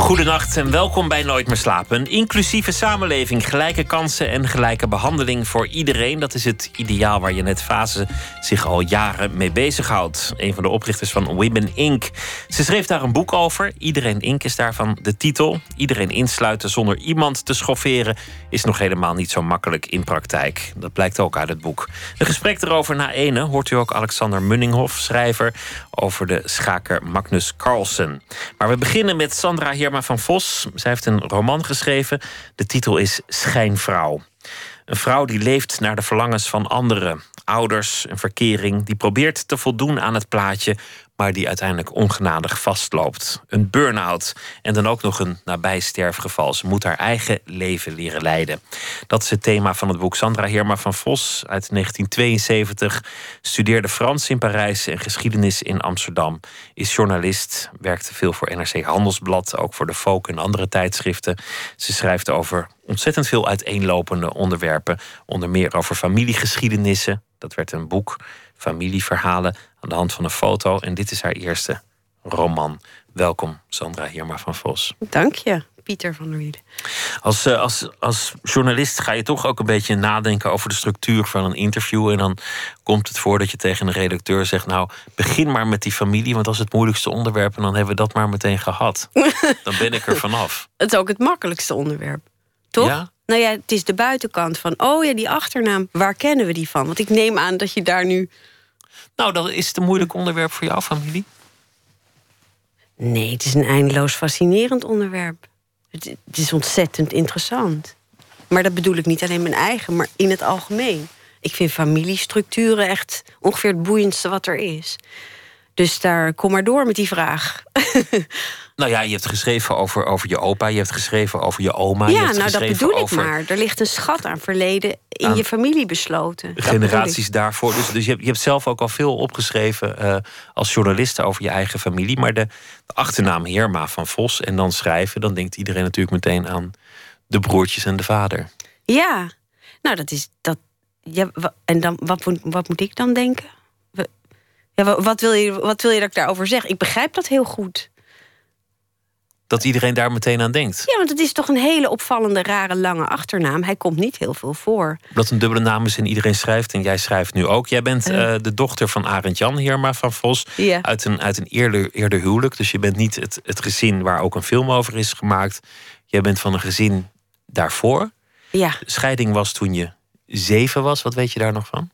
Goedenacht en welkom bij Nooit meer slapen. Een inclusieve samenleving, gelijke kansen en gelijke behandeling voor iedereen. Dat is het ideaal waar Janet Fase zich al jaren mee bezighoudt. Een van de oprichters van Women Inc. Ze schreef daar een boek over. Iedereen Inc. is daarvan de titel. Iedereen insluiten zonder iemand te schofferen is nog helemaal niet zo makkelijk in praktijk. Dat blijkt ook uit het boek. Een gesprek erover na ene hoort u ook Alexander Munninghoff, schrijver over de schaker Magnus Carlsen. Maar we beginnen met Sandra Van Vos. Zij heeft een roman geschreven. De titel is Schijnvrouw. Een vrouw die leeft naar de verlangens van anderen. Ouders, een verkering, die probeert te voldoen aan het plaatje, maar die uiteindelijk ongenadig vastloopt. Een burn-out en dan ook nog een nabijsterfgeval. Ze moet haar eigen leven leren leiden. Dat is het thema van het boek. Sandra Heerma van Vos uit 1972 studeerde Frans in Parijs en geschiedenis in Amsterdam. Is journalist, werkte veel voor NRC Handelsblad, ook voor de Folk en andere tijdschriften. Ze schrijft over ontzettend veel uiteenlopende onderwerpen, onder meer over familiegeschiedenissen. Dat werd een boek, familieverhalen aan de hand van een foto. En dit is haar eerste roman. Welkom, Sandra Hirma van Vos. Dank je, Pieter van der Wielen. Als, uh, als, als journalist ga je toch ook een beetje nadenken over de structuur van een interview. En dan komt het voor dat je tegen een redacteur zegt: Nou, begin maar met die familie, want dat is het moeilijkste onderwerp. En dan hebben we dat maar meteen gehad. dan ben ik er vanaf. Het is ook het makkelijkste onderwerp, toch? Ja? Nou ja, het is de buitenkant van, oh ja, die achternaam, waar kennen we die van? Want ik neem aan dat je daar nu. Nou, dat is het een moeilijk onderwerp voor jouw familie? Nee, het is een eindeloos fascinerend onderwerp. Het, het is ontzettend interessant. Maar dat bedoel ik niet alleen mijn eigen, maar in het algemeen. Ik vind familiestructuren echt ongeveer het boeiendste wat er is. Dus daar kom maar door met die vraag. Nou ja, je hebt geschreven over, over je opa, je hebt geschreven over je oma. Ja, je hebt nou dat bedoel over ik maar. Er ligt een schat aan verleden in je familie besloten. Generaties daarvoor. Dus, dus je, hebt, je hebt zelf ook al veel opgeschreven eh, als journaliste over je eigen familie. Maar de, de achternaam Heerma van Vos en dan schrijven, dan denkt iedereen natuurlijk meteen aan de broertjes en de vader. Ja, nou dat is dat. Ja, en dan, wat, moet- wat moet ik dan denken? Ja, wa- wat, wil je, wat wil je dat ik daarover zeg? Ik begrijp dat heel goed. Dat iedereen daar meteen aan denkt. Ja, want het is toch een hele opvallende, rare, lange achternaam. Hij komt niet heel veel voor. Dat een dubbele naam is en iedereen schrijft. En jij schrijft nu ook. Jij bent eh, de dochter van Arend Jan Heerma van Vos. Uit een, uit een eerder, eerder huwelijk. Dus je bent niet het, het gezin waar ook een film over is gemaakt. Jij bent van een gezin daarvoor. Ja. De scheiding was toen je zeven was. Wat weet je daar nog van?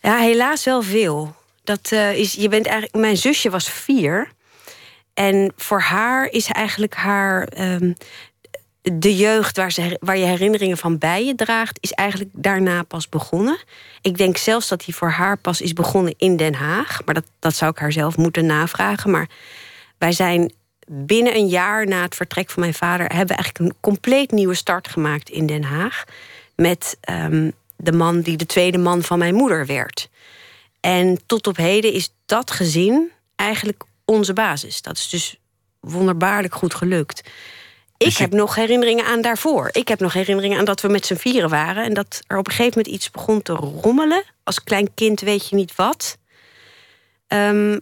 Ja, helaas wel veel. Dat, eh, is, je bent eigenlijk, mijn zusje was vier. En voor haar is eigenlijk haar. ehm, de jeugd waar, ze, waar je herinneringen van bij je draagt, is eigenlijk daarna pas begonnen. Ik denk zelfs dat die voor haar pas is begonnen in Den Haag. Maar dat, dat zou ik haar zelf moeten navragen. Maar wij zijn binnen een jaar na het vertrek van mijn vader, hebben we eigenlijk een compleet nieuwe start gemaakt in Den Haag. Met ehm, de man die de tweede man van mijn moeder werd. En tot op heden is dat gezin eigenlijk onze basis. Dat is dus wonderbaarlijk goed gelukt. Ik Dus heb nog herinneringen aan daarvoor. Ik heb nog herinneringen aan dat we met z'n vieren waren. En dat er op een gegeven moment iets begon te rommelen. Als klein kind weet je niet wat. Ehm,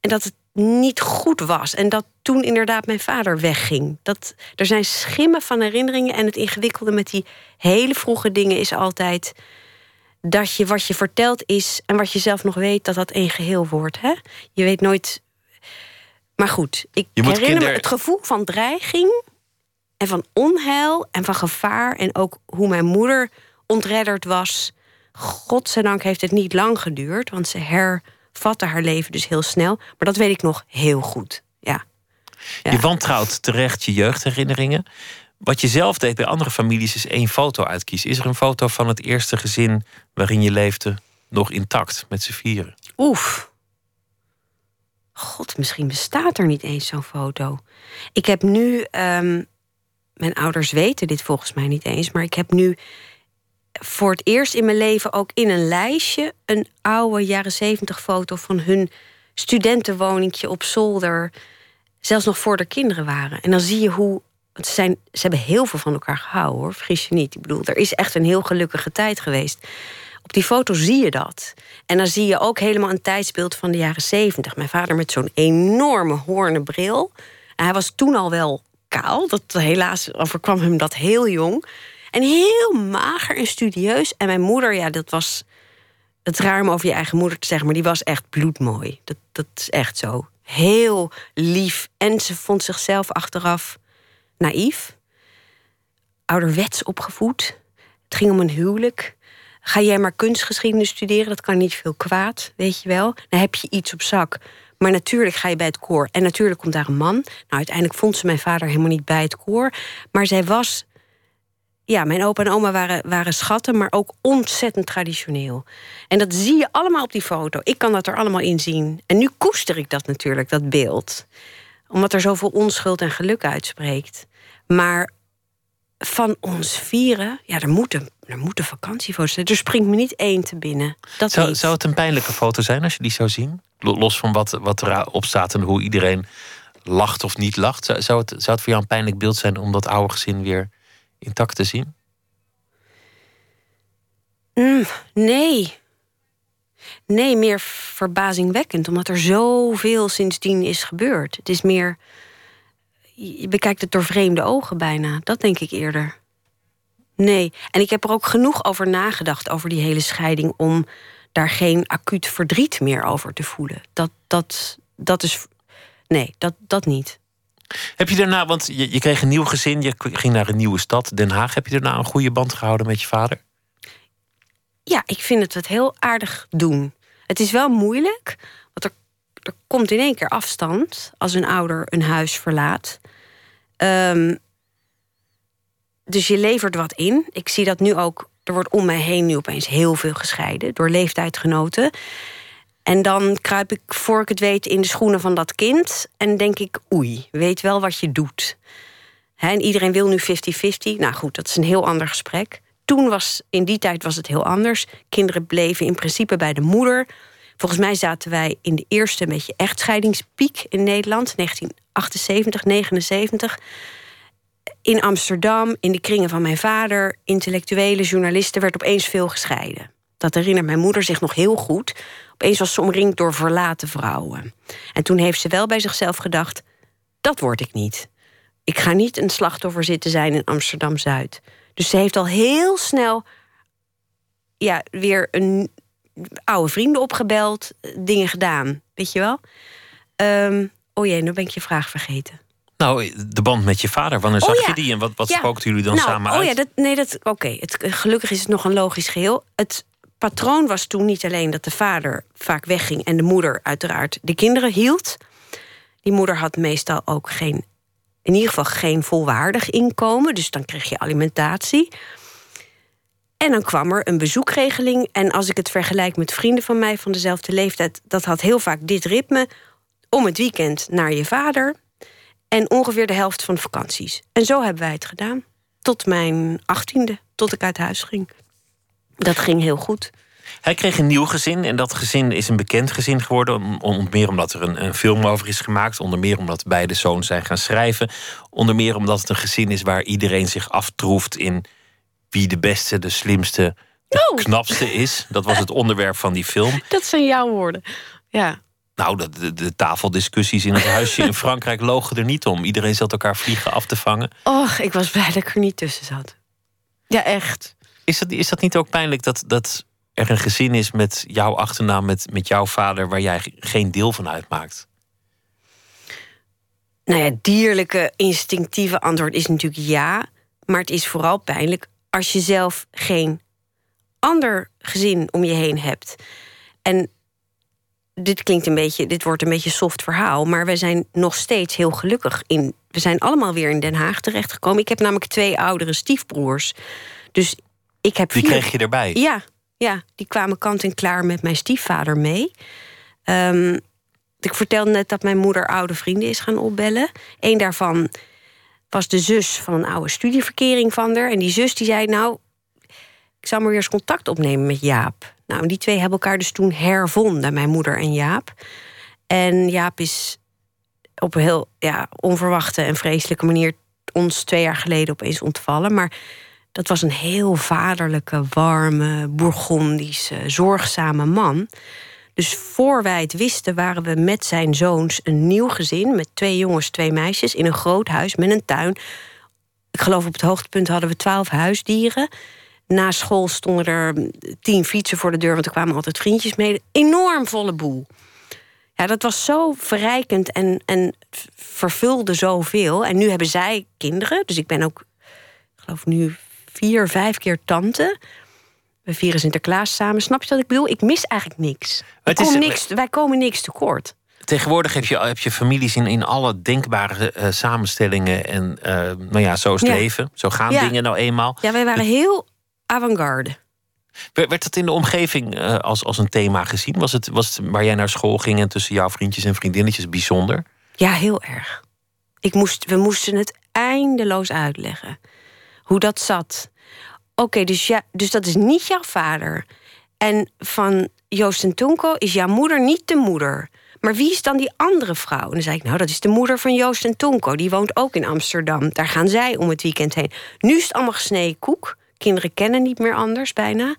en dat het niet goed was. En dat toen inderdaad mijn vader wegging. Dat, er zijn schimmen van herinneringen. En het ingewikkelde met die hele vroege dingen is altijd dat je wat je vertelt is en wat je zelf nog weet, dat dat één geheel wordt. Hè? Je weet nooit. Maar goed, ik herinner kinder- me het gevoel van dreiging en van onheil en van gevaar. En ook hoe mijn moeder ontredderd was. Godzijdank heeft het niet lang geduurd, want ze hervatte haar leven dus heel snel. Maar dat weet ik nog heel goed. Ja. Ja. Je wantrouwt terecht je jeugdherinneringen. Wat je zelf deed bij andere families is één foto uitkiezen. Is er een foto van het eerste gezin waarin je leefde nog intact met z'n vieren? Oef. God, misschien bestaat er niet eens zo'n foto. Ik heb nu. ehm, mijn ouders weten dit volgens mij niet eens, maar ik heb nu voor het eerst in mijn leven ook in een lijstje een oude jaren zeventig foto van hun studentenwoningje op zolder. Zelfs nog voor de kinderen waren. En dan zie je hoe. Ze, zijn, ze hebben heel veel van elkaar gehouden hoor. Vergis je niet. Ik bedoel, er is echt een heel gelukkige tijd geweest. Op die foto zie je dat. En dan zie je ook helemaal een tijdsbeeld van de jaren zeventig. Mijn vader met zo'n enorme hoornen bril. En hij was toen al wel kaal. Dat, helaas overkwam hem dat heel jong. En heel mager en studieus. En mijn moeder, ja, dat was. Het raar om over je eigen moeder te zeggen, maar die was echt bloedmooi. Dat, dat is echt zo. Heel lief. En ze vond zichzelf achteraf naïef. Ouderwets opgevoed. Het ging om een huwelijk. Ga jij maar kunstgeschiedenis studeren, dat kan niet veel kwaad, weet je wel. Dan heb je iets op zak. Maar natuurlijk ga je bij het koor. En natuurlijk komt daar een man. Nou, uiteindelijk vond ze mijn vader helemaal niet bij het koor. Maar zij was. Ja, mijn opa en oma waren, waren schatten, maar ook ontzettend traditioneel. En dat zie je allemaal op die foto. Ik kan dat er allemaal in zien. En nu koester ik dat natuurlijk, dat beeld. Omdat er zoveel onschuld en geluk uitspreekt. Maar van ons vieren, ja, er moet een, er moet een vakantiefoto zijn. Er springt me niet één te binnen. Dat zou, zou het een pijnlijke foto zijn als je die zou zien? Los van wat, wat erop staat en hoe iedereen lacht of niet lacht. Zou, zou, het, zou het voor jou een pijnlijk beeld zijn om dat oude gezin weer intact te zien? Mm, nee. Nee, meer verbazingwekkend, omdat er zoveel sindsdien is gebeurd. Het is meer je bekijkt het door vreemde ogen bijna. Dat denk ik eerder. Nee. En ik heb er ook genoeg over nagedacht, over die hele scheiding, om daar geen acuut verdriet meer over te voelen. Dat, dat, dat is. Nee, dat, dat niet. Heb je daarna, want je, je kreeg een nieuw gezin, je ging naar een nieuwe stad, Den Haag. Heb je daarna een goede band gehouden met je vader? Ja, ik vind het het heel aardig doen. Het is wel moeilijk, er, komt in één keer afstand als een ouder een huis verlaat. Um, dus je levert wat in. Ik zie dat nu ook. Er wordt om mij heen nu opeens heel veel gescheiden door leeftijdgenoten. En dan kruip ik, voor ik het weet, in de schoenen van dat kind. En denk ik, oei, weet wel wat je doet. en iedereen wil nu 50-50. Nou goed, dat is een heel ander gesprek. Toen was, in die tijd was het heel anders. Kinderen bleven in principe bij de moeder. Volgens mij zaten wij in de eerste een beetje echtscheidingspiek in Nederland, 1978, 79. In Amsterdam, in de kringen van mijn vader, intellectuele journalisten, werd opeens veel gescheiden. Dat herinnert mijn moeder zich nog heel goed. Opeens was ze omringd door verlaten vrouwen. En toen heeft ze wel bij zichzelf gedacht: dat word ik niet. Ik ga niet een slachtoffer zitten zijn in Amsterdam Zuid. Dus ze heeft al heel snel ja, weer een oude vrienden opgebeld, dingen gedaan. Weet je wel? Um, oh jee, nu ben ik je vraag vergeten. Nou, de band met je vader, wanneer oh, zag je die en wat, wat ja. jullie dan nou, samen uit? Oh ja, dat, nee, dat, oké. Het Gelukkig is het nog een logisch geheel. Het patroon was toen niet alleen dat de vader vaak wegging en de moeder uiteraard de kinderen hield. Die moeder had meestal ook geen, in ieder geval geen volwaardig inkomen, dus dan kreeg je alimentatie. En dan kwam er een bezoekregeling. En als ik het vergelijk met vrienden van mij van dezelfde leeftijd, dat had heel vaak dit ritme: om het weekend naar je vader. En ongeveer de helft van de vakanties. En zo hebben wij het gedaan. Tot mijn achttiende, tot ik uit huis ging. Dat ging heel goed. Hij kreeg een nieuw gezin en dat gezin is een bekend gezin geworden. Onder meer omdat er een, film over is gemaakt. Onder meer omdat beide zoons zijn gaan schrijven. Onder meer omdat het een gezin is waar iedereen zich aftroeft in wie de beste, de slimste, de oh. knapste is. Dat was het onderwerp van die film. Dat zijn jouw woorden. Ja. Nou, de, de, de, tafeldiscussies in het huisje in Frankrijk logen er niet om. Iedereen zat elkaar vliegen af te vangen. Och, ik was blij dat ik er niet tussen zat. Ja, echt. Is dat, is dat niet ook pijnlijk dat, dat er een gezin is met jouw achternaam, met, met jouw vader, waar jij geen deel van uitmaakt? Nou ja, dierlijke, instinctieve antwoord is natuurlijk ja. Maar het is vooral pijnlijk als je zelf geen ander gezin om je heen hebt. En dit klinkt een beetje, dit wordt een beetje soft verhaal, maar we zijn nog steeds heel gelukkig in. We zijn allemaal weer in Den Haag terechtgekomen. Ik heb namelijk twee oudere stiefbroers. Dus ik heb. Die kreeg je erbij? Ja, ja, die kwamen kant en klaar met mijn stiefvader mee. Um, ik vertelde net dat mijn moeder oude vrienden is gaan opbellen. Eén daarvan was de zus van een oude studieverkering van haar. En die zus die zei, nou, ik zou maar weer eens contact opnemen met Jaap. Nou, die twee hebben elkaar dus toen hervonden, mijn moeder en Jaap. En Jaap is op een heel ja, onverwachte en vreselijke manier ons twee jaar geleden opeens ontvallen. Maar dat was een heel vaderlijke, warme, Bourgondische, zorgzame man. Dus voor wij het wisten, waren we met zijn zoons een nieuw gezin. Met twee jongens, twee meisjes. In een groot huis met een tuin. Ik geloof op het hoogtepunt hadden we twaalf huisdieren. Na school stonden er tien fietsen voor de deur, want er kwamen altijd vriendjes mee. Enorm volle boel. Ja, dat was zo verrijkend en, en vervulde zoveel. En nu hebben zij kinderen. Dus ik ben ook, ik geloof nu vier, vijf keer tante. We vieren Sinterklaas samen. Snap je wat ik bedoel? Ik mis eigenlijk niks. Het is, niks wij komen niks tekort. Tegenwoordig heb je, heb je families in, in alle denkbare uh, samenstellingen. En uh, nou ja, zo is het leven. Zo gaan dingen nou eenmaal. Ja, wij waren heel avant-garde. Werd dat in de omgeving uh, als, als een thema gezien? Was het, was het waar jij naar school ging en tussen jouw vriendjes en vriendinnetjes bijzonder? Ja, heel erg. Ik moest, we moesten het eindeloos uitleggen. Hoe dat zat. Oké, dus, ja, dus dat is niet jouw vader. En van Joost en Tunko is jouw moeder niet de moeder. Maar wie is dan die andere vrouw? En dan zei ik, nou, dat is de moeder van Joost en Tonko. Die woont ook in Amsterdam. Daar gaan zij om het weekend heen. Nu is het allemaal gesneden koek. Kinderen kennen niet meer anders bijna.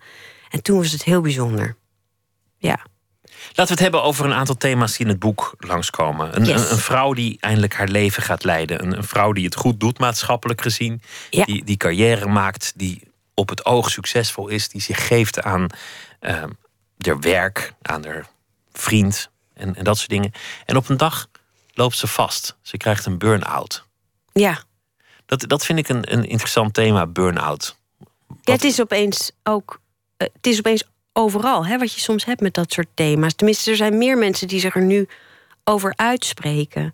En toen was het heel bijzonder. Ja. Laten we het hebben over een aantal thema's die in het boek langskomen. Een, een, vrouw die eindelijk haar leven gaat leiden. Een, een vrouw die het goed doet, maatschappelijk gezien. Die, die carrière maakt, die op het oog succesvol is. Die zich geeft aan uh, haar werk, aan haar vriend en, en dat soort dingen. En op een dag loopt ze vast. Ze krijgt een burn-out. Ja. Dat, dat vind ik een, een interessant thema, burn-out. Ja, het is opeens ook. Uh, het is opeens overal, hè, wat je soms hebt met dat soort thema's. Tenminste, er zijn meer mensen die zich er nu over uitspreken.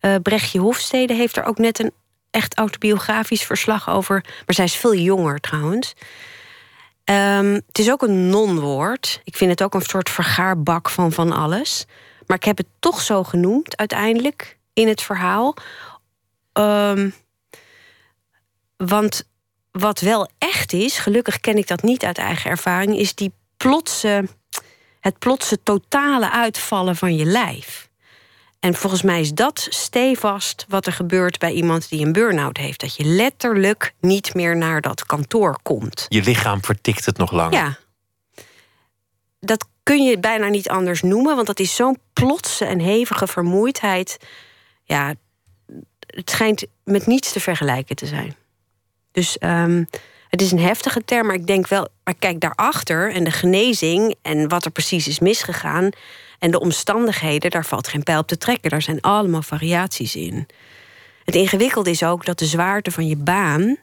Uh, Brechtje Hofstede heeft er ook net een echt autobiografisch verslag over. Maar zij is veel jonger trouwens. Um, het is ook een non-woord. Ik vind het ook een soort vergaarbak van van alles. Maar ik heb het toch zo genoemd uiteindelijk in het verhaal. Um, want wat wel echt is, gelukkig ken ik dat niet uit eigen ervaring, is die plotse, het plotse totale uitvallen van je lijf. En volgens mij is dat stevast wat er gebeurt bij iemand die een burn-out heeft. Dat je letterlijk niet meer naar dat kantoor komt. Je lichaam vertikt het nog langer. Ja. Dat kun je bijna niet anders noemen, want dat is zo'n plotse en hevige vermoeidheid. Ja, het schijnt met niets te vergelijken te zijn. Dus um, het is een heftige term, maar ik denk wel, maar kijk daarachter en de genezing en wat er precies is misgegaan en de omstandigheden, daar valt geen pijl op te trekken. Daar zijn allemaal variaties in. Het ingewikkelde is ook dat de zwaarte van je baan,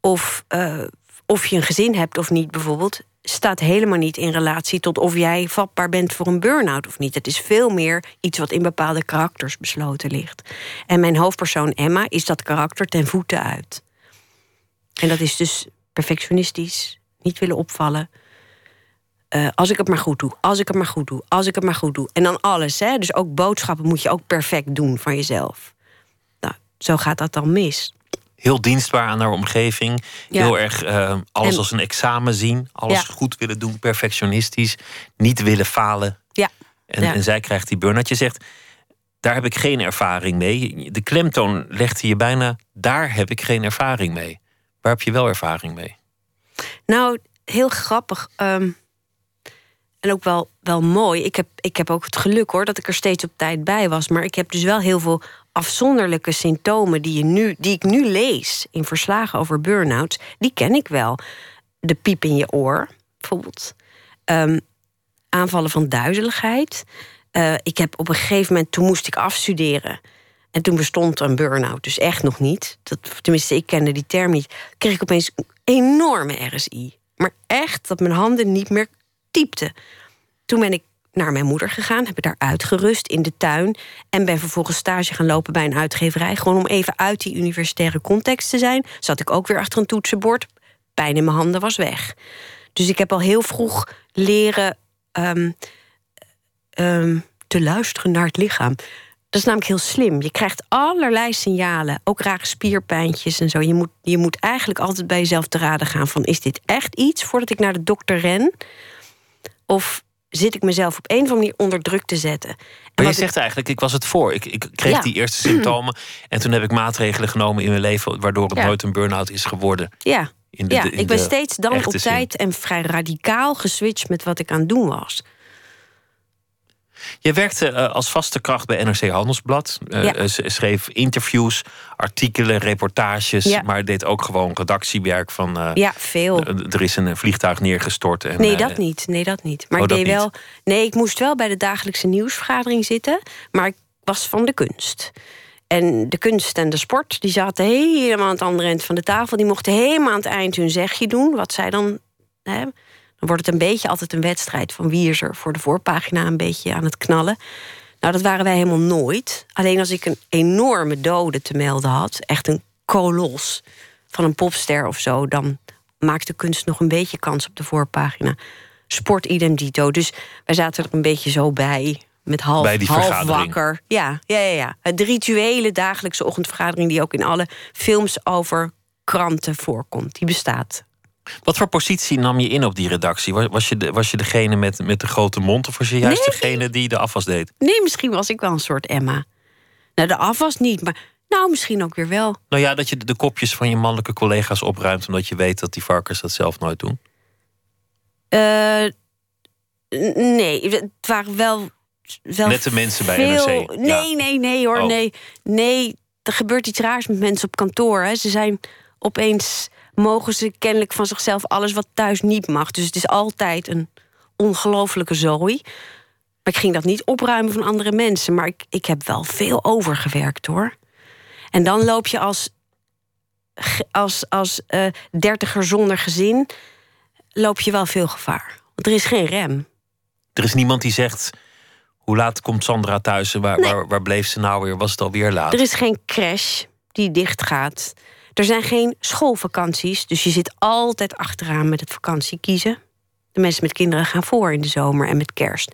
of, uh, of je een gezin hebt of niet bijvoorbeeld, staat helemaal niet in relatie tot of jij vatbaar bent voor een burn-out of niet. Het is veel meer iets wat in bepaalde karakters besloten ligt. En mijn hoofdpersoon Emma is dat karakter ten voeten uit. En dat is dus perfectionistisch, niet willen opvallen. Uh, als ik het maar goed doe, als ik het maar goed doe, als ik het maar goed doe. En dan alles, hè? dus ook boodschappen moet je ook perfect doen van jezelf. Nou, zo gaat dat dan mis. Heel dienstbaar aan haar omgeving. Heel erg uh, alles als een examen zien. Alles goed willen doen, perfectionistisch. Niet willen falen. Ja. En, en zij krijgt die burn-out. Je zegt, daar heb ik geen ervaring mee. De klemtoon legde je bijna, daar heb ik geen ervaring mee. Waar heb je wel ervaring mee? Nou, heel grappig. Um, ook wel, wel mooi. Ik heb, ik heb ook het geluk hoor dat ik er steeds op tijd bij was. Maar ik heb dus wel heel veel afzonderlijke symptomen die, je nu, die ik nu lees in verslagen over burn-outs. Die ken ik wel. De piep in je oor, bijvoorbeeld. Um, aanvallen van duizeligheid. Uh, ik heb op een gegeven moment, toen moest ik afstuderen. En toen bestond een burn-out dus echt nog niet. Dat, tenminste, ik kende die term niet. Kreeg ik opeens een enorme RSI. Maar echt dat mijn handen niet meer Toen ben ik naar mijn moeder gegaan, heb ik daar uitgerust in de tuin. En ben vervolgens stage gaan lopen bij een uitgeverij. Gewoon om even uit die universitaire context te zijn. Zat ik ook weer achter een toetsenbord. Pijn in mijn handen was weg. Dus ik heb al heel vroeg leren um, um, te luisteren naar het lichaam. Dat is namelijk heel slim. Je krijgt allerlei signalen, ook rare spierpijntjes en zo. Je moet, je moet eigenlijk altijd bij jezelf te raden gaan van... is dit echt iets voordat ik naar de dokter ren? Of zit ik mezelf op een of andere manier onder druk te zetten. En Maar je ik- zegt eigenlijk, ik was het voor. Ik, ik kreeg Ja. die eerste symptomen. En toen heb ik maatregelen genomen in mijn leven... waardoor het Ja. nooit een burn-out is geworden. ja, de, ja ik ben steeds dan op tijd en vrij radicaal geswitcht met wat ik aan het doen was. Je werkte eh, als vaste kracht bij NRC Handelsblad. Ja. s- schreef interviews, artikelen, reportages. Ja. Maar deed ook gewoon redactiewerk van... Ja, veel. er is een vliegtuig neergestort. En, Nee, dat niet. Nee, dat niet. Maar Oh, ik deed niet. wel. Nee, ik moest wel bij de dagelijkse nieuwsvergadering zitten. Maar ik was van de kunst. En de kunst en de sport, die zaten helemaal aan het andere eind van de tafel. Die mochten helemaal aan het eind hun zegje doen. Wat zij dan. Hè, dan wordt het een beetje altijd een wedstrijd van wie is er voor de voorpagina een beetje aan het knallen. Nou, dat waren wij helemaal nooit. Alleen als ik een enorme dode te melden had, echt een kolos van een popster of zo, dan maakt de kunst nog een beetje kans op de voorpagina. Sport idem dito. Dus wij zaten er een beetje zo bij. Met half, Bij die half wakker. Ja, ja, ja, ja. Het rituele dagelijkse ochtendvergadering... die ook in alle films over kranten voorkomt. Die bestaat. Wat voor positie nam je in op die redactie? Was, je, de, was je degene met, met de grote mond... of was je juist Nee. degene die de afwas deed? Nee, misschien was ik wel een soort Emma. Nou, de afwas niet, maar... Nou, misschien ook weer wel. Nou ja, dat je de, kopjes van je mannelijke collega's opruimt... omdat je weet dat die varkens dat zelf nooit doen. Eh, nee, het waren wel. wel Nette mensen bij. NRC, ja. Nee, nee, nee hoor. Oh. Nee, nee, er gebeurt iets raars met mensen op kantoor. Hè. Ze zijn opeens. Mogen ze kennelijk van zichzelf alles wat thuis niet mag. Dus het is altijd een ongelofelijke zooi. Maar ik ging dat niet opruimen van andere mensen. Maar ik, ik heb wel veel overgewerkt hoor. En dan loop je als. als, als eh, dertiger zonder gezin. loop je wel veel gevaar. Want er is geen rem. Er is niemand die zegt... hoe laat komt Sandra thuis waar, Nee. waar, waar bleef ze nou weer? Was het alweer laat? Er is geen crash die dicht gaat. Er zijn geen schoolvakanties, dus je zit altijd achteraan met het vakantie kiezen. De mensen met kinderen gaan voor in de zomer en met kerst.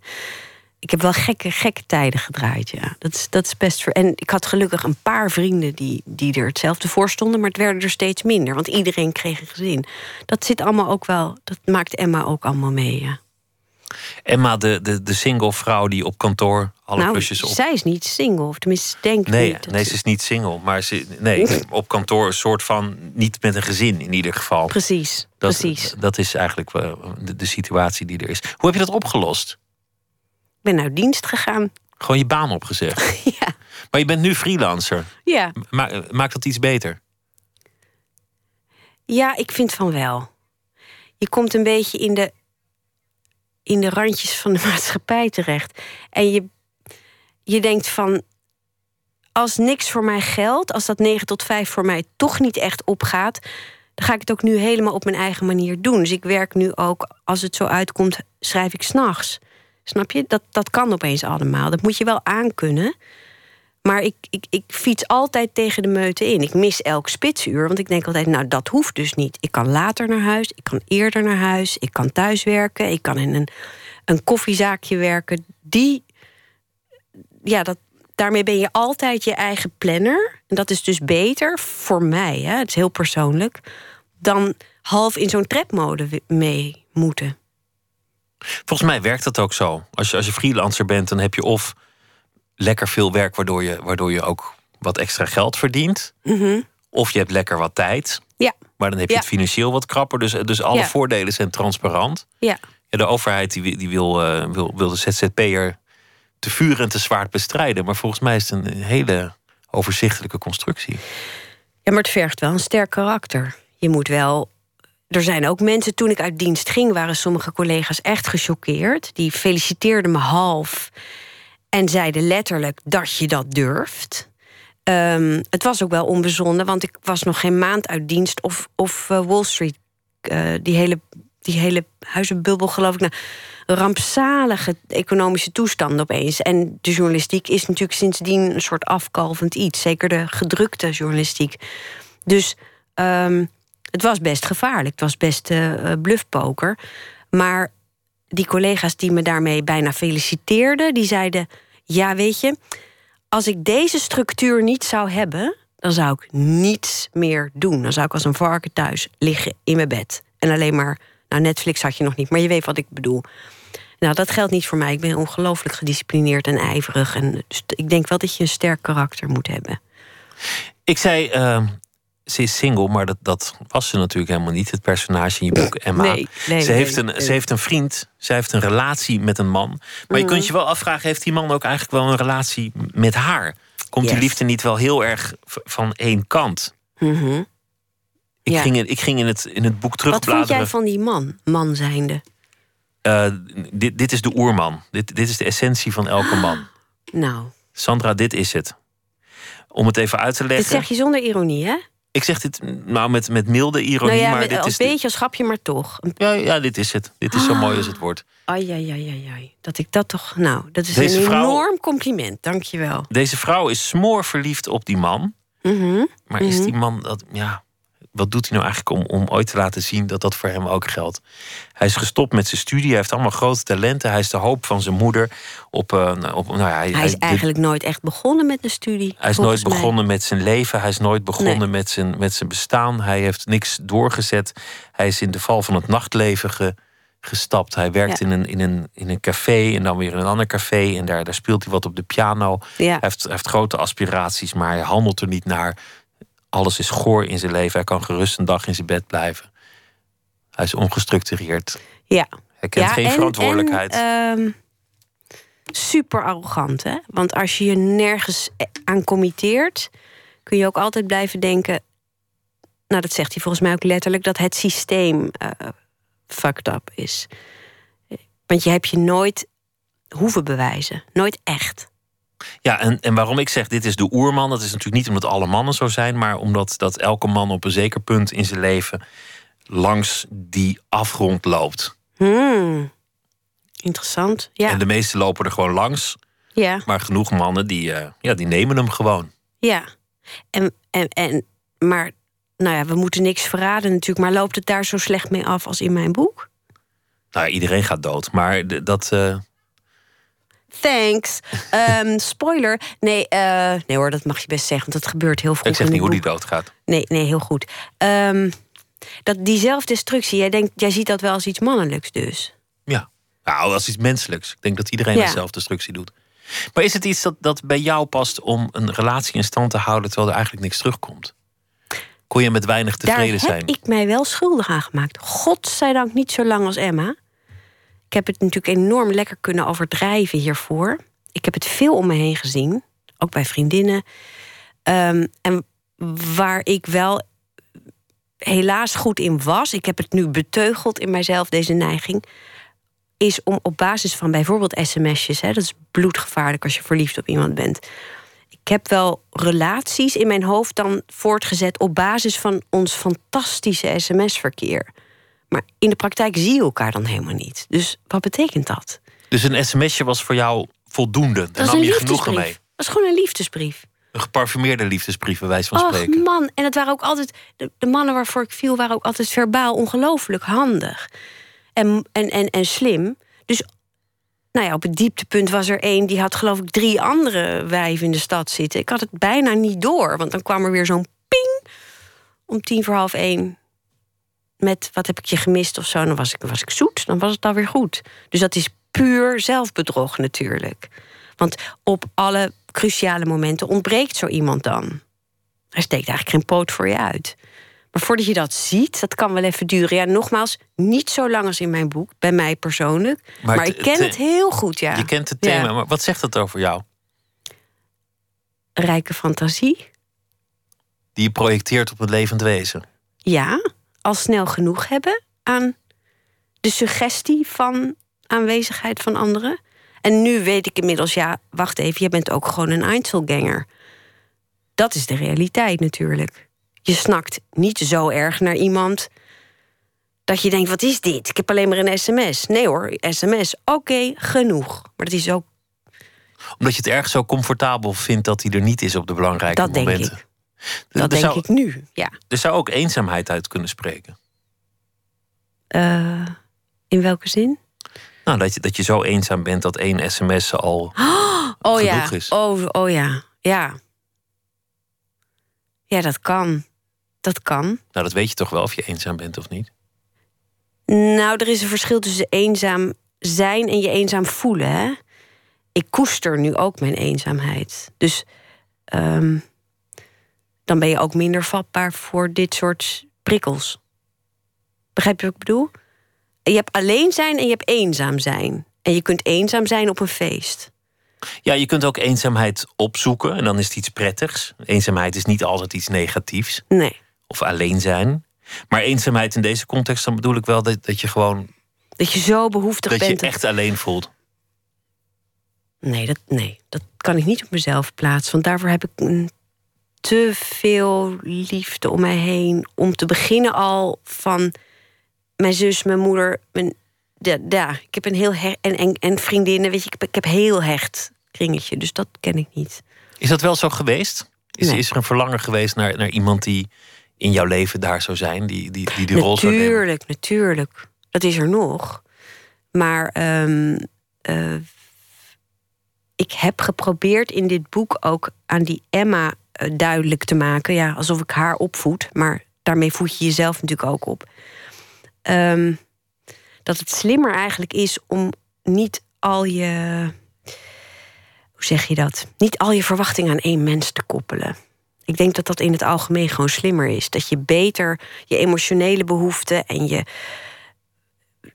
Ik heb wel gekke, gekke tijden gedraaid, ja. Dat is, dat is best. En ik had gelukkig een paar vrienden die, die er hetzelfde voor stonden, maar het werden er steeds minder, want iedereen kreeg een gezin. Dat zit allemaal ook wel, dat maakt Emma ook allemaal mee. Emma, de, de, de single vrouw die op kantoor alle nou, plusjes op... zij is niet single, of tenminste, denk ik Nee, niet. nee, ze is niet single. Maar ze, nee, op kantoor een soort van... niet met een gezin in ieder geval. Precies, Dat, precies. dat is eigenlijk eh, de, de situatie die er is. Hoe heb je dat opgelost? Ik ben uit dienst gegaan. Gewoon je baan opgezegd. ja, Maar je bent nu freelancer. ja. Ma maakt dat iets beter? Ja, ik vind van wel. Je komt een beetje in de, in de randjes van de maatschappij terecht. En je, je denkt van. Als niks voor mij geldt, als dat 9 tot 5 voor mij toch niet echt opgaat, dan ga ik het ook nu helemaal op mijn eigen manier doen. Dus ik werk nu ook, als het zo uitkomt, schrijf ik s'nachts. Snap je? Dat, dat kan opeens allemaal. Dat moet je wel aankunnen. Maar ik, ik, ik fiets altijd tegen de meute in. Ik mis elk spitsuur, want ik denk altijd... nou, dat hoeft dus niet. Ik kan later naar huis, ik kan eerder naar huis... ik kan thuiswerken, ik kan in een, een koffiezaakje werken. Die, ja, dat, daarmee ben je altijd je eigen planner. En dat is dus beter voor mij, hè, het is heel persoonlijk... dan half in zo'n trapmode mee moeten. Volgens mij werkt dat ook zo. Als je, als je freelancer bent, dan heb je of lekker veel werk... waardoor je, waardoor je ook wat extra geld verdient. Of je hebt lekker wat tijd. Ja, Maar dan heb je Ja. het financieel wat krapper. Dus, dus alle Ja. voordelen zijn transparant. ja. Ja, de overheid die, die wil, eh, wil, wil de ZZP'er te vuur en te zwaard bestrijden. Maar volgens mij is het een hele overzichtelijke constructie. Ja, maar het vergt wel een sterk karakter. Je moet wel. Er zijn ook mensen, toen ik uit dienst ging, waren sommige collega's echt gechoqueerd. Die feliciteerden me half en zeiden letterlijk dat je dat durft. Ehm, het was ook wel onbezonnen, want ik was nog geen maand uit dienst. Of, of eh, Wall Street, eh, die, hele, die hele huizenbubbel, geloof ik. Nou, rampzalige economische toestanden opeens. En de journalistiek is natuurlijk sindsdien een soort afkalvend iets. Zeker de gedrukte journalistiek. Dus ehm, het was best gevaarlijk. Het was best eh, bluffpoker. Maar die collega's die me daarmee bijna feliciteerden, die zeiden: Ja, weet je, als ik deze structuur niet zou hebben, dan zou ik niets meer doen. Dan zou ik als een varken thuis liggen in mijn bed. En alleen maar, nou, Netflix had je nog niet, maar je weet wat ik bedoel. Nou, dat geldt niet voor mij. Ik ben ongelooflijk gedisciplineerd en ijverig. En dus ik denk wel dat je een sterk karakter moet hebben. Ik zei, uh, ze is single, maar dat, dat was ze natuurlijk helemaal niet. Het personage in je boek, Emma. Nee, nee, ze, heeft een, ze heeft een vriend, ze heeft een relatie met een man. Maar je kunt Mhm. je wel afvragen, heeft die man ook eigenlijk wel een relatie met haar? Komt die liefde niet wel heel erg van één kant? Mhm. Ik, Ja. ging, in- ik ging in het, in het boek Wat vond terugbladeren. jij van die man, man zijnde? Eh, dit, dit is de oerman. Dit, dit is de essentie van elke man. Nou, Sandra, dit is het. Om het even uit te dit leggen. zeg je zonder ironie, hè? Ik zeg dit nou met, met milde ironie, nou ja, maar met- dit als is, de- beetje als grapje, maar toch. ja, ja, dit is het. Dit is zo mooi als het wordt. Ai, ai, ai, ai, ai. Dat ik dat toch... Nou, dat is Deze een vrouw- enorm compliment. Dank je wel. Deze vrouw is smoor verliefd op die man. Mhm. Maar is Mhm. die man, dat, ja, wat doet hij nou eigenlijk om, om ooit te laten zien dat dat voor hem ook geldt? Hij is gestopt met zijn studie, hij heeft allemaal grote talenten. Hij is de hoop van zijn moeder. Op, nou, op, nou ja, hij, Hij is eigenlijk nooit echt begonnen met een studie. Hij is nooit mij. begonnen met zijn leven. Hij is nooit begonnen Nee. met, zijn, met zijn bestaan. Hij heeft niks doorgezet. Hij is in de val van het nachtleven ge- gestapt. Hij werkt Ja. in, een, in, een, in een café en dan weer in een ander café. En daar, daar speelt hij wat op de piano. Ja. Hij, heeft, hij heeft grote aspiraties, maar hij handelt er niet naar. Alles is goor in zijn leven. Hij kan gerust een dag in zijn bed blijven. Hij is ongestructureerd. Ja. Hij kent ja, geen en- verantwoordelijkheid. En, ehm, super arrogant, hè? Want als je je nergens aan committeert, kun je ook altijd blijven denken. Nou, dat zegt hij volgens mij ook letterlijk, dat het systeem eh, fucked up is. Want je hebt je nooit hoeven bewijzen. Nooit echt. Ja, en, en waarom ik zeg dit is de oerman, dat is natuurlijk niet omdat alle mannen zo zijn, maar omdat dat elke man op een zeker punt in zijn leven langs die afgrond loopt. Hmm. Interessant. Ja. En de meesten lopen er gewoon langs, ja. maar genoeg mannen die, eh, ja, die nemen hem gewoon. Ja, en, en, en, maar nou ja, we moeten niks verraden natuurlijk, maar loopt het daar zo slecht mee af als in mijn boek? Nou, iedereen gaat dood, maar dat. eh, Thanks. Ehm, spoiler. Nee, eh, nee hoor, dat mag je best zeggen, want dat gebeurt heel vroeg ik zeg niet hoe die doodgaat. Nee, nee, heel goed. Ehm, dat die zelfdestructie, jij, denkt, jij ziet dat wel als iets mannelijks dus. Ja. Nou, is iets menselijks. Ik denk dat iedereen Ja. zelfdestructie doet. Maar is het iets dat, dat bij jou past om een relatie in stand te houden terwijl er eigenlijk niks terugkomt? Kon je met weinig Daar tevreden heb zijn? ik mij wel schuldig aan gemaakt. Godzijdank niet zo lang als Emma. Ik heb het natuurlijk enorm lekker kunnen overdrijven hiervoor. Ik heb het veel om me heen gezien, ook bij vriendinnen. Ehm, en waar ik wel helaas goed in was, ik heb het nu beteugeld in mijzelf, deze neiging, is om op basis van bijvoorbeeld sms'jes, hè, dat is bloedgevaarlijk als je verliefd op iemand bent. Ik heb wel relaties in mijn hoofd dan voortgezet op basis van ons fantastische sms-verkeer. Maar in de praktijk zie je elkaar dan helemaal niet. Dus wat betekent dat? Dus een sms'je was voor jou voldoende. Daar nam een je genoegen mee. Dat is gewoon een liefdesbrief. Een geparfumeerde liefdesbrief, bij wijze van Och spreken. man, en het waren ook altijd... De, de mannen waarvoor ik viel waren ook altijd verbaal ongelooflijk handig. En, en, en, en slim. Dus nou ja, op het dieptepunt was er één... die had geloof ik drie andere wijven in de stad zitten. Ik had het bijna niet door, want dan kwam er weer zo'n ping... om tien voor half één met wat heb ik je gemist of zo. Dan was ik, was ik zoet, dan was het alweer goed. Dus dat is puur zelfbedrog natuurlijk. Want op alle cruciale momenten ontbreekt zo iemand dan. Hij steekt eigenlijk geen poot voor je uit. Maar voordat je dat ziet, dat kan wel even duren. Ja, nogmaals, niet zo lang als in mijn boek, bij mij persoonlijk. Maar ik ken het- heel goed, ja. Je kent het Ja. thema, maar wat zegt het over jou? Rijke fantasie. Die je projecteert op het levend wezen. Ja, al snel genoeg hebben aan de suggestie van aanwezigheid van anderen. En nu weet ik inmiddels, ja, wacht even, je bent ook gewoon een Einzelganger. Dat is de realiteit natuurlijk. Je snakt niet zo erg naar iemand dat je denkt, wat is dit? Ik heb alleen maar een sms. Nee hoor, sms, oké, genoeg. Maar dat is ook, Omdat je het erg zo comfortabel vindt dat hij er niet is op de belangrijke dat denk momenten. ik. Dat er denk zou, ik nu, ja. Er zou ook eenzaamheid uit kunnen spreken. Eh, in welke zin? Nou, dat je, dat je zo eenzaam bent dat één sms al Oh ja. genoeg is. Oh, oh ja. Ja. Ja, dat kan. Dat kan. Nou, dat weet je toch wel of je eenzaam bent of niet? Nou, er is een verschil tussen eenzaam zijn en je eenzaam voelen. Hè? Ik koester nu ook mijn eenzaamheid. Dus ehm, dan ben je ook minder vatbaar voor dit soort prikkels. Begrijp je wat ik bedoel? Je hebt alleen zijn en je hebt eenzaam zijn. En je kunt eenzaam zijn op een feest. Ja, je kunt ook eenzaamheid opzoeken en dan is het iets prettigs. Eenzaamheid is niet altijd iets negatiefs. Nee. Of alleen zijn. Maar eenzaamheid in deze context, dan bedoel ik wel dat, dat je gewoon. Dat je zo behoeftig dat bent. Dat je echt alleen voelt. Nee dat, nee, dat kan ik niet op mezelf plaatsen. Want daarvoor heb ik een te veel liefde om mij heen. Om te beginnen al van mijn zus, mijn moeder. Mijn, ja, ja ik heb een heel hecht. En, en, en vriendinnen, weet je, ik heb, ik heb heel hecht kringetje. Dus dat ken ik niet. Is dat wel zo geweest? Is, is er een verlangen geweest naar, naar iemand die in jouw leven daar zou zijn? Die die, die, die rol zou nemen? Natuurlijk, natuurlijk. Dat is er nog. Maar um, uh, ik heb geprobeerd in dit boek ook aan die Emma duidelijk te maken. Ja, alsof ik haar opvoed. Maar daarmee voed je jezelf natuurlijk ook op. Um, dat het slimmer eigenlijk is om niet al je. Hoe zeg je dat? Niet al je verwachtingen aan één mens te koppelen. Ik denk dat dat in het algemeen gewoon slimmer is. Dat je beter je emotionele behoeften en je.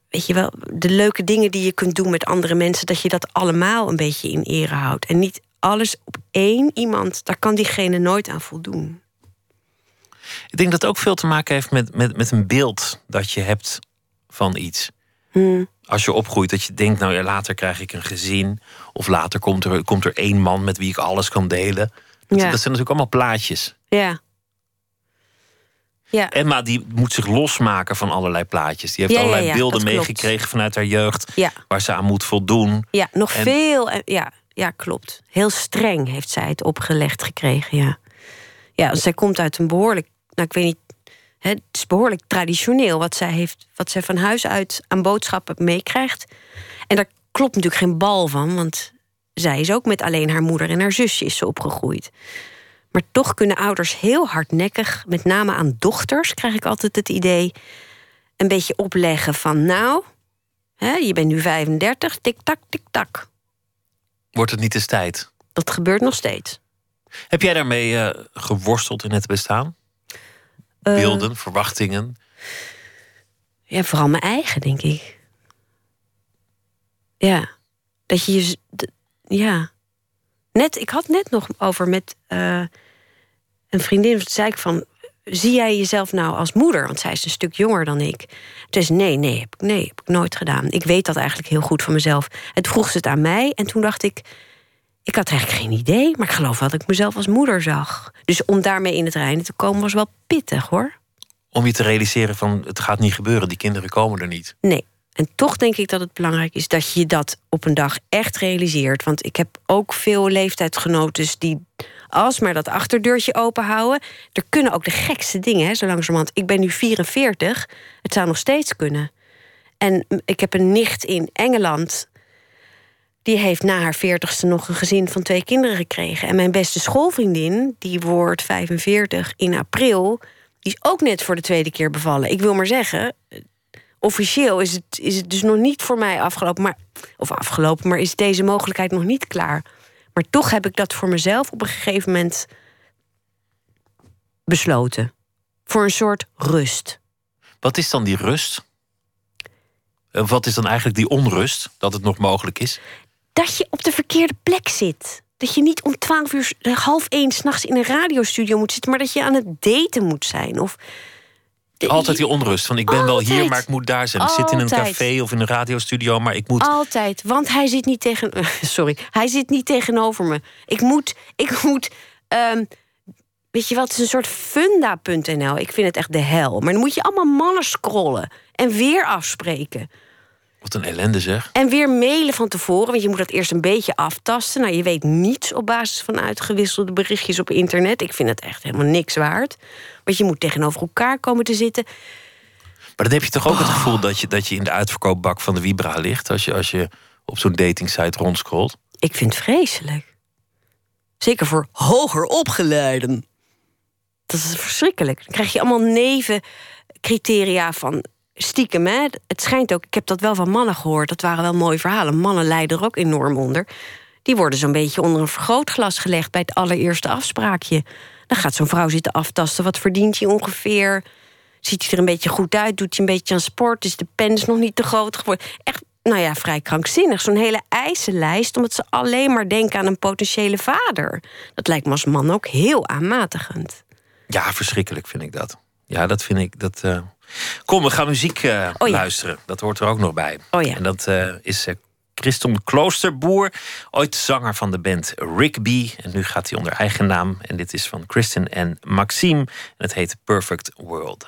Weet je wel, de leuke dingen die je kunt doen met andere mensen, dat je dat allemaal een beetje in ere houdt. En niet alles op één iemand, daar kan diegene nooit aan voldoen. Ik denk dat het ook veel te maken heeft met, met, met een beeld dat je hebt van iets. Hmm. Als je opgroeit, dat je denkt, nou ja, later krijg ik een gezin. Of later komt er, komt er één man met wie ik alles kan delen. Dat, Ja. dat zijn natuurlijk allemaal plaatjes. Ja. Ja. Emma die moet zich losmaken van allerlei plaatjes. Die heeft Ja, allerlei beelden meegekregen vanuit haar jeugd. Waar ze aan moet voldoen. Ja, nog En- veel. eh, Ja, ja, klopt. Heel streng heeft zij het opgelegd gekregen, ja. Ja, zij komt uit een behoorlijk... Nou, ik weet niet... Het is behoorlijk traditioneel wat zij, heeft, wat zij van huis uit aan boodschappen meekrijgt. En daar klopt natuurlijk geen bal van, want zij is ook met alleen haar moeder en haar zusje is ze opgegroeid. Maar toch kunnen ouders heel hardnekkig, met name aan dochters, krijg ik altijd het idee, een beetje opleggen van nou, hè, je bent nu 35, tik-tak, tik-tak. Wordt het niet eens tijd? Dat gebeurt nog steeds. Heb jij daarmee eh, geworsteld in het bestaan? Eh, Beelden, verwachtingen? Ja, vooral mijn eigen, denk ik. Ja. Dat je je. Ja. Net, ik had net nog over met eh, een vriendin. Toen zei ik van. Zie jij jezelf nou als moeder? Want zij is een stuk jonger dan ik. Dus nee, nee, heb ik, nee, heb ik nooit gedaan. Ik weet dat eigenlijk heel goed van mezelf. Het vroeg ze het aan mij en toen dacht ik. Ik had eigenlijk geen idee, maar ik geloof wel dat ik mezelf als moeder zag. Dus om daarmee in het reinen te komen was wel pittig hoor. Om je te realiseren van het gaat niet gebeuren. Die kinderen komen er niet. Nee. En toch denk ik dat het belangrijk is dat je dat op een dag echt realiseert. Want ik heb ook veel leeftijdsgenoten die alsmaar dat achterdeurtje open houden. Er kunnen ook de gekste dingen, hè, zo langzamerhand. Ik ben nu 44, het zou nog steeds kunnen. En ik heb een nicht in Engeland. Die heeft na haar veertigste nog een gezin van twee kinderen gekregen. En mijn beste schoolvriendin, die wordt 45 in april... die is ook net voor de tweede keer bevallen. Ik wil maar zeggen, officieel is het, is het dus nog niet voor mij afgelopen. Maar, of afgelopen, maar is deze mogelijkheid nog niet klaar. Maar toch heb ik dat voor mezelf op een gegeven moment besloten. Voor een soort rust. Wat is dan die rust? En wat is dan eigenlijk die onrust dat het nog mogelijk is? Dat je op de verkeerde plek zit. Dat je niet om twaalf uur, half één s'nachts in een radiostudio moet zitten, maar dat je aan het daten moet zijn. Of Altijd die onrust van ik ben wel hier, maar ik moet daar zijn. Ik zit in een café of in een radiostudio, maar ik moet. Altijd, want hij zit niet tegen. Sorry, hij zit niet tegenover me. Ik moet, ik moet. ehm, weet je wat? Het is een soort funda.nl. Ik vind het echt de hel. Maar dan moet je allemaal mannen scrollen en weer afspreken. Wat een ellende zeg. En weer mailen van tevoren, want je moet dat eerst een beetje aftasten. Nou, je weet niets op basis van uitgewisselde berichtjes op internet. Ik vind het echt helemaal niks waard. Want je moet tegenover elkaar komen te zitten. Maar dan heb je toch ook het gevoel dat je, dat je in de uitverkoopbak van de Vibra ligt als je, als je op zo'n datingsite rondscrollt. Ik vind het vreselijk. Zeker voor hoger opgeleiden. Dat is verschrikkelijk. Dan krijg je allemaal nevencriteria van... stiekem, hè, het schijnt ook, ik heb dat wel van mannen gehoord, dat waren wel mooie verhalen. Mannen lijden er ook enorm onder. Die worden zo'n beetje onder een vergrootglas gelegd bij het allereerste afspraakje. Dan gaat zo'n vrouw zitten aftasten. Wat verdient hij ongeveer? Ziet hij er een beetje goed uit? Doet hij een beetje aan sport? Is de pens nog niet te groot geworden? Echt, nou ja, vrij krankzinnig. Zo'n hele eisenlijst, omdat ze alleen maar denken aan een potentiële vader. Dat lijkt me als man ook heel aanmatigend. Ja, verschrikkelijk vind ik dat. Ja, dat vind ik. Dat, uh... Kom, we gaan muziek uh, oh, ja. luisteren. Dat hoort er ook nog bij. Oh ja. En dat uh, is Christon Kloosterboer, ooit zanger van de band Rigby. En nu gaat hij onder eigen naam. En dit is van Kristen en Maxime. En het heet Perfect World.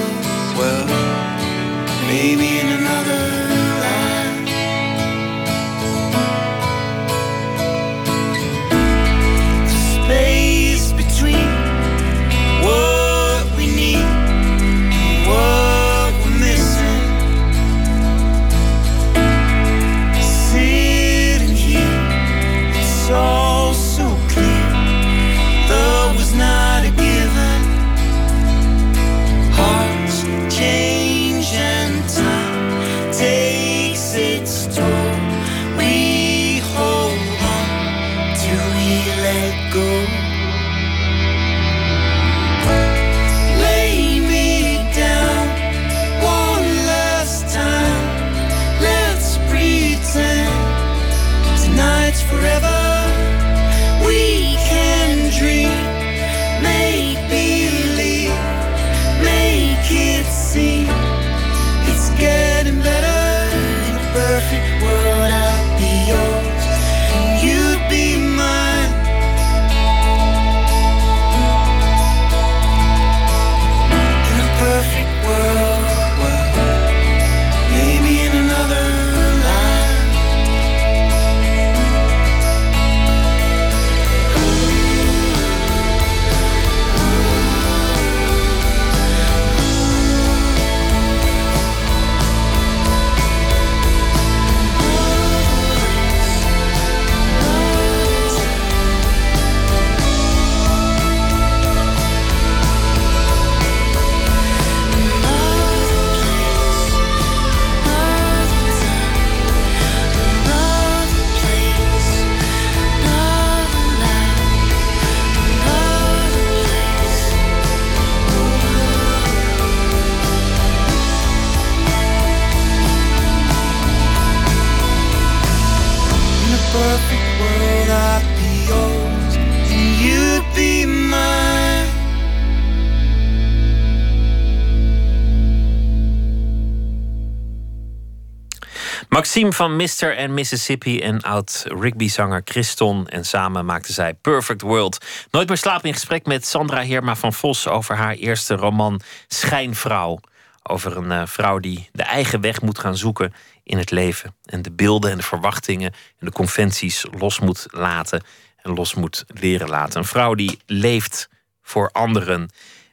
Maxime van Mr. en Mississippi en oud Rigby-zanger Christon. En samen maakten zij Perfect World. Nooit meer slapen in gesprek met Sandra Heerma van Vos over haar eerste roman Schijnvrouw. Over een uh, vrouw die de eigen weg moet gaan zoeken in het leven. En de beelden en de verwachtingen en de conventies los moet laten. En los moet leren laten. Een vrouw die leeft voor anderen.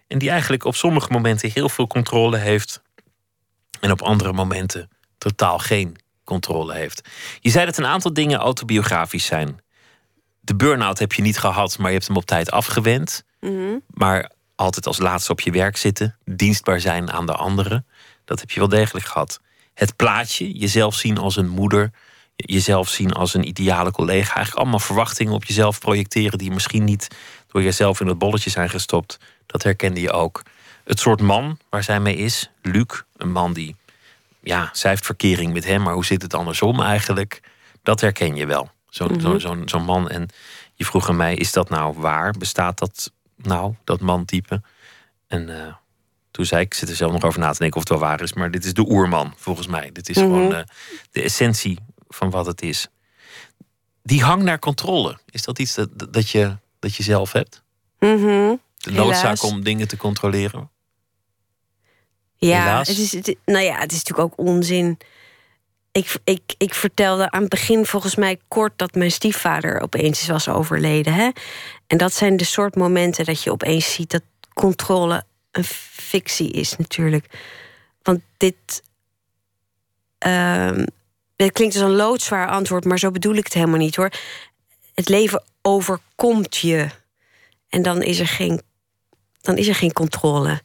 En die eigenlijk op sommige momenten heel veel controle heeft. En op andere momenten totaal geen controle heeft. Je zei dat een aantal dingen autobiografisch zijn. De burn-out heb je niet gehad, maar je hebt hem op tijd afgewend. Mhm. Maar altijd als laatste op je werk zitten, dienstbaar zijn aan de anderen, dat heb je wel degelijk gehad. Het plaatje, jezelf zien als een moeder, jezelf zien als een ideale collega, eigenlijk allemaal verwachtingen op jezelf projecteren die misschien niet door jezelf in het bolletje zijn gestopt, dat herkende je ook. Het soort man waar zij mee is, Luc, een man die, ja, zij heeft verkering met hem, maar hoe zit het andersom eigenlijk? Dat herken je wel. Zo'n Mhm. zo, zo, man. En je vroeg aan mij, is dat nou waar? Bestaat dat nou, dat mantype? En eh, toen zei ik, zit er zelf nog over na te denken of het wel waar is, maar dit is de oerman, volgens mij. Dit is Mhm. gewoon eh, de essentie van wat het is. Die hang naar controle, is dat iets dat, dat, je, dat je zelf hebt? Mhm. De noodzaak Helaas. om dingen te controleren? Ja, het is, het, nou ja, het is natuurlijk ook onzin. Ik, ik, ik vertelde aan het begin volgens mij kort dat mijn stiefvader opeens was overleden. Hè? En dat zijn de soort momenten dat je opeens ziet dat controle een fictie is, natuurlijk. Want dit. ehm dit klinkt als een loodzwaar antwoord, maar zo bedoel ik het helemaal niet hoor. Het leven overkomt je. En dan is er geen, dan is er geen controle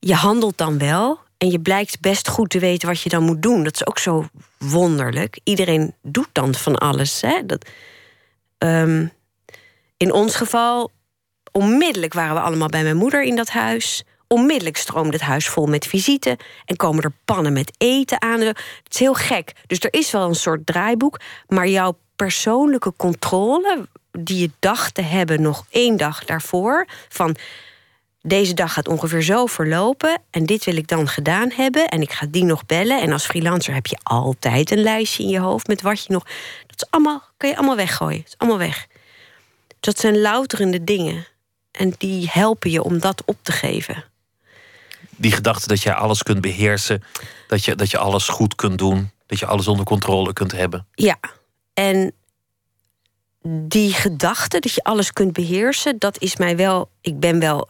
je handelt dan wel en je blijkt best goed te weten wat je dan moet doen. Dat is ook zo wonderlijk. Iedereen doet dan van alles. Hè? Dat, ehm, in ons geval, onmiddellijk waren we allemaal bij mijn moeder in dat huis. Onmiddellijk stroomde het huis vol met visite en komen er pannen met eten aan. Het is heel gek. Dus er is wel een soort draaiboek, maar jouw persoonlijke controle, die je dacht te hebben nog één dag daarvoor, van deze dag gaat ongeveer zo verlopen en dit wil ik dan gedaan hebben en ik ga die nog bellen. En als freelancer heb je altijd een lijstje in je hoofd met wat je nog. Dat is allemaal, kan je allemaal weggooien. Het is allemaal weg. Dat zijn louterende dingen. En die helpen je om dat op te geven. Die gedachte dat je alles kunt beheersen, dat je, dat je alles goed kunt doen, dat je alles onder controle kunt hebben. Ja, en die gedachte dat je alles kunt beheersen, dat is mij wel. Ik ben wel.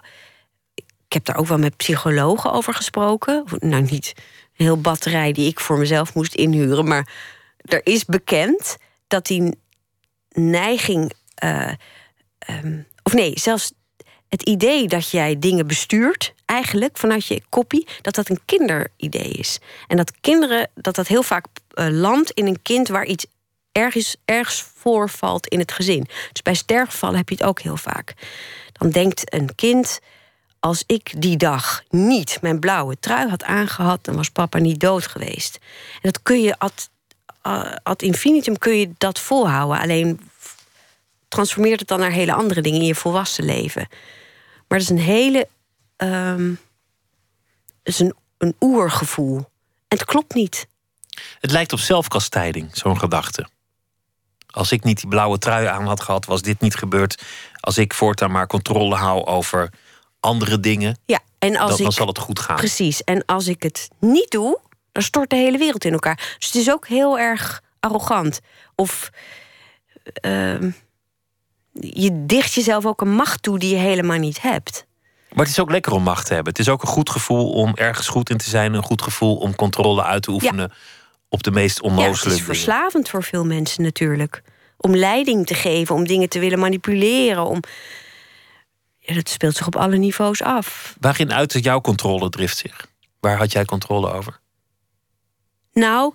Ik heb daar ook wel met psychologen over gesproken. Nou, niet een heel batterij die ik voor mezelf moest inhuren, maar er is bekend dat die neiging. eh, ehm, of nee, zelfs het idee dat jij dingen bestuurt, eigenlijk vanuit je koppie, dat dat een kinderidee is. En dat kinderen, dat dat heel vaak eh, landt in een kind waar iets ergens, ergens voorvalt in het gezin. Dus bij sterfgevallen heb je het ook heel vaak. Dan denkt een kind, als ik die dag niet mijn blauwe trui had aangehad, dan was papa niet dood geweest. En dat kun je ad, infinitum kun je dat volhouden. Alleen transformeert het dan naar hele andere dingen in je volwassen leven. Maar dat is een hele. het is een, een oergevoel. En het klopt niet. Het lijkt op zelfkastijding, zo'n gedachte. Als ik niet die blauwe trui aan had gehad, was dit niet gebeurd. Als ik voortaan maar controle hou over andere dingen, Ja, en als dan, dan ik. zal het goed gaan. Precies. En als ik het niet doe, dan stort de hele wereld in elkaar. Dus het is ook heel erg arrogant. Of ehm, je dicht jezelf ook een macht toe die je helemaal niet hebt. Maar het is ook lekker om macht te hebben. Het is ook een goed gevoel om ergens goed in te zijn. Een goed gevoel om controle uit te oefenen op de meest Ja, het onnozele is dingen. verslavend voor veel mensen natuurlijk. Om leiding te geven, om dingen te willen manipuleren. Om... Ja, dat speelt zich op alle niveaus af. Waarin uit jouw controledrift zich? Waar had jij controle over? Nou,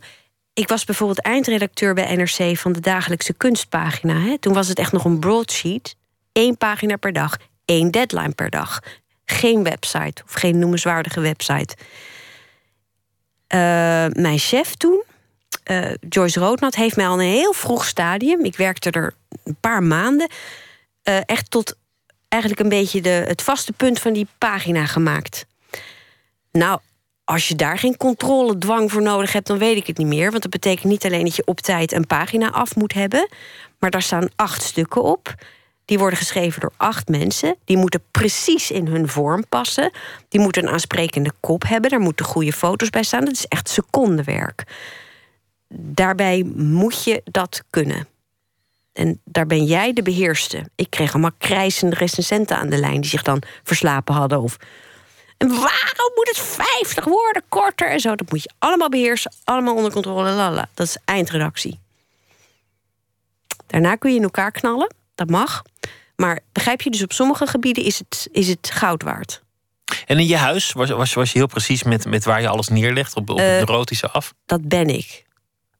ik was bijvoorbeeld eindredacteur bij NRC van de dagelijkse kunstpagina. Hè. Toen was het echt nog een broadsheet. Eén pagina per dag, één deadline per dag. Geen website of geen noemenswaardige website. Eh, mijn chef toen, eh, Joyce Roodnat, heeft mij al in een heel vroeg stadium... ik werkte er een paar maanden... eh, echt tot eigenlijk een beetje de, het vaste punt van die pagina gemaakt. Nou, als je daar geen controledwang voor nodig hebt, dan weet ik het niet meer. Want dat betekent niet alleen dat je op tijd een pagina af moet hebben. Maar daar staan acht stukken op. Die worden geschreven door acht mensen. Die moeten precies in hun vorm passen. Die moeten een aansprekende kop hebben. Daar moeten goede foto's bij staan. Dat is echt secondenwerk. Daarbij moet je dat kunnen. En daar ben jij de beheerste. Ik kreeg allemaal krijzende recensenten aan de lijn... die zich dan verslapen hadden of en waarom moet het 50 woorden korter en zo? Dat moet je allemaal beheersen, allemaal onder controle. Lala. Dat is eindredactie. Daarna kun je in elkaar knallen, dat mag. Maar begrijp je, dus op sommige gebieden is het, is het goud waard. En in je huis was, was, was je heel precies met, met waar je alles neerlegt op, op Eh, het erotische af? Dat ben ik.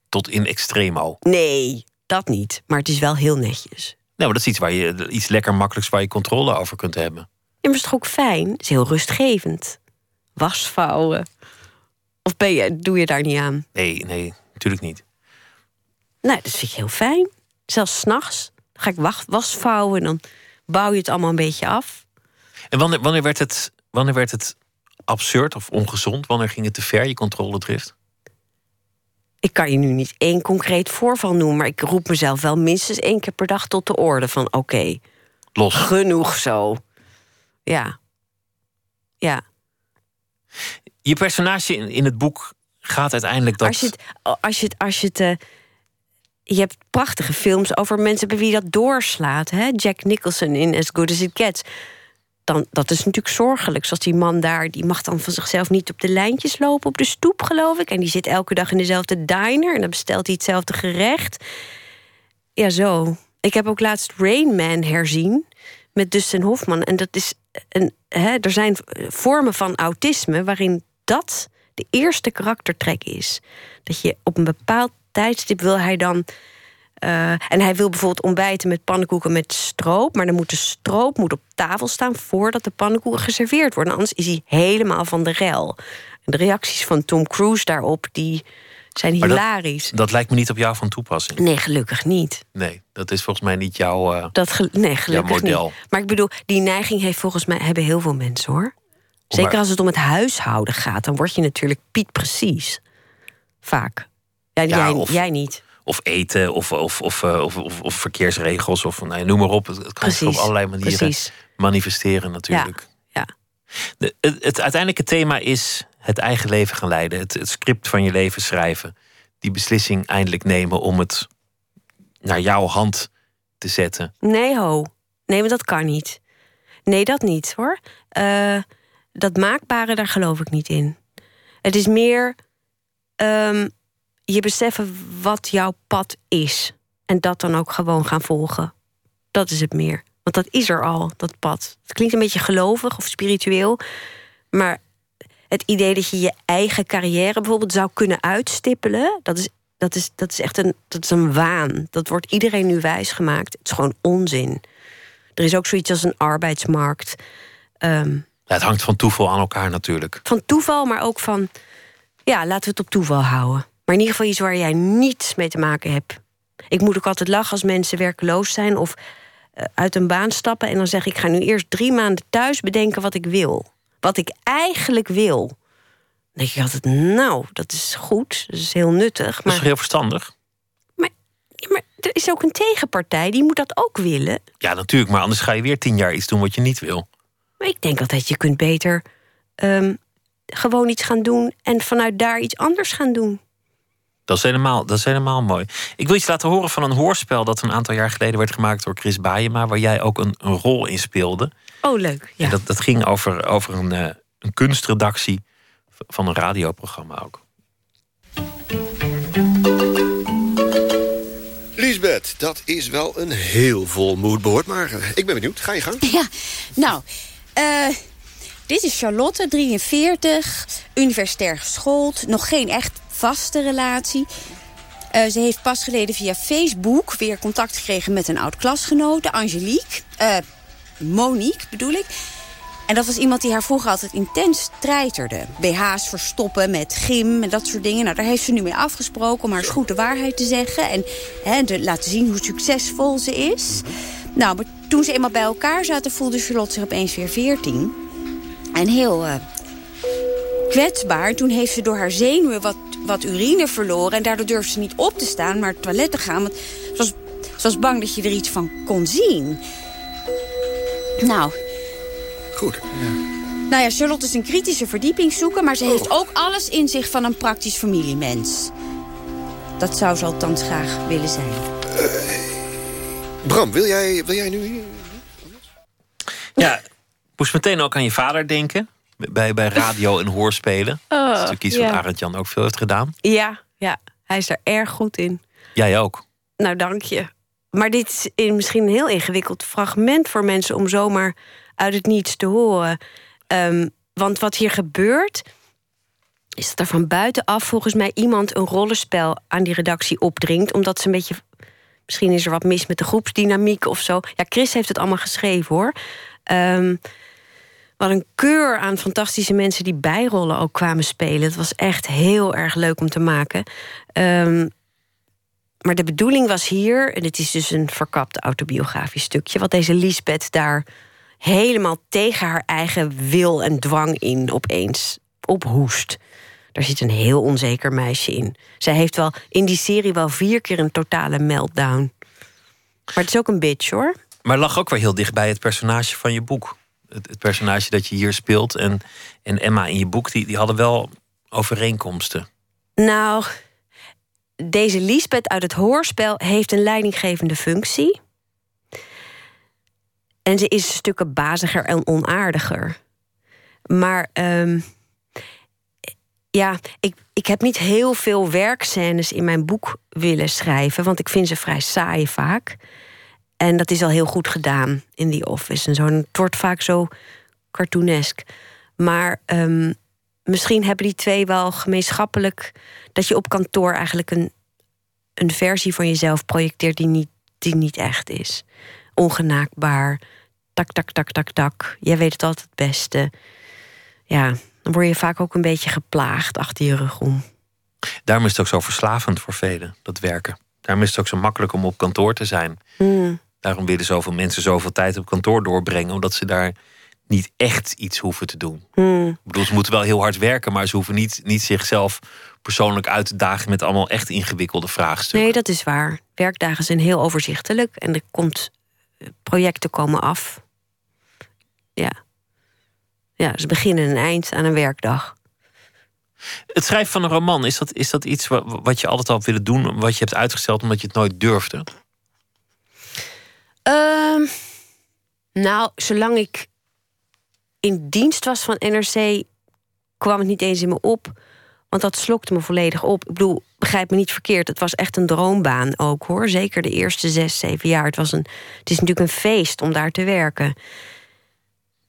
Tot in extremo. Nee, dat niet. Maar het is wel heel netjes. Nee, maar dat is iets waar je iets lekker makkelijks waar je controle over kunt hebben. Ja, maar is toch ook fijn? Het is heel rustgevend. Wasvouwen. Of ben je, doe je daar niet aan? Nee, nee, natuurlijk niet. Nee, dat vind ik heel fijn. Zelfs s'nachts. Ga ik wacht, wasvouwen en dan bouw je het allemaal een beetje af. En wanneer, wanneer, werd het, wanneer werd het absurd of ongezond? Wanneer ging het te ver, je controledrift? Ik kan je nu niet één concreet voorval noemen, maar ik roep mezelf wel minstens één keer per dag tot de orde van oké, Los. genoeg zo. Ja. Ja. Je personage in, in het boek gaat uiteindelijk dat... Als je het, als je het, als je het eh, je hebt prachtige films over mensen bij wie dat doorslaat. Hè? Jack Nicholson in As Good As It Gets. Dan, dat is natuurlijk zorgelijk. Zoals die man daar, die mag dan van zichzelf niet op de lijntjes lopen op de stoep, geloof ik. En die zit elke dag in dezelfde diner en dan bestelt hij hetzelfde gerecht. Ja, zo. Ik heb ook laatst Rain Man herzien met Dustin Hoffman. En dat is een, hè, er zijn vormen van autisme waarin dat de eerste karaktertrek is. Dat je op een bepaald tijdstip wil hij dan. Eh, en hij wil bijvoorbeeld ontbijten met pannenkoeken met stroop. Maar dan moet de stroop moet op tafel staan voordat de pannenkoeken geserveerd worden. Anders is hij helemaal van de rel. En de reacties van Tom Cruise daarop die zijn dat- hilarisch. Dat lijkt me niet op jou van toepassing. Nee, gelukkig niet. Nee, dat is volgens mij niet jouw... eh, Dat gel- nee, gelukkig model. niet. Maar ik bedoel, die neiging heeft volgens mij hebben heel veel mensen hoor. Zeker maar- als het om het huishouden gaat, dan word je natuurlijk Piet precies. Vaak. Ja, Ja, jij, of- jij niet. Of eten, of, of, of, eh, of, of, of verkeersregels, of nou, ja, noem maar op. Het, kan zich op allerlei manieren precies. manifesteren natuurlijk. Ja. De, het, het uiteindelijke thema is het eigen leven gaan leiden. Het, het script van je leven schrijven. Die beslissing eindelijk nemen om het naar jouw hand te zetten. Nee, ho. Nee, maar dat kan niet. Nee, dat niet hoor. Eh, dat maakbare, daar geloof ik niet in. Het is meer ehm, je beseffen wat jouw pad is. En dat dan ook gewoon gaan volgen. Dat is het meer. Want dat is er al, dat pad. Het klinkt een beetje gelovig of spiritueel. Maar het idee dat je je eigen carrière bijvoorbeeld zou kunnen uitstippelen, dat is, dat is, dat is echt een, dat is een waan. Dat wordt iedereen nu wijsgemaakt. Het is gewoon onzin. Er is ook zoiets als een arbeidsmarkt. Ehm, Ja, het hangt van toeval aan elkaar natuurlijk. van toeval, maar ook van. Ja, laten we het op toeval houden. Maar in ieder geval iets waar jij niets mee te maken hebt. Ik moet ook altijd lachen als mensen werkloos zijn of eh, uit een baan stappen. En dan zeg ik: ik ga nu eerst drie maanden thuis bedenken wat ik wil. Wat ik eigenlijk wil. Dan denk ik altijd: nou, dat is goed. Dat is heel nuttig. Dat is Maar, heel verstandig? Maar er is ook een tegenpartij die moet dat ook willen. Ja, natuurlijk. Maar anders ga je weer tien jaar iets doen wat je niet wil. Maar ik denk altijd: je kunt beter ehm, gewoon iets gaan doen en vanuit daar iets anders gaan doen. Dat is, helemaal, dat is helemaal mooi. Ik wil iets laten horen van een hoorspel dat een aantal jaar geleden werd gemaakt door Chris Baayema, waar jij ook een, een rol in speelde. Oh, leuk. Ja. En dat, dat ging over, over een, eh, een kunstredactie van een radioprogramma ook. Lisbeth, dat is wel een heel vol moodboard, maar eh, ik ben benieuwd. Ga je gang. Ja, nou, eh, dit is Charlotte, 43, universitair geschoold. Nog geen echt vaste relatie. Eh, ze heeft pas geleden via Facebook weer contact gekregen met een oud klasgenote, Angelique. Eh, Monique bedoel ik. En dat was iemand die haar vroeger altijd intens treiterde. BH's verstoppen met gym en dat soort dingen. Nou, daar heeft ze nu mee afgesproken om haar eens goed de waarheid te zeggen. En hè, te laten zien hoe succesvol ze is. Nou, maar toen ze eenmaal bij elkaar zaten, voelde Charlotte zich opeens weer 14. En heel eh, kwetsbaar. Toen heeft ze door haar zenuwen wat, wat urine verloren. En daardoor durfde ze niet op te staan, maar het toilet te gaan. Want ze was, ze was bang dat je er iets van kon zien. Nou, Goed. nou ja, Charlotte is een kritische verdiepingszoeker... maar ze heeft ook alles in zich van een praktisch familiemens. Dat zou ze althans graag willen zijn. Bram, wil jij, wil jij nu... Ja, ik moest meteen ook aan je vader denken. Bij, bij radio en hoorspelen. dat is natuurlijk iets wat ja. Arend Jan ook veel heeft gedaan. Ja, ja, hij is er erg goed in. Jij ook. Nou, dank je. maar dit is in misschien een heel ingewikkeld fragment voor mensen om zomaar uit het niets te horen. Um, want wat hier gebeurt, is dat er van buitenaf volgens mij iemand een rollenspel aan die redactie opdringt, omdat ze een beetje. Misschien is er wat mis met de groepsdynamiek of zo. Ja, Chris heeft het allemaal geschreven hoor. Um, wat een keur aan fantastische mensen die bijrollen ook kwamen spelen. Het was echt heel erg leuk om te maken. Um, maar de bedoeling was hier, en het is dus een verkapt autobiografisch stukje, wat deze Lisbeth daar helemaal tegen haar eigen wil en dwang in opeens ophoest. Daar zit een heel onzeker meisje in. Zij heeft wel in die serie wel vier keer een totale meltdown. Maar het is ook een bitch hoor. Maar lag ook weer heel dicht bij het personage van je boek. Het, personage dat je hier speelt en, en Emma in je boek, die, die hadden wel overeenkomsten. Nou, deze Lisbeth uit het hoorspel heeft een leidinggevende functie. En ze is stukken baziger en onaardiger. Maar um, ja, ik, ik heb niet heel veel werkscènes in mijn boek willen schrijven, want ik vind ze vrij saai vaak. En dat is al heel goed gedaan in die office en zo. het wordt vaak zo cartoonesk. Maar um, misschien hebben die twee wel gemeenschappelijk dat je op kantoor eigenlijk een, een versie van jezelf projecteert die niet, die niet echt is. Ongenaakbaar. Tak, tak, tak, tak, tak. Jij weet het altijd het beste. Ja, dan word je vaak ook een beetje geplaagd achter je rug om. Daarom is het ook zo verslavend voor velen, dat werken. Daarom is het ook zo makkelijk om op kantoor te zijn. Hmm. Daarom willen zoveel mensen zoveel tijd op kantoor doorbrengen, omdat ze daar niet echt iets hoeven te doen. Hmm. Ik bedoel, ze moeten wel heel hard werken, maar ze hoeven niet, niet zichzelf persoonlijk uit te dagen met allemaal echt ingewikkelde vraagstukken. Nee, dat is waar. Werkdagen zijn heel overzichtelijk en er komt eh, projecten komen af. Ja. Ja, ze beginnen en eind aan een werkdag. Het schrijven van een roman, is dat, is dat iets wat je altijd al willen doen, wat je hebt uitgesteld omdat je het nooit durfde? Uh, nou, zolang ik in dienst was van NRC, kwam het niet eens in me op. Want dat slokte me volledig op. Ik bedoel, begrijp me niet verkeerd. Het was echt een droombaan ook hoor. Zeker de eerste zes, zeven jaar. Het, was een, het is natuurlijk een feest om daar te werken.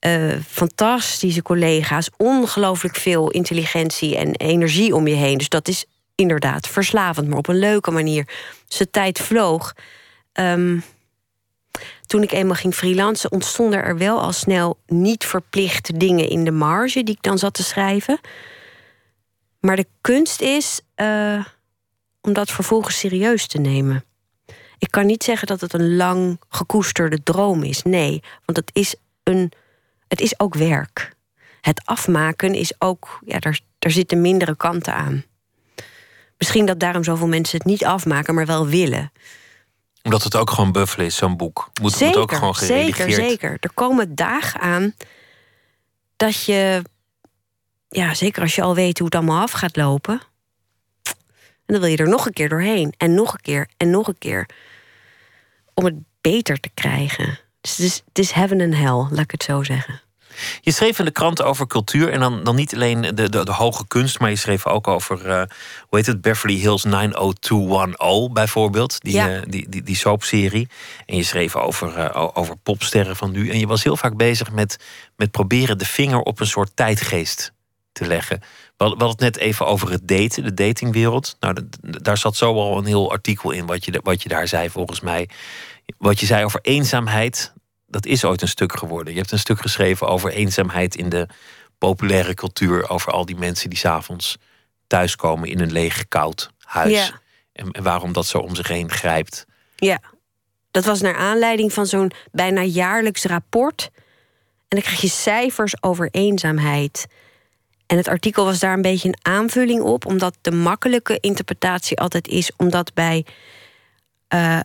Uh, fantastische collega's. Ongelooflijk veel intelligentie en energie om je heen. Dus dat is inderdaad verslavend, maar op een leuke manier. Dus de tijd vloog. Um, toen ik eenmaal ging freelancen, ontstonden er wel al snel niet verplichte dingen in de marge die ik dan zat te schrijven. Maar de kunst is uh, om dat vervolgens serieus te nemen. Ik kan niet zeggen dat het een lang gekoesterde droom is. Nee, want het is, een, het is ook werk. Het afmaken is ook, ja, daar, daar zitten mindere kanten aan. Misschien dat daarom zoveel mensen het niet afmaken, maar wel willen omdat het ook gewoon buffelen is, zo'n boek. Moet, zeker, moet ook gewoon geredigeerd. Zeker, zeker. Er komen dagen aan dat je... Ja, zeker als je al weet hoe het allemaal af gaat lopen... en dan wil je er nog een keer doorheen. En nog een keer, en nog een keer. Om het beter te krijgen. Dus het is, het is heaven en hell, laat ik het zo zeggen. Je schreef in de krant over cultuur en dan, dan niet alleen de, de, de hoge kunst, maar je schreef ook over, uh, hoe heet het, Beverly Hills 90210 bijvoorbeeld, die, ja. uh, die, die, die soapserie. En je schreef over, uh, over popsterren van nu. En je was heel vaak bezig met, met proberen de vinger op een soort tijdgeest te leggen. We hadden het net even over het daten, de datingwereld. Nou, daar zat zo al een heel artikel in wat je, wat je daar zei, volgens mij. Wat je zei over eenzaamheid, dat is ooit een stuk geworden. Je hebt een stuk geschreven over eenzaamheid in de populaire cultuur. Over al die mensen die s'avonds thuiskomen in een leeg, koud huis. Ja. En, en waarom dat zo om zich heen grijpt. Ja, dat was naar aanleiding van zo'n bijna jaarlijks rapport. En dan krijg je cijfers over eenzaamheid. En het artikel was daar een beetje een aanvulling op, omdat de makkelijke interpretatie altijd is omdat bij uh,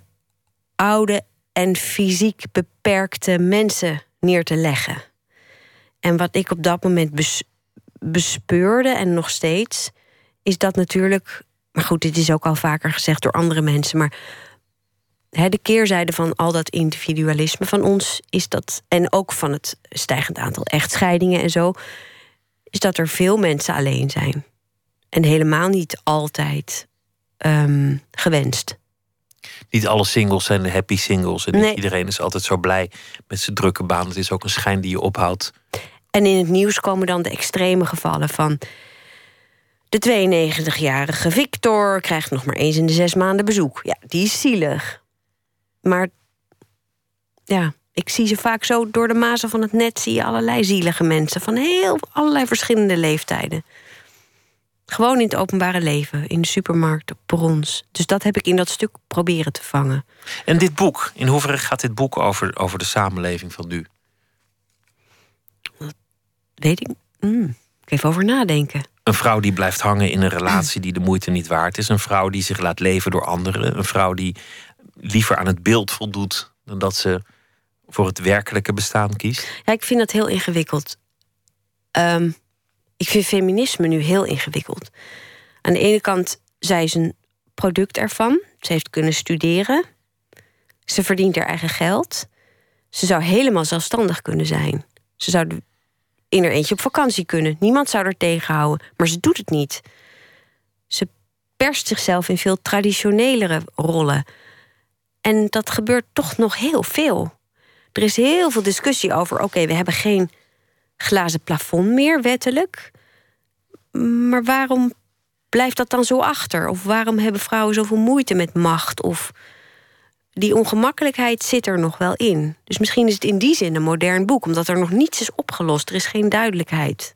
oude en fysiek beperkte mensen neer te leggen. En wat ik op dat moment bes bespeurde en nog steeds, is dat natuurlijk. Maar goed, dit is ook al vaker gezegd door andere mensen. Maar hè, de keerzijde van al dat individualisme van ons is dat. En ook van het stijgend aantal echtscheidingen en zo. Is dat er veel mensen alleen zijn. En helemaal niet altijd um, gewenst. Niet alle singles zijn de happy singles. En niet iedereen is altijd zo blij met zijn drukke baan. Het is ook een schijn die je ophoudt. En in het nieuws komen dan de extreme gevallen van. De 92-jarige Victor krijgt nog maar eens in de zes maanden bezoek. Ja, die is zielig. Maar ja, ik zie ze vaak zo door de mazen van het net. Zie je allerlei zielige mensen van heel allerlei verschillende leeftijden. Gewoon in het openbare leven, in de supermarkt, op brons. Dus dat heb ik in dat stuk proberen te vangen. En dit boek, in hoeverre gaat dit boek over, over de samenleving van nu? Dat weet ik. Mm, even over nadenken. Een vrouw die blijft hangen in een relatie die de moeite niet waard is. Een vrouw die zich laat leven door anderen. Een vrouw die liever aan het beeld voldoet dan dat ze voor het werkelijke bestaan kiest. Ja, ik vind dat heel ingewikkeld. Um, ik vind feminisme nu heel ingewikkeld. Aan de ene kant, zij is een product ervan. Ze heeft kunnen studeren. Ze verdient haar eigen geld. Ze zou helemaal zelfstandig kunnen zijn. Ze zou in haar eentje op vakantie kunnen. Niemand zou er tegenhouden. Maar ze doet het niet. Ze perst zichzelf in veel traditionelere rollen. En dat gebeurt toch nog heel veel. Er is heel veel discussie over: oké, we hebben geen glazen plafond meer, wettelijk. Maar waarom blijft dat dan zo achter? Of waarom hebben vrouwen zoveel moeite met macht? Of die ongemakkelijkheid zit er nog wel in. Dus misschien is het in die zin een modern boek, omdat er nog niets is opgelost. Er is geen duidelijkheid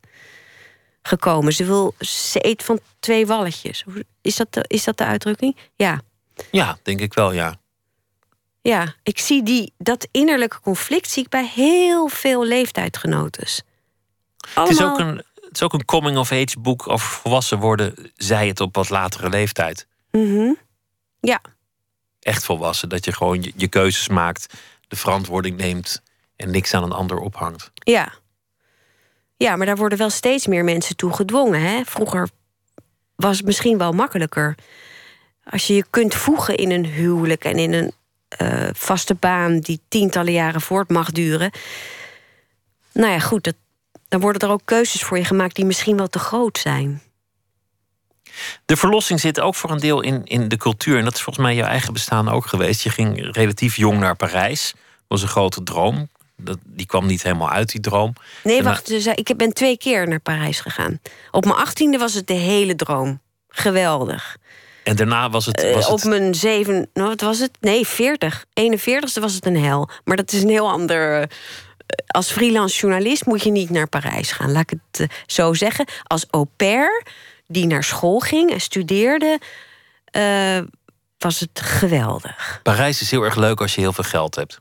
gekomen. Ze, wil, ze eet van twee walletjes. Is dat de, is dat de uitdrukking? Ja. Ja, denk ik wel, ja. Ja, ik zie die, dat innerlijke conflict zie ik bij heel veel leeftijdgenotes. Het is ook een, het is ook een coming-of-age boek over volwassen worden, zij het op wat latere leeftijd. Mm Ja. Echt volwassen, dat je gewoon je, je, keuzes maakt, de verantwoording neemt en niks aan een ander ophangt. Ja. Ja, maar daar worden wel steeds meer mensen toe gedwongen. Hè? Vroeger was het misschien wel makkelijker. Als je je kunt voegen in een huwelijk en in een uh, vaste baan die tientallen jaren voort mag duren. Nou ja, goed, dat, dan worden er ook keuzes voor je gemaakt die misschien wel te groot zijn. De verlossing zit ook voor een deel in, in de cultuur. En dat is volgens mij jouw eigen bestaan ook geweest. Je ging relatief jong naar Parijs. Dat was een grote droom. Dat, die kwam niet helemaal uit, die droom. Nee, wacht. Dus, ik ben twee keer naar Parijs gegaan. Op mijn achttiende was het de hele droom. Geweldig. En daarna was het. Was uh, op mijn zeven. Nou, wat was het? Nee, 40. 41ste was het een hel. Maar dat is een heel ander. Als freelance journalist moet je niet naar Parijs gaan. Laat ik het uh, zo zeggen. Als au pair die naar school ging en studeerde, was het geweldig. Parijs is heel erg leuk als je heel veel geld hebt.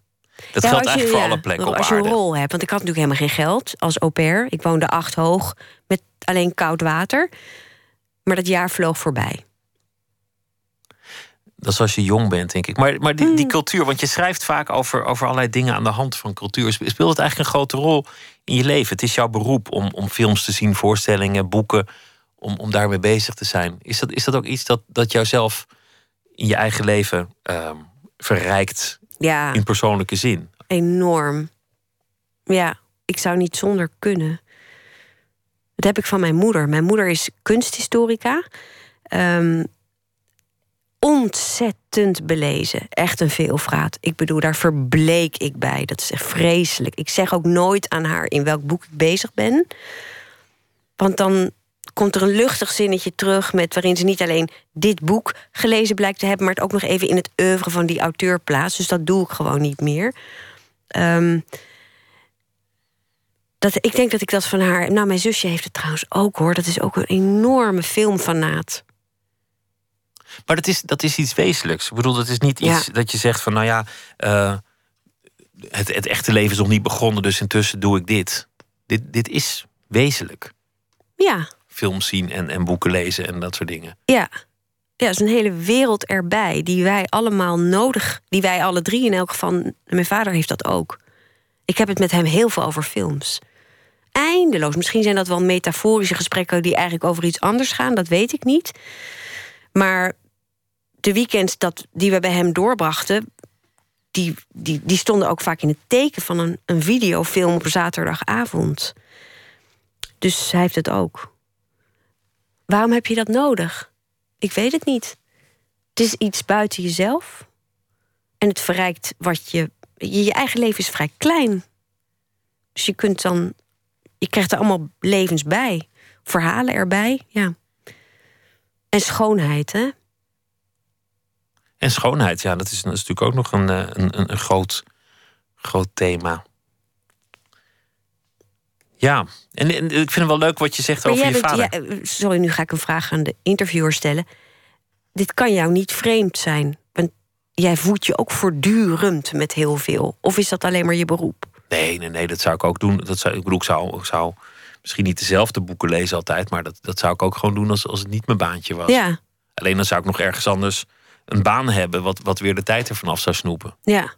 Dat ja, geldt eigenlijk voor alle plekken op Als je een rol hebt. Want ik had natuurlijk helemaal geen geld als au pair. Ik woonde acht hoog met alleen koud water. Maar dat jaar vloog voorbij. Dat is als je jong bent, denk ik. Maar, maar die, die hmm. cultuur, want je schrijft vaak over, over allerlei dingen aan de hand van cultuur. Speelt het eigenlijk een grote rol in je leven? Het is jouw beroep om, om films te zien, voorstellingen, boeken, om, om daarmee bezig te zijn. Is dat, is dat ook iets dat, dat jou zelf in je eigen leven uh, verrijkt ja, in persoonlijke zin? Enorm. Ja, ik zou niet zonder kunnen. Dat heb ik van mijn moeder. Mijn moeder is kunsthistorica. Um, ontzettend belezen. Echt een veelvraat. Ik bedoel, daar verbleek ik bij. Dat is echt vreselijk. Ik zeg ook nooit aan haar in welk boek ik bezig ben. Want dan komt er een luchtig zinnetje terug met waarin ze niet alleen dit boek gelezen blijkt te hebben, maar het ook nog even in het oeuvre van die auteur plaatst. Dus dat doe ik gewoon niet meer. Um, dat, ik denk dat ik dat van haar. Nou, mijn zusje heeft het trouwens ook hoor. Dat is ook een enorme filmfanaat. Maar dat is, dat is iets wezenlijks. Ik bedoel, dat is niet iets dat je zegt van, nou ja, uh, het, het echte leven is nog niet begonnen, dus intussen doe ik dit. Dit, dit is wezenlijk. Ja. Films zien en, en boeken lezen en dat soort dingen. Ja. Ja, er is een hele wereld erbij die wij allemaal nodig, die wij alle drie in elk geval. Mijn vader heeft dat ook. Ik heb het met hem heel veel over films. Eindeloos. Misschien zijn dat wel metaforische gesprekken die eigenlijk over iets anders gaan, dat weet ik niet. Maar de weekends dat, die we bij hem doorbrachten, die, die, die stonden ook vaak in het teken van een, een videofilm op zaterdagavond. Dus hij heeft het ook. Waarom heb je dat nodig? Ik weet het niet. Het is iets buiten jezelf. En het verrijkt wat je. Je, je eigen leven is vrij klein. Dus je kunt dan. Je krijgt er allemaal levens bij. Verhalen erbij, ja. En schoonheid, hè? En schoonheid, ja, dat is, dat is natuurlijk ook nog een, eh, een, een, groot, groot thema. Ja, en, ik vind het wel leuk wat je zegt over je vader. Ja, sorry, nu ga ik een vraag aan de interviewer stellen. Dit kan jou niet vreemd zijn. Want jij voedt je ook voortdurend met heel veel. Of is dat alleen maar je beroep? Nee, nee, nee, dat zou ik ook doen. Dat zou, ik bedoel, ik zou, ik zou misschien niet dezelfde boeken lezen altijd, maar dat, dat zou ik ook gewoon doen als, als het niet mijn baantje was. Ja. Alleen dan zou ik nog ergens anders een baan hebben wat, wat weer de tijd ervan af zou snoepen. Ja.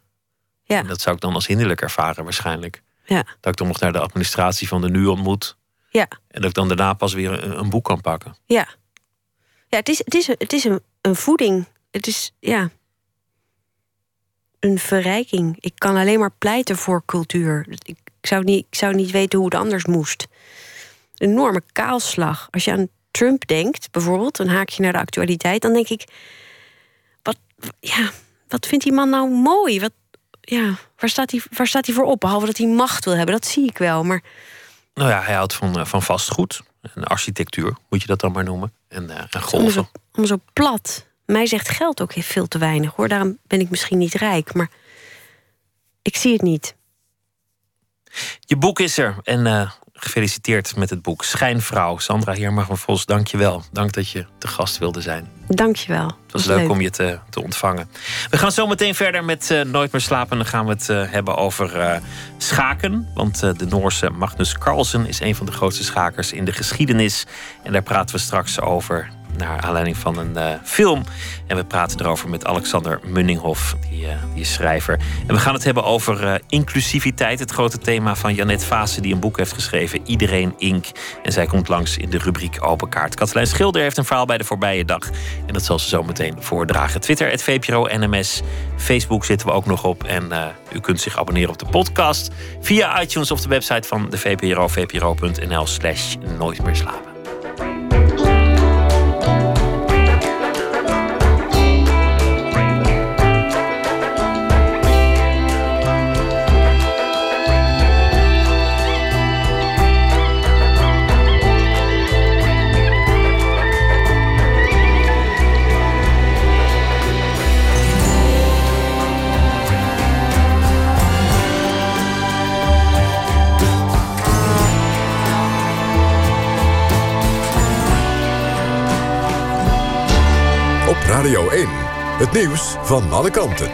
ja. En dat zou ik dan als hinderlijk ervaren waarschijnlijk. Ja. Dat ik dan nog naar de administratie van de nu ontmoet. Ja. En dat ik dan daarna pas weer een, een boek kan pakken. Ja. Ja, het is, het is, het is een, een voeding. Het is, ja... Een verrijking. Ik kan alleen maar pleiten voor cultuur. Ik, ik, zou, niet, ik zou niet weten hoe het anders moest. Een enorme kaalslag. Als je aan Trump denkt, bijvoorbeeld, dan haak je naar de actualiteit, dan denk ik ja, wat vindt die man nou mooi? Wat, ja, waar, staat hij, waar staat hij voor op? Behalve dat hij macht wil hebben, dat zie ik wel. Maar... Nou ja, hij houdt van, eh, van vastgoed. En architectuur, moet je dat dan maar noemen. En, uh, en golven. Om zo, zo plat. Mij zegt geld ook veel te weinig hoor. Daarom ben ik misschien niet rijk, maar ik zie het niet. Je boek is er. En uh, gefeliciteerd met het boek Schijnvrouw. Sandra Heerma van Vos, dank je wel. Dank dat je te gast wilde zijn. Dank je wel. Het was leuk, om je te, te ontvangen. We gaan zo meteen verder met uh, Nooit meer slapen. Dan gaan we het uh, hebben over uh, schaken. Want de Noorse Magnus Carlsen is een van de grootste schakers in de geschiedenis. En daar praten we straks over naar aanleiding van een uh, film. En we praten erover met Alexander Munninghoff, die, uh, die schrijver. En we gaan het hebben over uh, inclusiviteit, het grote thema van Janet Vaassen, die een boek heeft geschreven, Iedereen Ink. En zij komt langs in de rubriek Open Kaart. Katelijn Schilder heeft een verhaal bij de voorbije dag. En dat zal ze zo meteen voordragen. Twitter, het VPRO NMS. Facebook zitten we ook nog op. En u kunt zich abonneren op de podcast via iTunes of de website van de VPRO, vpro.nl slash nooit meer slapen. Radio 1. Het nieuws van alle kanten.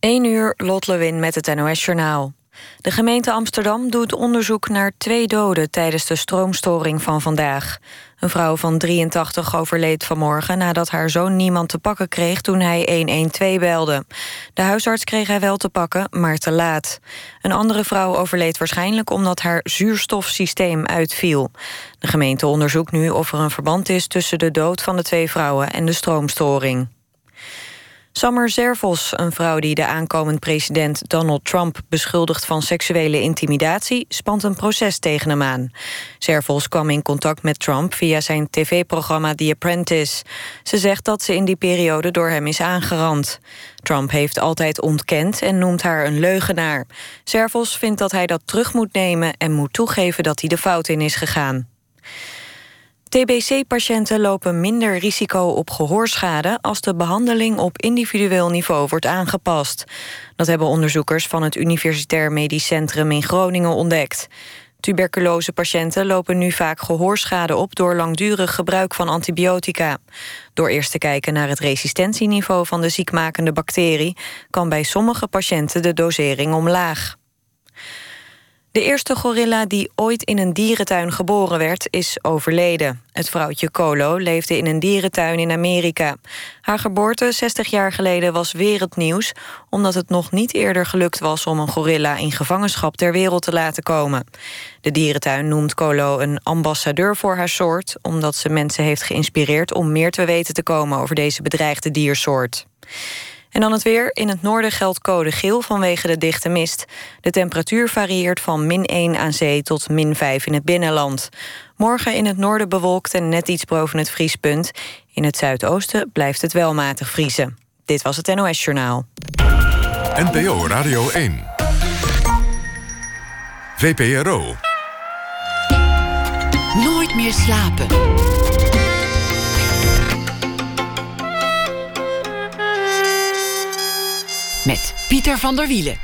1 uur, Lot Lewin met het NOS Journaal. De gemeente Amsterdam doet onderzoek naar twee doden tijdens de stroomstoring van vandaag. Een vrouw van 83 overleed vanmorgen nadat haar zoon niemand te pakken kreeg toen hij 112 belde. De huisarts kreeg hij wel te pakken, maar te laat. Een andere vrouw overleed waarschijnlijk omdat haar zuurstofsysteem uitviel. De gemeente onderzoekt nu of er een verband is tussen de dood van de twee vrouwen en de stroomstoring. Summer Zervos, een vrouw die de aankomend president Donald Trump beschuldigt van seksuele intimidatie, spant een proces tegen hem aan. Zervos kwam in contact met Trump via zijn tv-programma The Apprentice. Ze zegt dat ze in die periode door hem is aangerand. Trump heeft altijd ontkend en noemt haar een leugenaar. Zervos vindt dat hij dat terug moet nemen en moet toegeven dat hij de fout in is gegaan. TBC-patiënten lopen minder risico op gehoorschade als de behandeling op individueel niveau wordt aangepast. Dat hebben onderzoekers van het Universitair Medisch Centrum in Groningen ontdekt. Tuberculosepatiënten lopen nu vaak gehoorschade op door langdurig gebruik van antibiotica. Door eerst te kijken naar het resistentieniveau van de ziekmakende bacterie, kan bij sommige patiënten de dosering omlaag. De eerste gorilla die ooit in een dierentuin geboren werd, is overleden. Het vrouwtje Colo leefde in een dierentuin in Amerika. Haar geboorte 60 jaar geleden was wereldnieuws... omdat het nog niet eerder gelukt was om een gorilla in gevangenschap ter wereld te laten komen. De dierentuin noemt Colo een ambassadeur voor haar soort... omdat ze mensen heeft geïnspireerd om meer te weten te komen over deze bedreigde diersoort. En dan het weer. In het noorden geldt code geel vanwege de dichte mist. De temperatuur varieert van min 1 aan zee tot min 5 in het binnenland. Morgen in het noorden bewolkt en net iets boven het vriespunt. In het zuidoosten blijft het wel matig vriezen. Dit was het NOS Journaal. NPO Radio 1. VPRO. Nooit meer slapen. Met Pieter van der Wielen.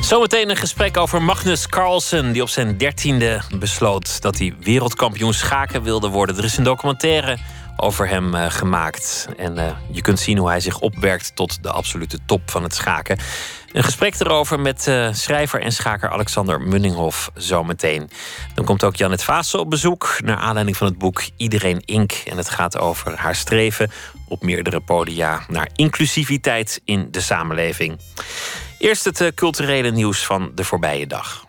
Zometeen een gesprek over Magnus Carlsen, die op zijn dertiende besloot dat hij wereldkampioen schaken wilde worden. Er is een documentaire over hem uh, gemaakt. En uh, je kunt zien hoe hij zich opwerkt tot de absolute top van het schaken. Een gesprek erover met uh, schrijver en schaker Alexander Munninghoff zometeen. Dan komt ook Janet Vaassen op bezoek... naar aanleiding van het boek Iedereen Ink. En het gaat over haar streven op meerdere podia... naar inclusiviteit in de samenleving. Eerst het culturele nieuws van de voorbije dag.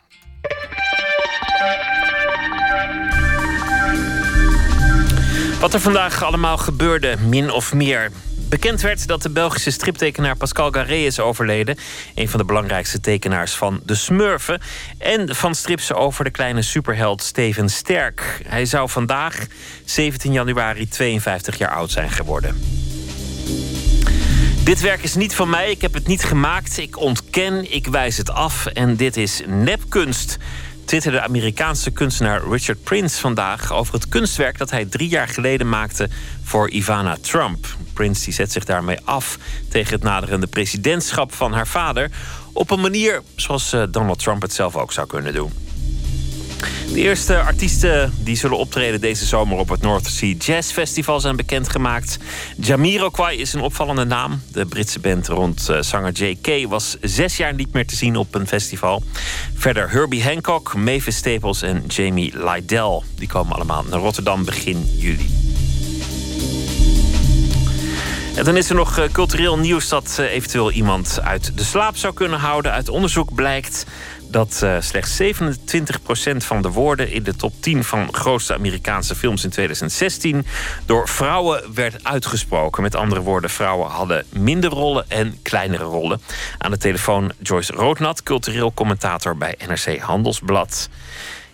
Wat er vandaag allemaal gebeurde, min of meer. Bekend werd dat de Belgische striptekenaar Pascal Garé is overleden. Een van de belangrijkste tekenaars van De Smurfen. En van strips over de kleine superheld Steven Sterk. Hij zou vandaag, 17 januari, 52 jaar oud zijn geworden. Dit werk is niet van mij, ik heb het niet gemaakt. Ik ontken, ik wijs het af en dit is nepkunst twitterde de Amerikaanse kunstenaar Richard Prince vandaag over het kunstwerk dat hij drie jaar geleden maakte voor Ivana Trump. Prince die zet zich daarmee af tegen het naderende presidentschap van haar vader op een manier zoals eh, Donald Trump het zelf ook zou kunnen doen. De eerste artiesten die zullen optreden deze zomer op het North Sea Jazz Festival zijn bekendgemaakt. Jamiroquai is een opvallende naam. De Britse band rond uh, zanger J.K. was zes jaar niet meer te zien op een festival. Verder Herbie Hancock, Mavis Staples en Jamie Lydell. Die komen allemaal naar Rotterdam begin juli. En dan is er nog eh, cultureel nieuws dat eh, eventueel iemand uit de slaap zou kunnen houden. Uit onderzoek blijkt dat uh, slechts 27% van de woorden in de top 10 van grootste Amerikaanse films in 2016 door vrouwen werd uitgesproken. Met andere woorden, vrouwen hadden minder rollen en kleinere rollen. Aan de telefoon Joyce Roodnat, cultureel commentator bij NRC Handelsblad.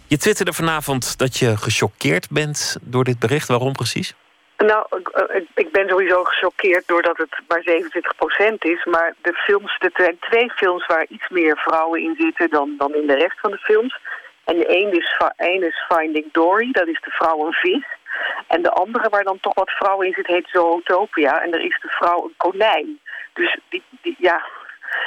Je twitterde vanavond dat je gechoqueerd bent door dit bericht. Waarom precies? Nou, eh, ik ben sowieso gechoqueerd doordat het maar 27% is. Maar de films, er zijn twee films waar iets meer vrouwen in zitten dan, dan in de rest van de films. En de een is, Finding Dory, dat is de vrouw een vis. En de andere waar dan toch wat vrouwen in zit, heet Zootopia. En daar is de vrouw een konijn. Dus die, die, ja,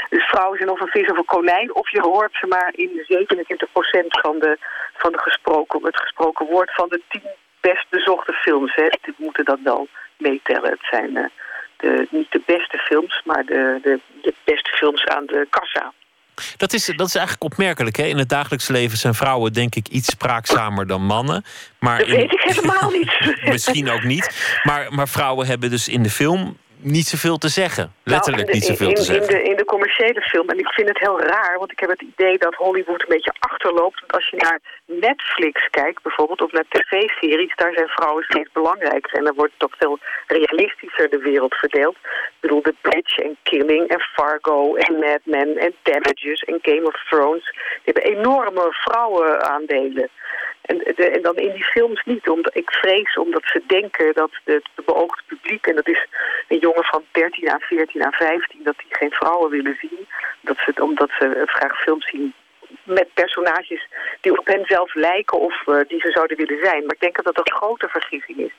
dus vrouwen zijn of een vis of een konijn. Of je hoort ze maar in 27% van, de, van de gesproken, het gesproken woord van de 10 best bezochte films. Hè. Die moeten dat wel meetellen. Het zijn uh, de, niet de beste films, maar de, de, de beste films aan de kassa. Dat is, dat is eigenlijk opmerkelijk. Hè? In het dagelijks leven zijn vrouwen denk ik iets spraakzamer dan mannen. Maar dat weet ik helemaal niet. misschien ook niet. Maar, maar vrouwen hebben dus in de film niet zoveel te zeggen. Letterlijk nou, niet zoveel in, te zeggen. In de, in de commerciële film, en ik vind het heel raar... want ik heb het idee dat Hollywood een beetje achterloopt. Want als je naar Netflix kijkt bijvoorbeeld, of naar tv-series... daar zijn vrouwen steeds belangrijker. En dan wordt toch veel realistischer de wereld verdeeld. Ik bedoel, The Bridge en Killing en Fargo en Mad Men en Damages en Game of Thrones. Die hebben enorme vrouwenaandelen. En, en, dan in die films niet. Omdat, ik vrees omdat ze denken dat het beoogde publiek... en dat is een jongen van 13 aan 14 aan 15... dat die geen vrouwen willen zien. Dat ze, omdat ze graag films zien met personages die op hen zelf lijken... of uh, die ze zouden willen zijn. Maar ik denk dat dat een grote vergissing is.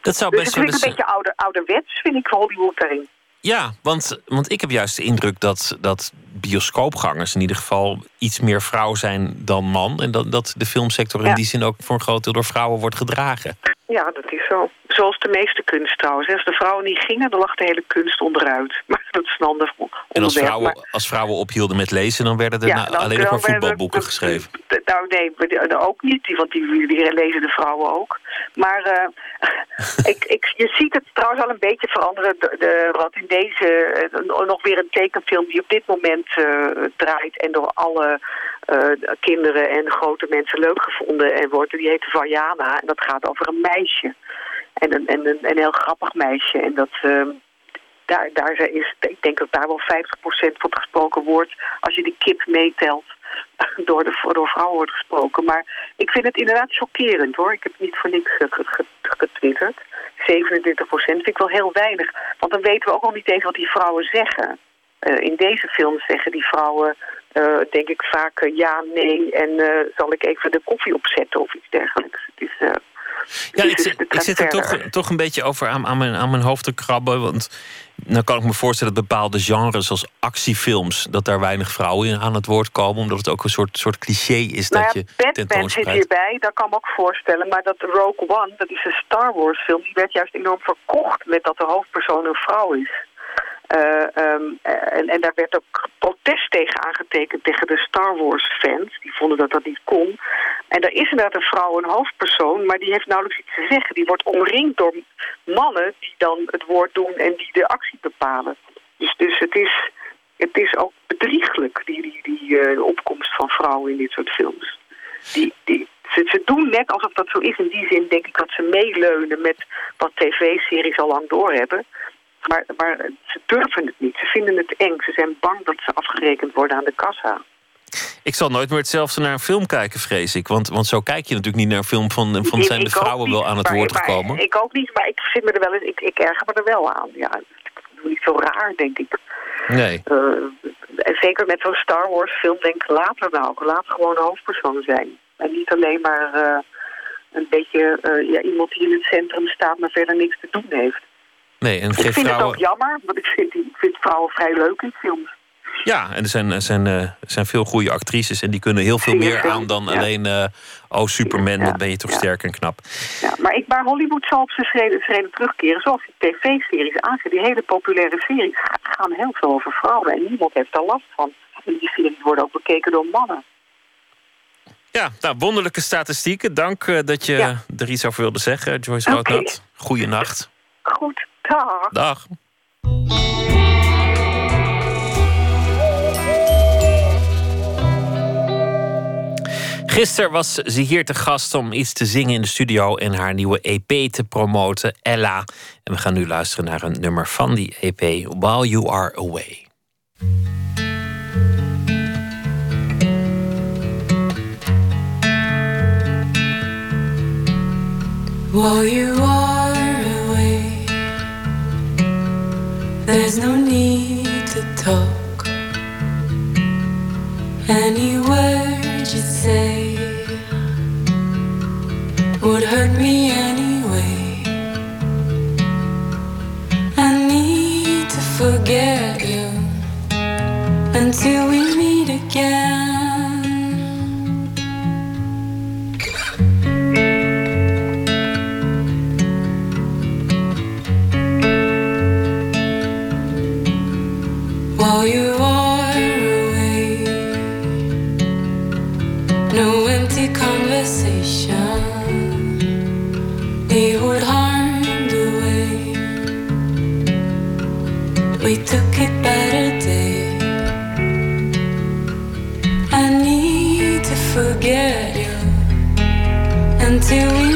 Dat zou dus best het vind ik een beetje ouder, ouderwets, vind ik Hollywood daarin. Ja, want, want ik heb juist de indruk dat, dat bioscoopgangers in ieder geval iets meer vrouw zijn dan man. En dat, dat de filmsector in die zin ook voor een groot deel door vrouwen wordt gedragen. Ja, dat is zo. Zoals de meeste kunst trouwens. Als de vrouwen niet gingen, dan lag de hele kunst onderuit. Maar dat is een ander onderwerp. En als vrouwen, als vrouwen ophielden met lezen, dan werden er ja, alleen nog maar voetbalboeken geschreven. Nou nee, ook niet, want die, die lezen de vrouwen ook. Maar uh, ik, ik, je ziet het trouwens al een beetje veranderen. De, de, wat in deze, uh, nog weer een tekenfilm die op dit moment uh, draait... en door alle kinderen en grote mensen leuk gevonden en wordt. Die heet Vajana en dat gaat over een meisje. En een, en een, een heel grappig meisje. En dat, uh, daar, daar is, ik denk dat daar wel 50% van het gesproken woord, als je de kip meetelt, door, de, door vrouwen wordt gesproken. Maar ik vind het inderdaad chockerend hoor. Ik heb niet voor niks getwitterd. 27% vind ik wel heel weinig. Want dan weten we ook nog niet eens wat die vrouwen zeggen. Uh, in deze film zeggen die vrouwen, uh, denk ik vaak uh, ja, nee... en zal ik even de koffie opzetten of iets dergelijks. Het is, ja, ik, zit, ik zit er toch, toch een beetje over aan, aan, mijn, aan mijn hoofd te krabben. Want dan kan ik me voorstellen dat bepaalde genres zoals actiefilms... dat daar weinig vrouwen in aan het woord komen. Omdat het ook een soort, soort cliché is nou dat je Batman zit hierbij, dat kan ik me ook voorstellen. Maar dat Rogue One, dat is een Star Wars film... die werd juist enorm verkocht met dat de hoofdpersoon een vrouw is. Uh, um, en, en, daar werd ook protest tegen aangetekend tegen de Star Wars fans. Die vonden dat dat niet kon. En daar is inderdaad een vrouw een hoofdpersoon, maar die heeft nauwelijks iets te zeggen. Die wordt omringd door mannen die dan het woord doen en die de actie bepalen. Dus, dus het, is, het is ook bedrieglijk, die, die, die uh, opkomst van vrouwen in dit soort films. Die, die, ze, ze, doen net alsof dat zo is. In die zin denk ik dat ze meeleunen met wat tv-series al lang doorhebben. Maar, maar ze durven het niet. Ze vinden het eng. Ze zijn bang dat ze afgerekend worden aan de kassa. Ik zal nooit meer hetzelfde naar een film kijken, vrees ik. Want, want zo kijk je natuurlijk niet naar een film van, van zijn de vrouwen wel aan het woord gekomen. Ik ook niet, maar ik zit me er wel eens, ik, ik erger me er wel aan. Ja, niet zo raar, denk ik. Nee. Uh, en zeker met zo'n Star Wars film denk ik later nou. Laat gewoon een hoofdpersoon zijn. En niet alleen maar uh, een beetje uh, ja, iemand die in het centrum staat, maar verder niks te doen heeft. Nee, en ik vind vrouwen... het ook jammer, want ik vind, ik vind vrouwen vrij leuk in films. Ja, en er zijn, er zijn, er zijn veel goede actrices en die kunnen heel veel meer aan dan alleen... Uh, oh, Superman, ja, wat ben je toch sterk en knap. Ja, maar, ik, maar Hollywood zal op zijn schreden, schreden terugkeren. Zoals die tv-series aanzien. Die hele populaire series gaan heel veel over vrouwen. En niemand heeft daar last van. En die series worden ook bekeken door mannen. Ja, nou, wonderlijke statistieken. Dank uh, dat je er iets over wilde zeggen, Joyce Roodnat. Okay. Goeienacht. Goed, dag. Dag. Gisteren was ze hier te gast om iets te zingen in de studio en haar nieuwe EP te promoten, Ella. En we gaan nu luisteren naar een nummer van die EP, While You Are Away. While you are there's no need to talk. Any word you say would hurt me anyway. I need to forget you until we meet again. Until we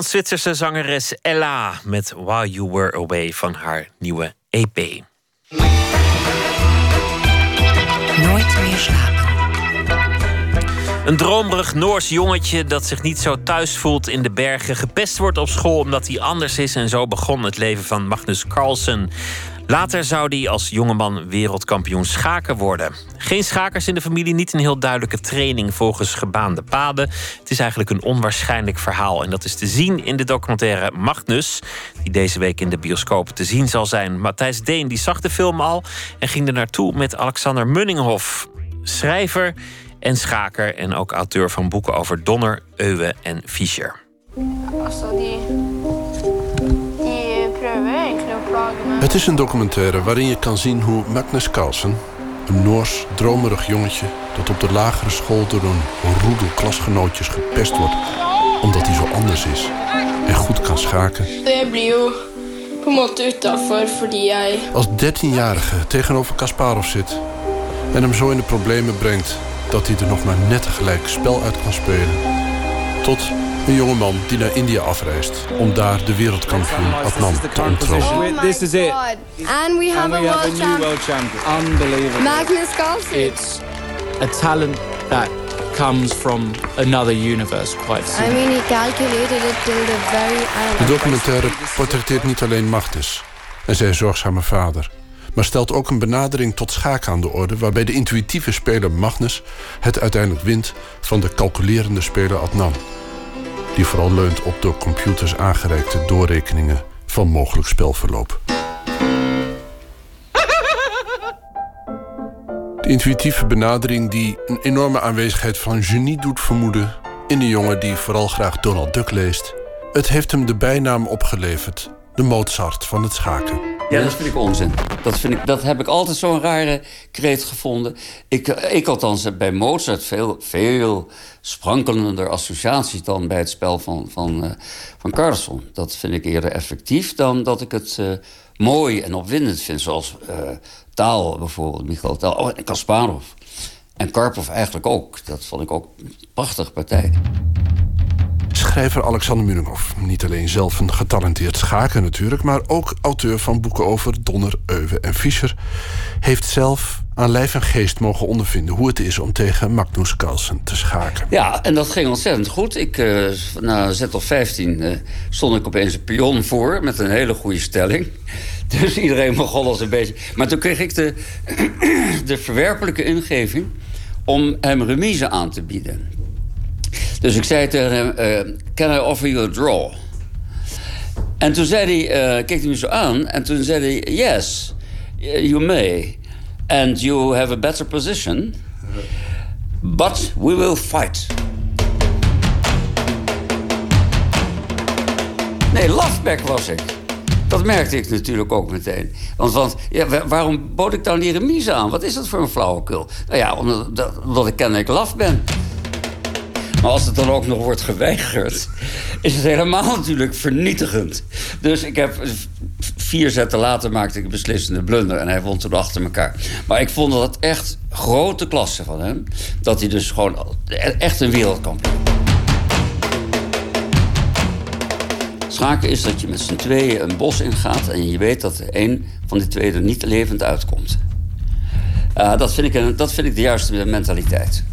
Nederlands-Zwitserse zangeres Ella met While You Were Away van haar nieuwe EP. Nooit meer slapen. Een droomrig Noors jongetje dat zich niet zo thuis voelt in de bergen, gepest wordt op school omdat hij anders is en zo begon het leven van Magnus Carlsen. Later zou hij als jongeman wereldkampioen schaken worden. Geen schakers in de familie, niet een heel duidelijke training volgens gebaande paden. Het is eigenlijk een onwaarschijnlijk verhaal. En dat is te zien in de documentaire Magnus, die deze week in de bioscopen te zien zal zijn. Matthijs Deen die zag de film al en ging er naartoe met Alexander Munninghoff, schrijver en schaker en ook auteur van boeken over Donner, Euwe en Fischer. Het is een documentaire waarin je kan zien hoe Magnus Carlsen, een Noors, dromerig jongetje dat op de lagere school door een roedel klasgenootjes gepest wordt omdat hij zo anders is en goed kan schaken. Als 13-jarige tegenover Kasparov zit en hem zo in de problemen brengt dat hij er nog maar net gelijk spel uit kan spelen. Tot een jongeman die naar India afreist om daar de wereldkampioen Adnan te onttronen. This is it. And we have, a, world new world champion. Unbelievable. Magnus Carlsen. It's a talent that comes from another universe quite soon. I mean, he calculated it till the very end. De documentaire portretteert niet alleen Magnus en zijn zorgzame vader maar stelt ook een benadering tot schaken aan de orde... waarbij de intuïtieve speler Magnus het uiteindelijk wint... van de calculerende speler Adnan. Die vooral leunt op door computers aangereikte doorrekeningen... van mogelijk spelverloop. De intuïtieve benadering die een enorme aanwezigheid van genie doet vermoeden... in een jongen die vooral graag Donald Duck leest... het heeft hem de bijnaam opgeleverd... de Mozart van het schaken. Ja, dat vind ik onzin. Dat, vind ik, dat heb ik altijd zo'n rare kreet gevonden. Ik, ik althans bij Mozart veel, veel sprankelender associaties dan bij het spel van, van, uh, van Carlson. Dat vind ik eerder effectief dan dat ik het uh, mooi en opwindend vind. Zoals uh, Taal bijvoorbeeld, Michael Taal. Oh, en Kasparov. En Karpov eigenlijk ook. Dat vond ik ook een prachtige partij. Schrijver Alexander Muringhoff. Niet alleen zelf een getalenteerd schaker natuurlijk... maar ook auteur van boeken over Donner, Euwe en Fischer... heeft zelf aan lijf en geest mogen ondervinden... hoe het is om tegen Magnus Carlsen te schaken. Ja, en dat ging ontzettend goed. Ik, uh, na zet of 15 uh, stond ik opeens een pion voor... met een hele goede stelling. Dus iedereen begon als een beetje... Maar toen kreeg ik de, de verwerpelijke ingeving... om hem remise aan te bieden. Dus ik zei tegen hem, uh, can I offer you a draw? En toen zei hij, uh, keek hij me zo aan... en toen zei hij, yes, you may. And you have a better position. But we will fight. Nee, lafback was ik. Dat merkte ik natuurlijk ook meteen. Want, want ja, waarom bood ik dan die remise aan? Wat is dat voor een flauwekul? Nou ja, omdat, omdat ik kennelijk laf ben. Maar als het dan ook nog wordt geweigerd, is het helemaal natuurlijk vernietigend. Dus ik heb vier zetten later maakte ik een beslissende blunder en hij won toen achter elkaar. Maar ik vond dat echt grote klasse van hem. Dat hij dus gewoon echt een wereldkampioen. Schaken is dat je met z'n tweeën een bos ingaat en je weet dat een van die twee er niet levend uitkomt. Uh, dat, vind ik dat vind ik de juiste mentaliteit.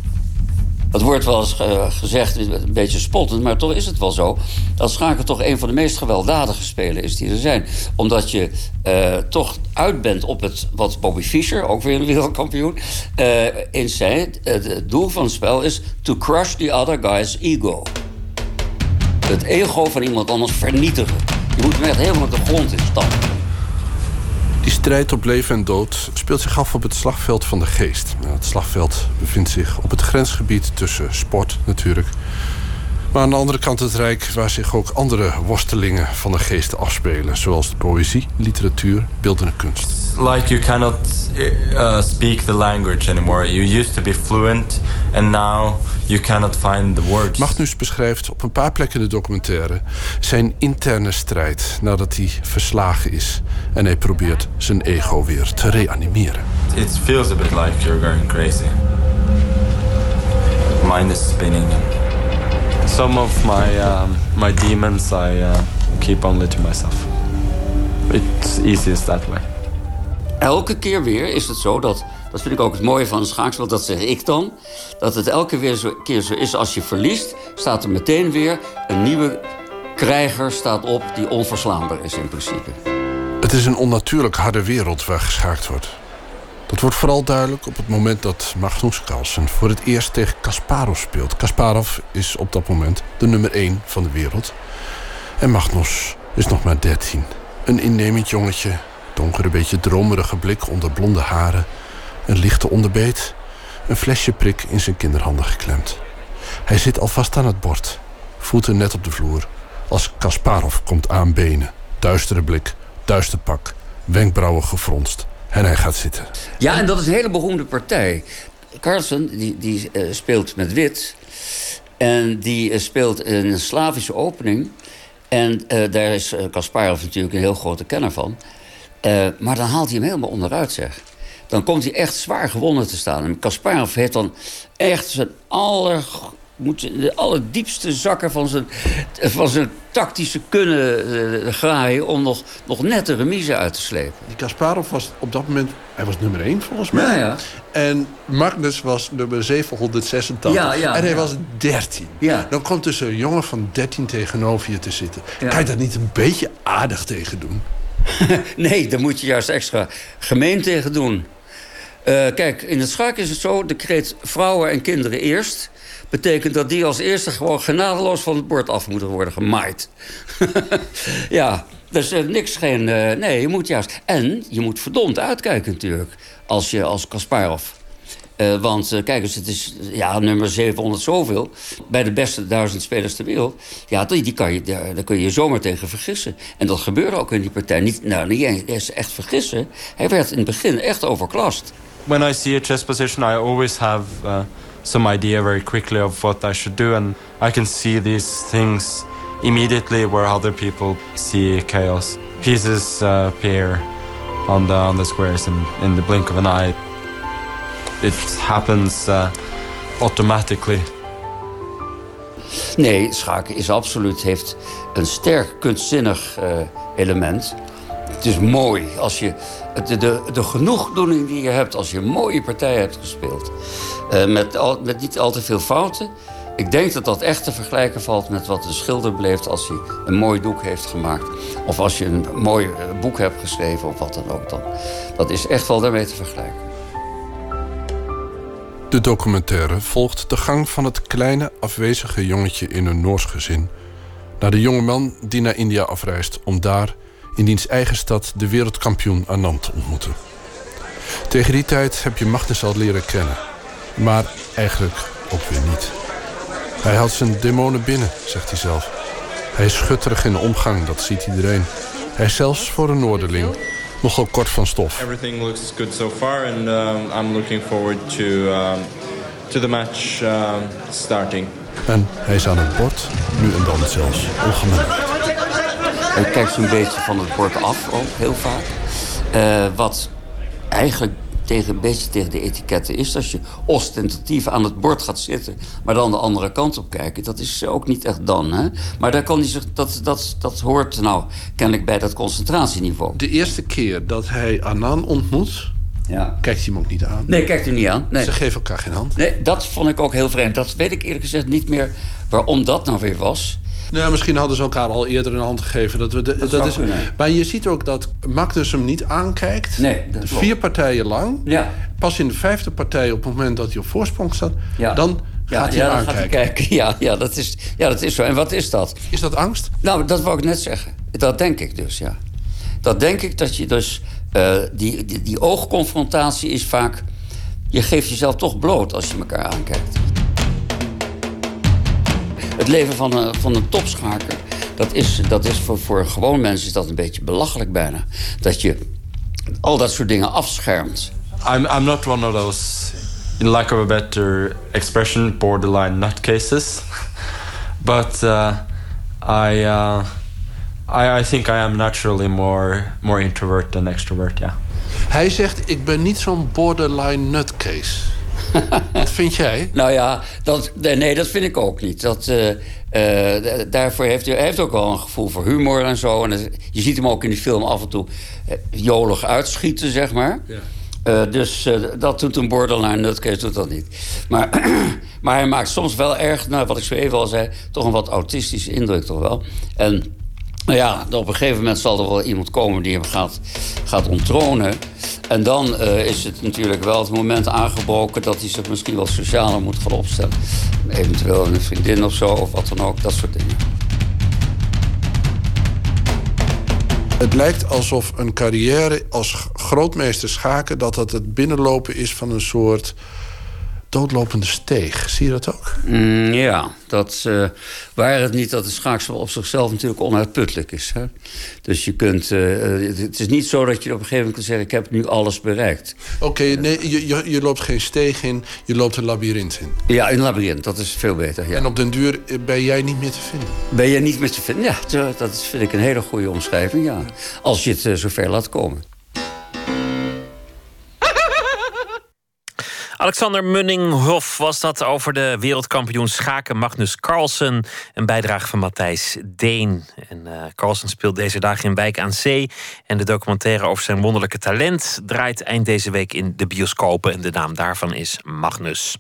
Dat wordt wel eens uh, gezegd, een beetje spottend, maar toch is het wel zo. Dat schaken toch een van de meest gewelddadige spelen is die er zijn. Omdat je uh, toch uit bent op het, wat Bobby Fischer, ook weer een wereldkampioen, eens zei. het doel van het spel is to crush the other guy's ego. Het ego van iemand anders vernietigen. Je moet hem echt helemaal de grond in stampen. Die strijd op leven en dood speelt zich af op het slagveld van de geest. Het slagveld bevindt zich op het grensgebied tussen sport natuurlijk. Maar aan de andere kant het Rijk waar zich ook andere worstelingen van de geest afspelen. Zoals de poëzie, literatuur, beeldende kunst. Like you cannot uh, speak the language anymore. You used to be fluent and now you cannot find the words. Magnus beschrijft op een paar plekken in de documentaire zijn interne strijd nadat hij verslagen is. En hij probeert zijn ego weer te reanimeren. It feels a bit like you're going crazy. Mind is spinning. Some of my um, my demons I uh, keep only to myself. It's easiest that way. Elke keer weer is het zo dat, dat vind ik ook het mooie van een schaakspel, dat zeg ik dan, dat het elke weer zo, keer zo is als je verliest, staat er meteen weer een nieuwe krijger staat op die onverslaanbaar is in principe. Het is een onnatuurlijk harde wereld waar geschaakt wordt. Dat wordt vooral duidelijk op het moment dat Magnus Carlsen voor het eerst tegen Kasparov speelt. Kasparov is op dat moment de nummer 1 van de wereld. En Magnus is nog maar 13. Een innemend jongetje, donkere, beetje dromerige blik onder blonde haren, een lichte onderbeet, een flesje prik in zijn kinderhanden geklemd. Hij zit alvast aan het bord, voeten net op de vloer, als Kasparov komt aanbenen. Duistere blik, duister pak, wenkbrauwen gefronst. En hij gaat zitten. Ja, en dat is een hele beroemde partij. Carlsen die, die uh, speelt met wit. En die uh, speelt een Slavische opening. En uh, daar is Kasparov natuurlijk een heel grote kenner van. maar dan haalt hij hem helemaal onderuit, zeg. Dan komt hij echt zwaar gewonnen te staan. En Kasparov heeft dan echt zijn aller moet de allerdiepste zakken van zijn, van zijn tactische kunnen uh, graaien... om nog, nog net de remise uit te slepen. Die Kasparov was op dat moment... Hij was nummer 1 volgens mij. Ja, ja. En Magnus was nummer 786. Ja, ja, en hij was 13. Ja. Dan komt dus een jongen van 13 tegenover je te zitten. Kan je daar niet een beetje aardig tegen doen? nee, daar moet je juist extra gemeen tegen doen. Uh, kijk, in het schaak is het zo... de kreet vrouwen en kinderen eerst betekent dat die als eerste gewoon genadeloos van het bord af moeten worden gemaaid. ja, dus uh, niks geen... Uh, nee, je moet juist... En je moet verdomd uitkijken natuurlijk, als je als Kasparov. Uh, want kijk eens, het is ja, nummer 700 zoveel. Bij de beste duizend spelers ter wereld. Ja, die, die kan je, daar, kun je je zomaar tegen vergissen. En dat gebeurde ook in die partij. Niet, nou, niet eens echt vergissen. Hij werd in het begin echt overklast. When I see a chess position, I always have... Uh... some idea very quickly of what I should do, and I can see these things immediately where other people see chaos. Pieces uh, appear on the on the squares in, in the blink of an eye. It happens uh, automatically. Nee, schaken is absoluut heeft een sterk kunstzinnig uh, element. Het is mooi als je de, de, de genoegdoening die je hebt als je een mooie partij hebt gespeeld. Uh, met, met niet al te veel fouten. Ik denk dat dat echt te vergelijken valt met wat de schilder beleeft als hij een mooi doek heeft gemaakt. Of als je een mooi boek hebt geschreven of wat dan ook. Dan. Dat is echt wel daarmee te vergelijken. De documentaire volgt de gang van het kleine afwezige jongetje in een Noors gezin. Naar de jonge man die naar India afreist om daar in diens eigen stad de wereldkampioen Anand te ontmoeten. Tegen die tijd heb je Magnus al leren kennen. Maar eigenlijk ook weer niet. Hij houdt zijn demonen binnen, zegt hij zelf. Hij is schutterig in de omgang, dat ziet iedereen. Hij is zelfs voor een Noorderling nogal kort van stof. Everything looks good so far and um, I'm looking forward to, um, to the match um, starting. En hij is aan het bord, nu en dan zelfs ongemanierd. Hij kijkt zo'n beetje van het bord af, ook heel vaak. Uh, wat eigenlijk tegen, een beetje tegen de etiketten is. Als je ostentatief aan het bord gaat zitten, maar dan de andere kant op kijken. Dat is ook niet echt dan. Hè? Maar daar kan hij zich, dat, dat, dat hoort nou kennelijk bij dat concentratieniveau. De eerste keer dat hij Anan ontmoet, ja. kijkt hij hem ook niet aan. Nee, kijkt hij niet aan. Nee. Ze geven elkaar geen hand. Nee, dat vond ik ook heel vreemd. Dat weet ik eerlijk gezegd niet meer waarom dat nou weer was. Nou, misschien hadden ze elkaar al eerder een hand gegeven. Dat we de, dat, is, maar je ziet ook dat Magnus hem niet aankijkt. Nee, dat Vier partijen lang. Ja. Pas in de vijfde partij, op het moment dat hij op voorsprong staat... Ja. dan ja, gaat hij ja, aankijken. Gaat hij kijken. Ja, ja, dat is, ja, dat is zo. En wat is dat? Is dat angst? Nou, dat wou ik net zeggen. Dat denk ik dus, ja. Dat denk ik dat je dus... Uh, die, die, die oogconfrontatie is vaak... Je geeft jezelf toch bloot als je elkaar aankijkt. Het leven van een, van een topschaker... dat is, dat is voor, voor gewoon mensen is dat een beetje belachelijk bijna. Dat je al dat soort dingen afschermt. I'm, I'm not one of those, in lack of a better expression, borderline nutcases. But uh, I, uh, I, I think I am naturally more, more introvert than extrovert, yeah. Hij zegt, ik ben niet zo'n borderline nutcase. Wat vind jij? Nou ja, dat, nee, dat vind ik ook niet. Dat, uh, daarvoor heeft hij, hij heeft ook wel een gevoel voor humor en zo. En je ziet hem ook in die film af en toe jolig uitschieten, zeg maar. Ja. Uh, dus uh, dat doet een borderline nutcase doet dat niet. Maar, maar hij maakt soms wel erg, nou, wat ik zo even al zei... toch een wat autistische indruk toch wel. En nou ja, op een gegeven moment zal er wel iemand komen die hem gaat, gaat onttronen. En dan uh, is het natuurlijk wel het moment aangebroken dat hij zich misschien wel socialer moet gaan opstellen. Eventueel een vriendin of zo, of wat dan ook, dat soort dingen. Het lijkt alsof een carrière als grootmeester schaken... dat dat het binnenlopen is van een soort doodlopende steeg. Zie je dat ook? Mm, ja, dat, uh, waar het niet dat het schaakspel op zichzelf natuurlijk onuitputtelijk is. Hè? Dus je kunt, uh, het is niet zo dat je op een gegeven moment kunt zeggen... ik heb nu alles bereikt. Oké, nee, je, je, je, loopt geen steeg in, je loopt een labyrint in. Ja, een labyrint, dat is veel beter. Ja. En op den duur ben jij niet meer te vinden? Ben jij niet meer te vinden, ja. Dat vind ik een hele goede omschrijving, ja. Als je het zover laat komen. Alexander Munninghoff was dat over de wereldkampioen schaken Magnus Carlsen. Een bijdrage van Matthijs Deen. En uh, Carlsen speelt deze dagen in Wijk aan Zee. En de documentaire over zijn wonderlijke talent draait eind deze week in de bioscopen. En de naam daarvan is Magnus.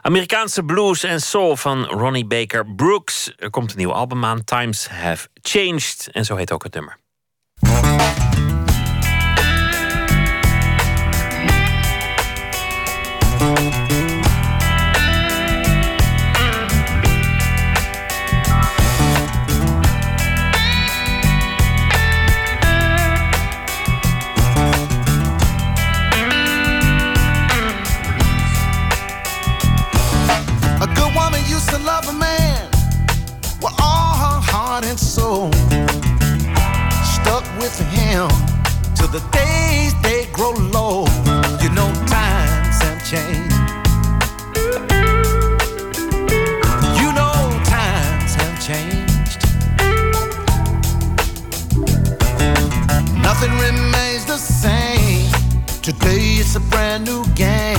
Amerikaanse blues en soul van Ronnie Baker Brooks. Er komt een nieuw album aan, Times Have Changed. En zo heet ook het nummer. Him till the days they grow low. You know, times have changed. You know, times have changed. Nothing remains the same. Today it's a brand new game.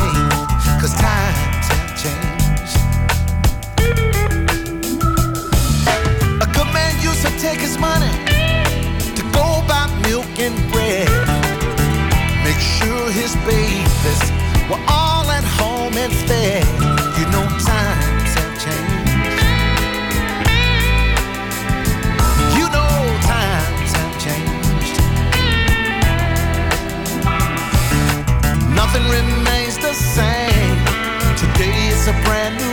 His babies were all at home and fed. You know times have changed. You know times have changed. Nothing remains the same. Today is a brand new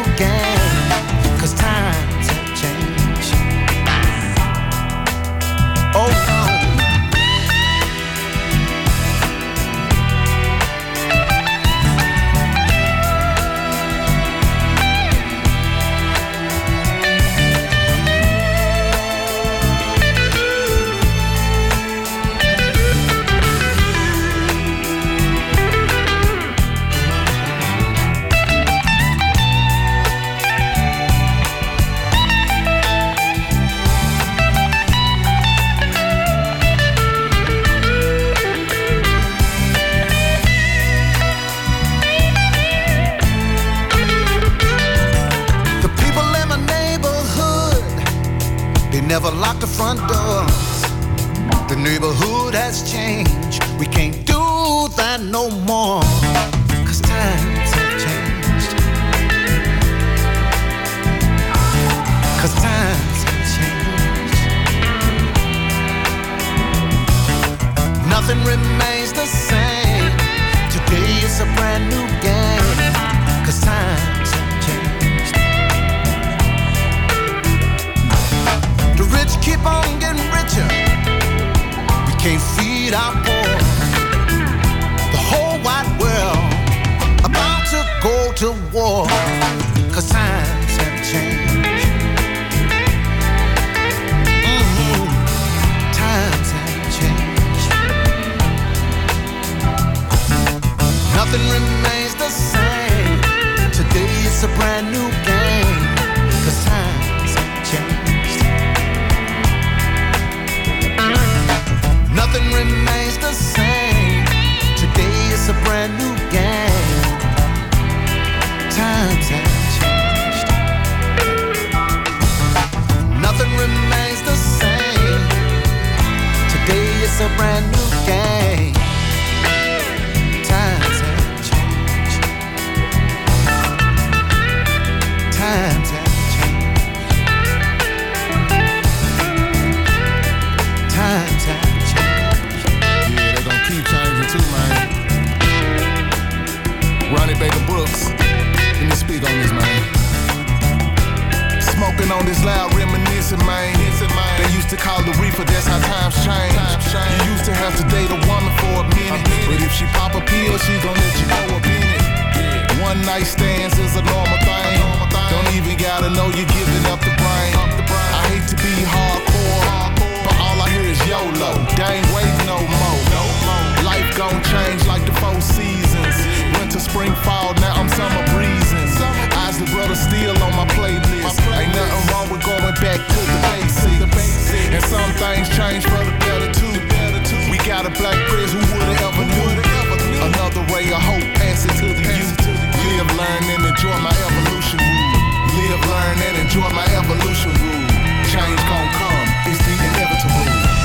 never lock the front doors. The neighborhood has changed. We can't do that no more. Cause times have changed. Cause times have changed. Nothing remains the same. Today is a brand new keep on getting richer. We can't feed our poor. The whole wide world about to go to war. Cause times have changed. Mm-hmm. Times have changed. Nothing remains the same. Today is a brand new nothing remains the same. Today is a brand new game. Times have changed. Nothing remains the same. Today is a brand new on this loud, reminiscing, man. They used to call the reefer, that's how times change. You used to have to date a woman for a minute. But if she pop a pill, she gon' let you up in it. One night stands is a normal thing. Don't even gotta know you're giving up the brain. I hate to be hardcore, but all I hear is YOLO. They ain't waiting no more. Life gon' change like the four seasons. Winter, spring, fall, now I'm summer breezing. Isley Brothers still on my playlist. Ain't nothing wrong with going back to the basics. And some things change for the better too. We got a black prince who would've ever knew. Another ray of hope passing to the youth. Live, learn, and enjoy my evolution rule. Live, learn, and enjoy my evolution rule. Change gon' come, it's the inevitable.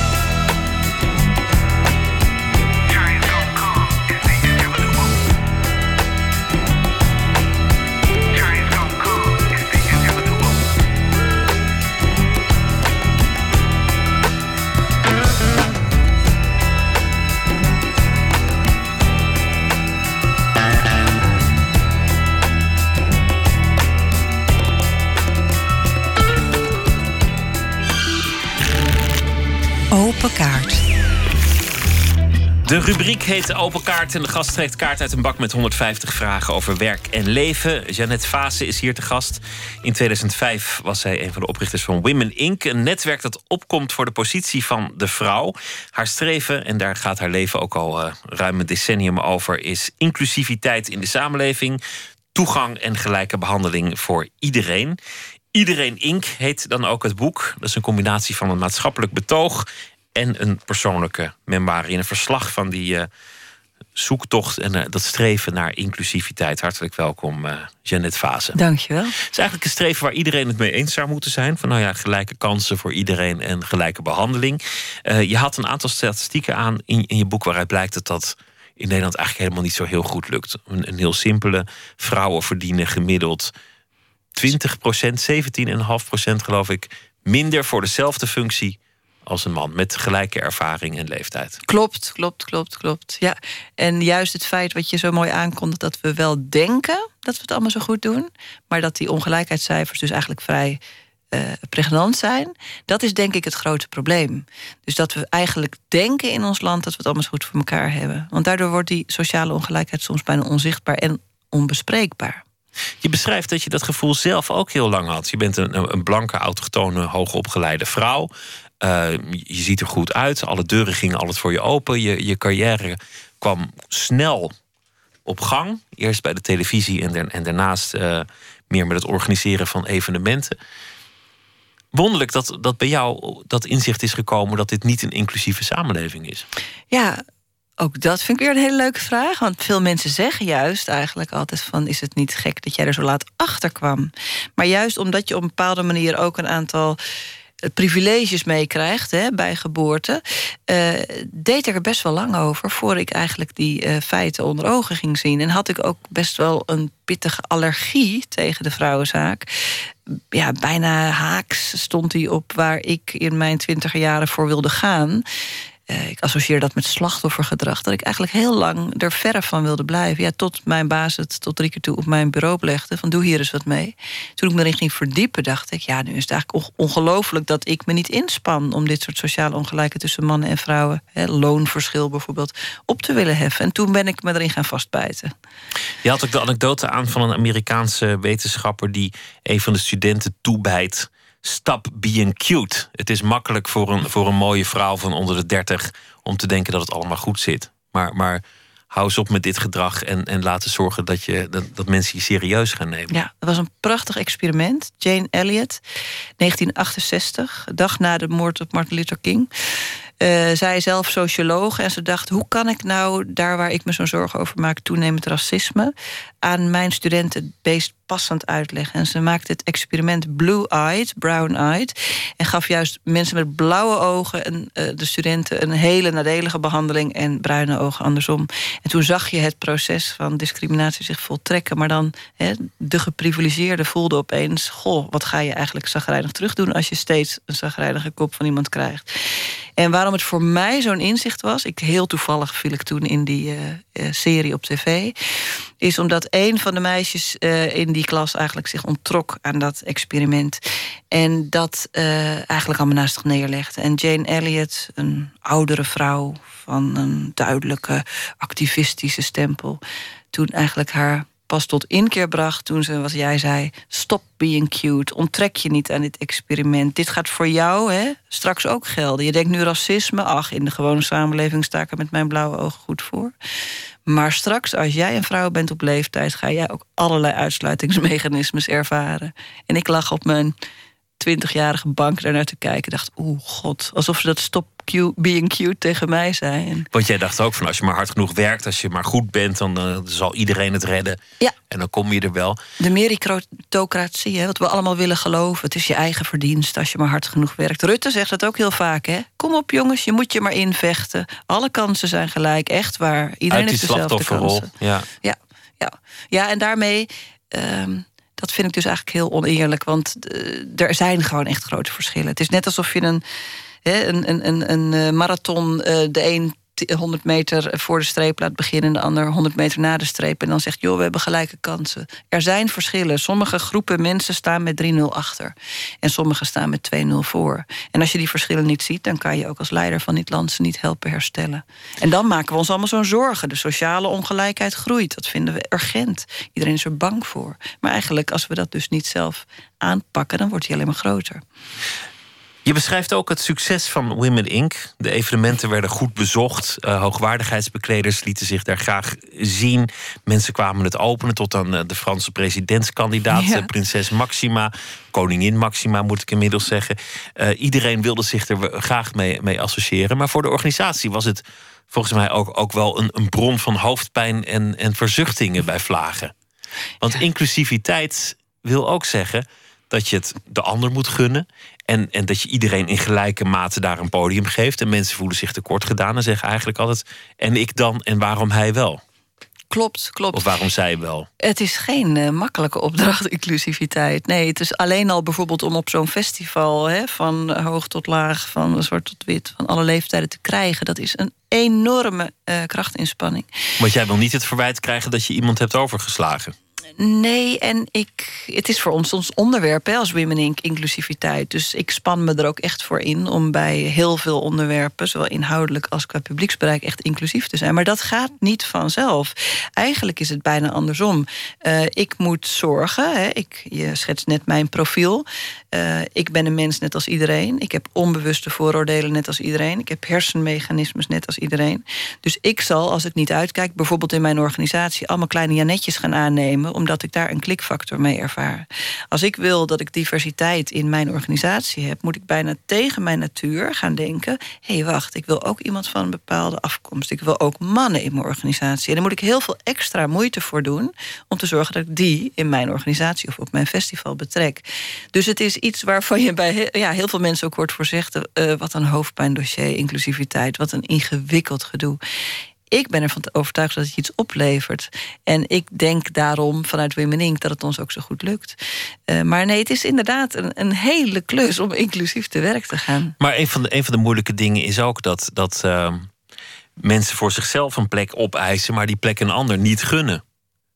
De rubriek heet Open Kaart en de gast trekt kaart uit een bak met 150 vragen over werk en leven. Jeannette Vase is hier te gast. In 2005 was zij een van de oprichters van Women Inc., een netwerk dat opkomt voor de positie van de vrouw. Haar streven, en daar gaat haar leven ook al uh, ruim een decennium over, is inclusiviteit in de samenleving, toegang en gelijke behandeling voor iedereen. Iedereen Inc. heet dan ook het boek. Dat is een combinatie van een maatschappelijk betoog en een persoonlijke memoire. In een verslag van die uh, zoektocht en uh, dat streven naar inclusiviteit. Hartelijk welkom, uh, Janet Vase. Dankjewel. Het is eigenlijk een streven waar iedereen het mee eens zou moeten zijn. Van nou ja, gelijke kansen voor iedereen en gelijke behandeling. je had een aantal statistieken aan in, in je boek waaruit blijkt dat dat in Nederland eigenlijk helemaal niet zo heel goed lukt. Een, een heel simpele. Vrouwen verdienen gemiddeld 20% 17,5% geloof ik, minder voor dezelfde functie als een man met gelijke ervaring en leeftijd. Klopt, klopt, klopt, klopt. Ja. En juist het feit wat je zo mooi aankondigt, dat we wel denken dat we het allemaal zo goed doen, maar dat die ongelijkheidscijfers dus eigenlijk vrij uh, pregnant zijn, dat is denk ik het grote probleem. Dus dat we eigenlijk denken in ons land dat we het allemaal zo goed voor elkaar hebben. Want daardoor wordt die sociale ongelijkheid soms bijna onzichtbaar en onbespreekbaar. Je beschrijft dat je dat gevoel zelf ook heel lang had. Je bent een, een blanke, autochtone, hoogopgeleide vrouw. Uh, je ziet er goed uit. Alle deuren gingen altijd voor je open. Je, je carrière kwam snel op gang. Eerst bij de televisie en, en daarnaast uh, meer met het organiseren van evenementen. Wonderlijk dat, dat bij jou dat inzicht is gekomen dat dit niet een inclusieve samenleving is. Ja, ook dat vind ik weer een hele leuke vraag. Want veel mensen zeggen juist eigenlijk altijd van... is het niet gek dat jij er zo laat achter kwam? Maar juist omdat je op een bepaalde manier ook een aantal privileges meekrijgt bij geboorte, uh, deed ik er best wel lang over voor ik eigenlijk die uh, feiten onder ogen ging zien. En had ik ook best wel een pittige allergie tegen de vrouwenzaak. Ja, bijna haaks stond hij op waar ik in mijn twintiger jaren voor wilde gaan. Uh, ik associeer dat met slachtoffergedrag. Dat ik eigenlijk heel lang er verre van wilde blijven. Ja, tot mijn baas het tot drie keer toe op mijn bureau legde. Van doe hier eens wat mee. Toen ik me erin ging verdiepen, dacht ik... ja, nu is het eigenlijk ongelooflijk dat ik me niet inspan... om dit soort sociale ongelijkheid tussen mannen en vrouwen... Hè, loonverschil bijvoorbeeld, op te willen heffen. En toen ben ik me erin gaan vastbijten. Je had ook de anekdote aan van een Amerikaanse wetenschapper... die een van de studenten toebijt stop being cute. Het is makkelijk voor een, voor een mooie vrouw van onder de 30 om te denken dat het allemaal goed zit. Maar, maar hou eens op met dit gedrag en, en laten zorgen dat, je, dat, dat mensen je serieus gaan nemen. Ja, dat was een prachtig experiment. Jane Elliott, 1968, dag na de moord op Martin Luther King. Uh, zij zelf socioloog en ze dacht: hoe kan ik nou daar waar ik me zo'n zorgen over maak, toenemend racisme, aan mijn studenten het meest passend uitleggen. En ze maakte het experiment blue-eyed, brown-eyed. En gaf juist mensen met blauwe ogen en uh, de studenten een hele nadelige behandeling en bruine ogen andersom. En toen zag je het proces van discriminatie zich voltrekken. Maar dan de geprivilegeerde voelde opeens: Goh, wat ga je eigenlijk zagrijnig terugdoen als je steeds een zagrijnige kop van iemand krijgt. En waarom het voor mij zo'n inzicht was, ik heel toevallig viel ik toen in die uh, serie op tv, is omdat een van de meisjes uh, in die klas eigenlijk zich onttrok aan dat experiment. En dat eigenlijk allemaal naast zich neerlegde. En Jane Elliott, een oudere vrouw van een duidelijke activistische stempel, toen eigenlijk haar pas tot inkeer bracht toen ze, wat jij zei, stop being cute. Onttrek je niet aan dit experiment. Dit gaat voor jou hè, straks ook gelden. Je denkt nu racisme, ach, in de gewone samenleving sta ik er met mijn blauwe ogen goed voor. Maar straks, als jij een vrouw bent op leeftijd, ga jij ook allerlei uitsluitingsmechanismes ervaren. En ik lag op mijn twintigjarige bank daarnaar te kijken. dacht, oeh, god, alsof ze dat stop being cute tegen mij zijn. Want jij dacht ook van als je maar hard genoeg werkt, als je maar goed bent, dan uh, zal iedereen het redden. Ja. En dan kom je er wel. De meritocratie, hè, wat we allemaal willen geloven. Het is je eigen verdienst als je maar hard genoeg werkt. Rutte zegt dat ook heel vaak. Hè? Kom op jongens, je moet je maar invechten. Alle kansen zijn gelijk, echt waar. Iedereen heeft dezelfde kansen. Ja. Ja, ja. ja, en daarmee. Um, dat vind ik dus eigenlijk heel oneerlijk. Want uh, er zijn gewoon echt grote verschillen. Het is net alsof je een, een, een, een, een marathon uh, de een 100 meter voor de streep laat beginnen... en de ander 100 meter na de streep. En dan zegt, joh, we hebben gelijke kansen. Er zijn verschillen. Sommige groepen mensen staan met 3-0 achter. En sommige staan met 2-0 voor. En als je die verschillen niet ziet... dan kan je ook als leider van dit land ze niet helpen herstellen. En dan maken we ons allemaal zo'n zorgen. De sociale ongelijkheid groeit. Dat vinden we urgent. Iedereen is er bang voor. Maar eigenlijk, als we dat dus niet zelf aanpakken... dan wordt die alleen maar groter. Je beschrijft ook het succes van Women Inc. De evenementen werden goed bezocht. Uh, hoogwaardigheidsbekleders lieten zich daar graag zien. Mensen kwamen het openen tot aan uh, de Franse presidentskandidaat, ja. prinses Maxima. Koningin Maxima, moet ik inmiddels zeggen. Uh, iedereen wilde zich er graag mee, mee, associëren. Maar voor de organisatie was het volgens mij ook, ook wel een, een bron van hoofdpijn en, en verzuchtingen bij vlagen. Want ja. inclusiviteit wil ook zeggen dat je het de ander moet gunnen. En, en dat je iedereen in gelijke mate daar een podium geeft. En mensen voelen zich tekort gedaan en zeggen eigenlijk altijd: en ik dan en waarom hij wel? Klopt, klopt. Of waarom zij wel? Het is geen uh, makkelijke opdracht, inclusiviteit. Nee, het is alleen al bijvoorbeeld om op zo'n festival... Hè, van hoog tot laag, van zwart tot wit, van alle leeftijden te krijgen. Dat is een enorme uh, krachtinspanning. Want jij wil niet het verwijt krijgen dat je iemand hebt overgeslagen. Nee, en ik, het is voor ons ons onderwerp als Women Inc. inclusiviteit. Dus ik span me er ook echt voor in om bij heel veel onderwerpen, zowel inhoudelijk als qua publieksbereik, echt inclusief te zijn. Maar dat gaat niet vanzelf. Eigenlijk is het bijna andersom. Uh, ik moet zorgen, hè, ik, je schetst net mijn profiel. Uh, ik ben een mens net als iedereen. Ik heb onbewuste vooroordelen net als iedereen. Ik heb hersenmechanismes net als iedereen. Dus ik zal, als het niet uitkijkt, bijvoorbeeld in mijn organisatie, allemaal kleine Janetjes gaan aannemen omdat ik daar een klikfactor mee ervaar. Als ik wil dat ik diversiteit in mijn organisatie heb, moet ik bijna tegen mijn natuur gaan denken: hé, hey, wacht, ik wil ook iemand van een bepaalde afkomst. Ik wil ook mannen in mijn organisatie. En daar moet ik heel veel extra moeite voor doen om te zorgen dat ik die in mijn organisatie of op mijn festival betrek. Dus het is iets waarvan je bij heel, ja, heel veel mensen ook wordt voorzegd: uh, wat een hoofdpijndossier, inclusiviteit, wat een ingewikkeld gedoe ik ben ervan overtuigd dat het iets oplevert. En ik denk daarom vanuit Women Inc. dat het ons ook zo goed lukt. Uh, maar nee, het is inderdaad een, een, hele klus om inclusief te werk te gaan. Maar een van de, een van de moeilijke dingen is ook dat, dat uh, mensen voor zichzelf een plek opeisen, maar die plek een ander niet gunnen.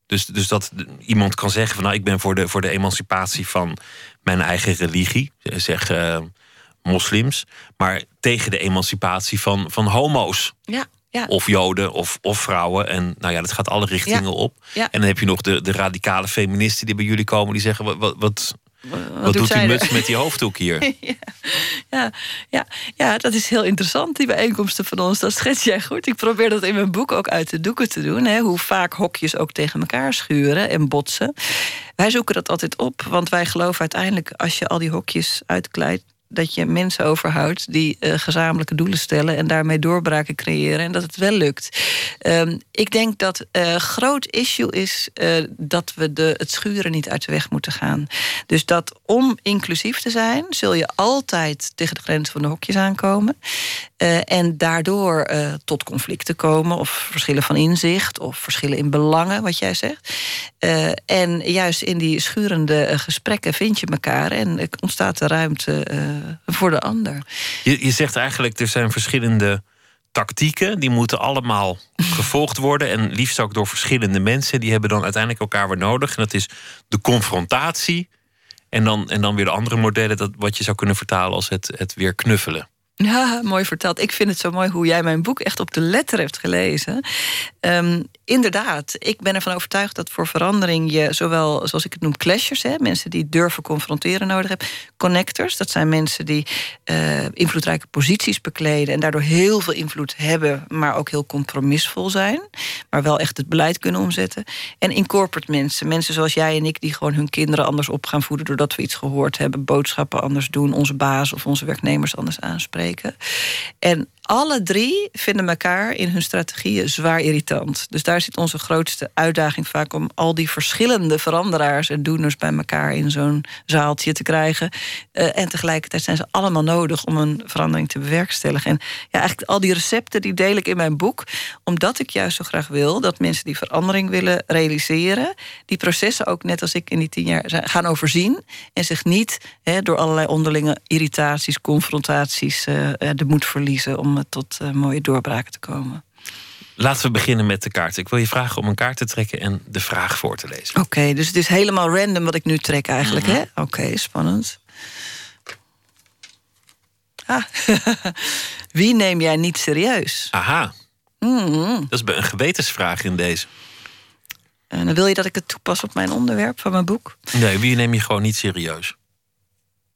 Dus, dus dat iemand kan zeggen van nou, ik ben voor de, voor de emancipatie van mijn eigen religie. Zeg uh, moslims. Maar tegen de emancipatie van, van homo's. Ja. Ja. Of Joden of, of vrouwen. En nou ja, dat gaat alle richtingen ja. op. Ja. En dan heb je nog de, de radicale feministen die bij jullie komen, die zeggen: wat, wat, wat, wat doet die muts met die hoofddoek hier? ja, ja, ja, dat is heel interessant, die bijeenkomsten van ons. Dat schets jij goed. Ik probeer dat in mijn boek ook uit de doeken te doen. Hè, hoe vaak hokjes ook tegen elkaar schuren en botsen. Wij zoeken dat altijd op, want wij geloven uiteindelijk... als je al die hokjes uitkleidt dat je mensen overhoudt die uh, gezamenlijke doelen stellen en daarmee doorbraken creëren en dat het wel lukt. Um, ik denk dat uh, groot issue is uh, dat we de, het schuren niet uit de weg moeten gaan. Dus dat om inclusief te zijn, zul je altijd tegen de grens van de hokjes aankomen. en daardoor tot conflicten komen, of verschillen van inzicht, of verschillen in belangen, wat jij zegt. en juist in die schurende gesprekken vind je elkaar en ontstaat de ruimte voor de ander. Je, je zegt eigenlijk, er zijn verschillende tactieken. Die moeten allemaal gevolgd worden. En liefst ook door verschillende mensen. Die hebben dan uiteindelijk elkaar weer nodig. En dat is de confrontatie. En dan, en dan weer de andere modellen. Dat, wat je zou kunnen vertalen als het, het weer knuffelen. Ja, mooi verteld. Ik vind het zo mooi hoe jij mijn boek echt op de letter hebt gelezen. Um, inderdaad, ik ben ervan overtuigd dat voor verandering je zowel, zoals ik het noem, clashers, hè, mensen die durven confronteren nodig hebt, connectors, dat zijn mensen die uh, invloedrijke posities bekleden en daardoor heel veel invloed hebben, maar ook heel compromisvol zijn, maar wel echt het beleid kunnen omzetten. En incorporate mensen, mensen zoals jij en ik, die gewoon hun kinderen anders op gaan voeden doordat we iets gehoord hebben, boodschappen anders doen, onze baas of onze werknemers anders aanspreken. En alle drie vinden elkaar in hun strategieën zwaar irritant. Dus daar zit onze grootste uitdaging vaak om al die verschillende veranderaars en doeners bij elkaar in zo'n zaaltje te krijgen. Uh, en tegelijkertijd zijn ze allemaal nodig om een verandering te bewerkstelligen. En ja, eigenlijk al die recepten die deel ik in mijn boek, omdat ik juist zo graag wil dat mensen die verandering willen realiseren, die processen ook net als ik in die tien jaar gaan overzien en zich niet door allerlei onderlinge irritaties, confrontaties uh, de moed verliezen om tot uh, mooie doorbraken te komen. Laten we beginnen met de kaart. Ik wil je vragen om een kaart te trekken en de vraag voor te lezen. Oké, dus het is helemaal random wat ik nu trek eigenlijk, hè? Mhm. Oké, spannend. Ah, wie neem jij niet serieus? Aha. Mm. Dat is een gewetensvraag in deze. En dan wil je dat ik het toepas op mijn onderwerp van mijn boek? Nee, wie neem je gewoon niet serieus?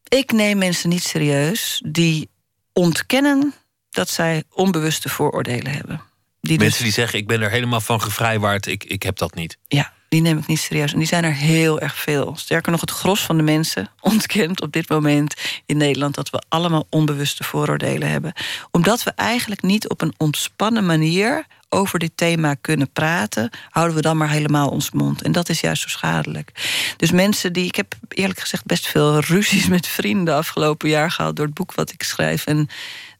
Ik neem mensen niet serieus die ontkennen dat zij onbewuste vooroordelen hebben. Die Mensen dus... die zeggen, ik ben er helemaal van gevrijwaard, ik, ik heb dat niet. Ja, die neem ik niet serieus. En die zijn er heel erg veel. Sterker nog, het gros van de mensen ontkent op dit moment in Nederland dat we allemaal onbewuste vooroordelen hebben. Omdat we eigenlijk niet op een ontspannen manier over dit thema kunnen praten, houden we dan maar helemaal ons mond. En dat is juist zo schadelijk. Dus mensen die. Ik heb eerlijk gezegd best veel ruzies met vrienden afgelopen jaar gehad door het boek wat ik schrijf. En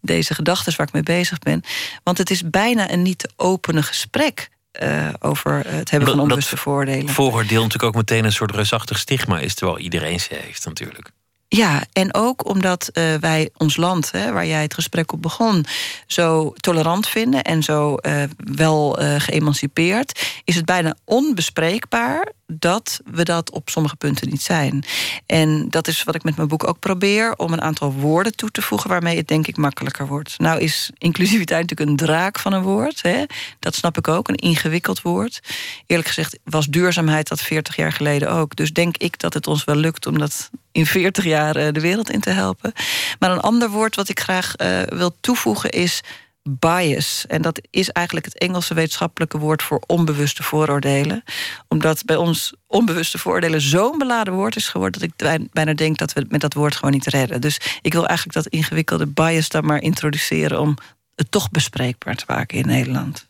deze gedachten waar ik mee bezig ben. Want het is bijna een niet te openen gesprek. Uh, over het hebben van onbewuste voordelen. Vooroordeel natuurlijk ook meteen een soort reusachtig stigma is, terwijl iedereen ze heeft natuurlijk. Ja, en ook omdat uh, wij ons land, hè, waar jij het gesprek op begon, zo tolerant vinden en zo uh, wel uh, geëmancipeerd, is het bijna onbespreekbaar dat we dat op sommige punten niet zijn. En dat is wat ik met mijn boek ook probeer, om een aantal woorden toe te voegen waarmee het denk ik makkelijker wordt. Nou is inclusiviteit natuurlijk een draak van een woord. Hè? Dat snap ik ook, een ingewikkeld woord. Eerlijk gezegd was duurzaamheid dat 40 jaar geleden ook. Dus denk ik dat het ons wel lukt om dat in 40 jaar eh, de wereld in te helpen. Maar een ander woord wat ik graag uh, wil toevoegen is bias. En dat is eigenlijk het Engelse wetenschappelijke woord voor onbewuste vooroordelen. Omdat bij ons onbewuste vooroordelen zo'n beladen woord is geworden... dat ik bijna denk dat we met dat woord gewoon niet redden. Dus ik wil eigenlijk dat ingewikkelde bias dan maar introduceren... om het toch bespreekbaar te maken in Nederland.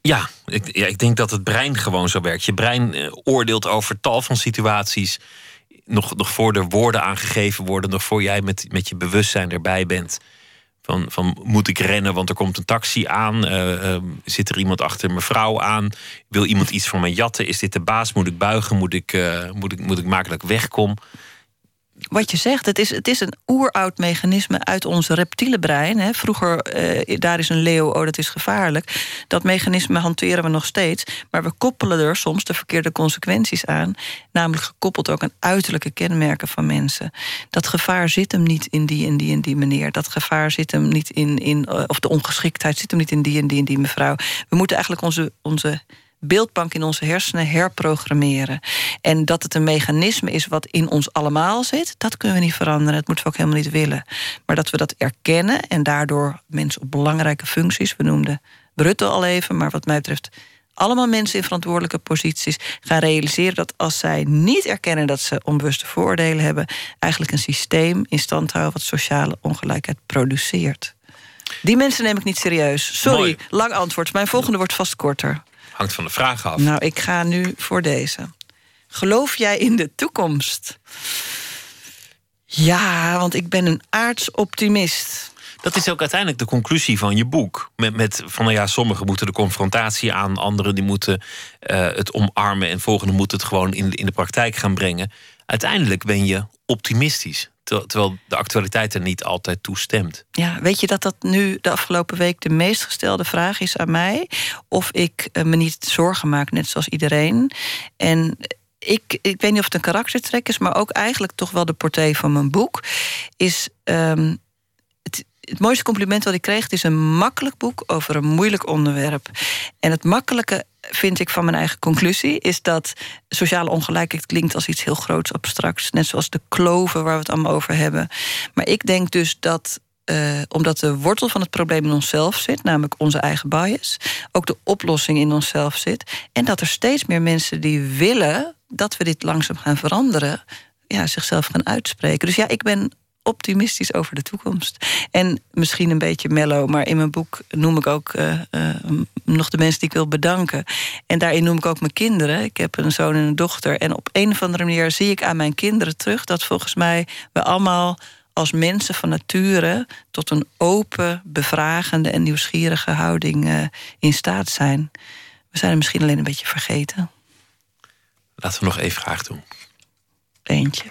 Ja ik, ja, ik denk dat het brein gewoon zo werkt. Je brein eh, oordeelt over tal van situaties... Nog, nog voor er woorden aangegeven worden... nog voor jij met, met je bewustzijn erbij bent... Van, van moet ik rennen, want er komt een taxi aan? Uh, uh, zit er iemand achter mevrouw aan? Wil iemand iets van mij jatten? Is dit de baas? Moet ik buigen? Moet ik, uh, moet ik, moet ik ik wegkom? Wat je zegt, het is, het is een oeroud mechanisme uit ons reptiele brein. Hè. Vroeger, eh, daar is een leeuw, oh dat is gevaarlijk. Dat mechanisme hanteren we nog steeds. Maar we koppelen er soms de verkeerde consequenties aan. Namelijk gekoppeld ook aan uiterlijke kenmerken van mensen. Dat gevaar zit hem niet in die en die en die meneer. Dat gevaar zit hem niet in, in eh, of de ongeschiktheid zit hem niet in die en die en die mevrouw. We moeten eigenlijk onze, onze beeldbank in onze hersenen herprogrammeren. En dat het een mechanisme is wat in ons allemaal zit, dat kunnen we niet veranderen. Dat moeten we ook helemaal niet willen. Maar dat we dat erkennen en daardoor mensen op belangrijke functies, we noemden Rutte al even, maar wat mij betreft allemaal mensen in verantwoordelijke posities gaan realiseren dat als zij niet erkennen dat ze onbewuste vooroordelen hebben, eigenlijk een systeem in stand houden wat sociale ongelijkheid produceert. Die mensen neem ik niet serieus. Sorry, lang antwoord. Mijn volgende wordt vast korter. Hangt van de vraag af. Nou, ik ga nu voor deze. Geloof jij in de toekomst? Ja, want ik ben een aardsoptimist. Dat is ook uiteindelijk de conclusie van je boek. Met, met van nou ja, sommigen moeten de confrontatie aan, anderen die moeten uh, het omarmen en volgende moeten het gewoon in, in de praktijk gaan brengen. Uiteindelijk ben je optimistisch. Terwijl de actualiteit er niet altijd toe stemt. Ja, weet je dat dat nu de afgelopen week de meest gestelde vraag is aan mij? Of ik eh, me niet zorgen maak, net zoals iedereen. En ik, ik weet niet of het een karaktertrek is, maar ook eigenlijk toch wel de portée van mijn boek. Is um, het, mooiste compliment wat ik kreeg: het is een makkelijk boek over een moeilijk onderwerp. En het makkelijke vind ik van mijn eigen conclusie, is dat sociale ongelijkheid klinkt als iets heel groots, abstracts. Net zoals de kloven waar we het allemaal over hebben. Maar ik denk dus dat uh, omdat de wortel van het probleem in onszelf zit, namelijk onze eigen bias, ook de oplossing in onszelf zit. En dat er steeds meer mensen die willen dat we dit langzaam gaan veranderen, ja, zichzelf gaan uitspreken. Dus ja, ik ben optimistisch over de toekomst. En misschien een beetje mellow, maar in mijn boek noem ik ook uh, uh, nog de mensen die ik wil bedanken. En daarin noem ik ook mijn kinderen. Ik heb een zoon en een dochter. En op een of andere manier zie ik aan mijn kinderen terug dat volgens mij we allemaal als mensen van nature tot een open, bevragende en nieuwsgierige houding uh, in staat zijn. We zijn er misschien alleen een beetje vergeten. Laten we nog één vraag doen. Eentje.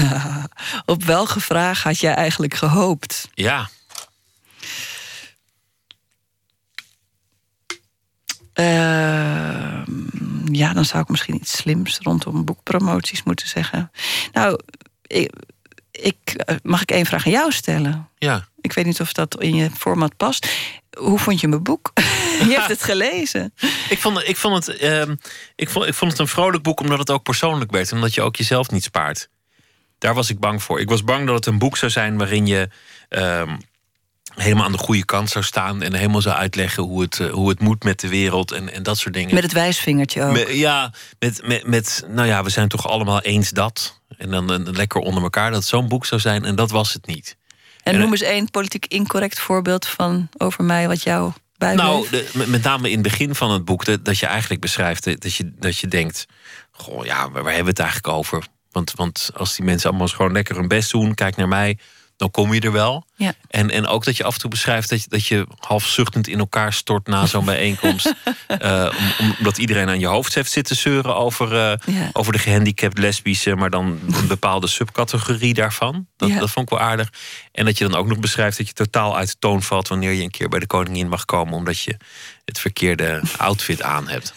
Op welke vraag had jij eigenlijk gehoopt? Ja. Uh, ja, dan zou ik misschien iets slims rondom boekpromoties moeten zeggen. Nou, ik, ik, eh, mag ik één vraag aan jou stellen? Ja. Ik weet niet of dat in je format past. Hoe vond je mijn boek? je hebt het gelezen. Ik vond, ik, vond het, uh, ik, vond, ik vond het een vrolijk boek omdat het ook persoonlijk werd. En omdat je ook jezelf niet spaart. Daar was ik bang voor. Ik was bang dat het een boek zou zijn waarin je uh, helemaal aan de goede kant zou staan. En helemaal zou uitleggen hoe het, uh, hoe het moet met de wereld en, en dat soort dingen. Met het wijsvingertje ook. Met, ja, met, met, met, nou ja, we zijn toch allemaal eens dat. En dan een, lekker onder elkaar dat zo'n boek zou zijn. En dat was het niet. En, en noem eens één politiek incorrect voorbeeld van over mij wat jou bijbleef. Nou, de, met name in het begin van het boek, dat, dat je eigenlijk beschrijft dat je, dat je denkt: Goh, ja, waar hebben we het eigenlijk over? Want, want als die mensen allemaal gewoon lekker hun best doen, kijk naar mij, dan kom je er wel. Ja. En, en ook dat je af en toe beschrijft dat je, dat je half zuchtend in elkaar stort na zo'n bijeenkomst. uh, om, omdat iedereen aan je hoofd heeft zitten zeuren over, uh, ja. over de gehandicapt lesbische, maar dan een bepaalde subcategorie daarvan. Dat, ja. dat vond ik wel aardig. En dat je dan ook nog beschrijft dat je totaal uit de toon valt wanneer je een keer bij de koningin mag komen, omdat je het verkeerde outfit aan hebt.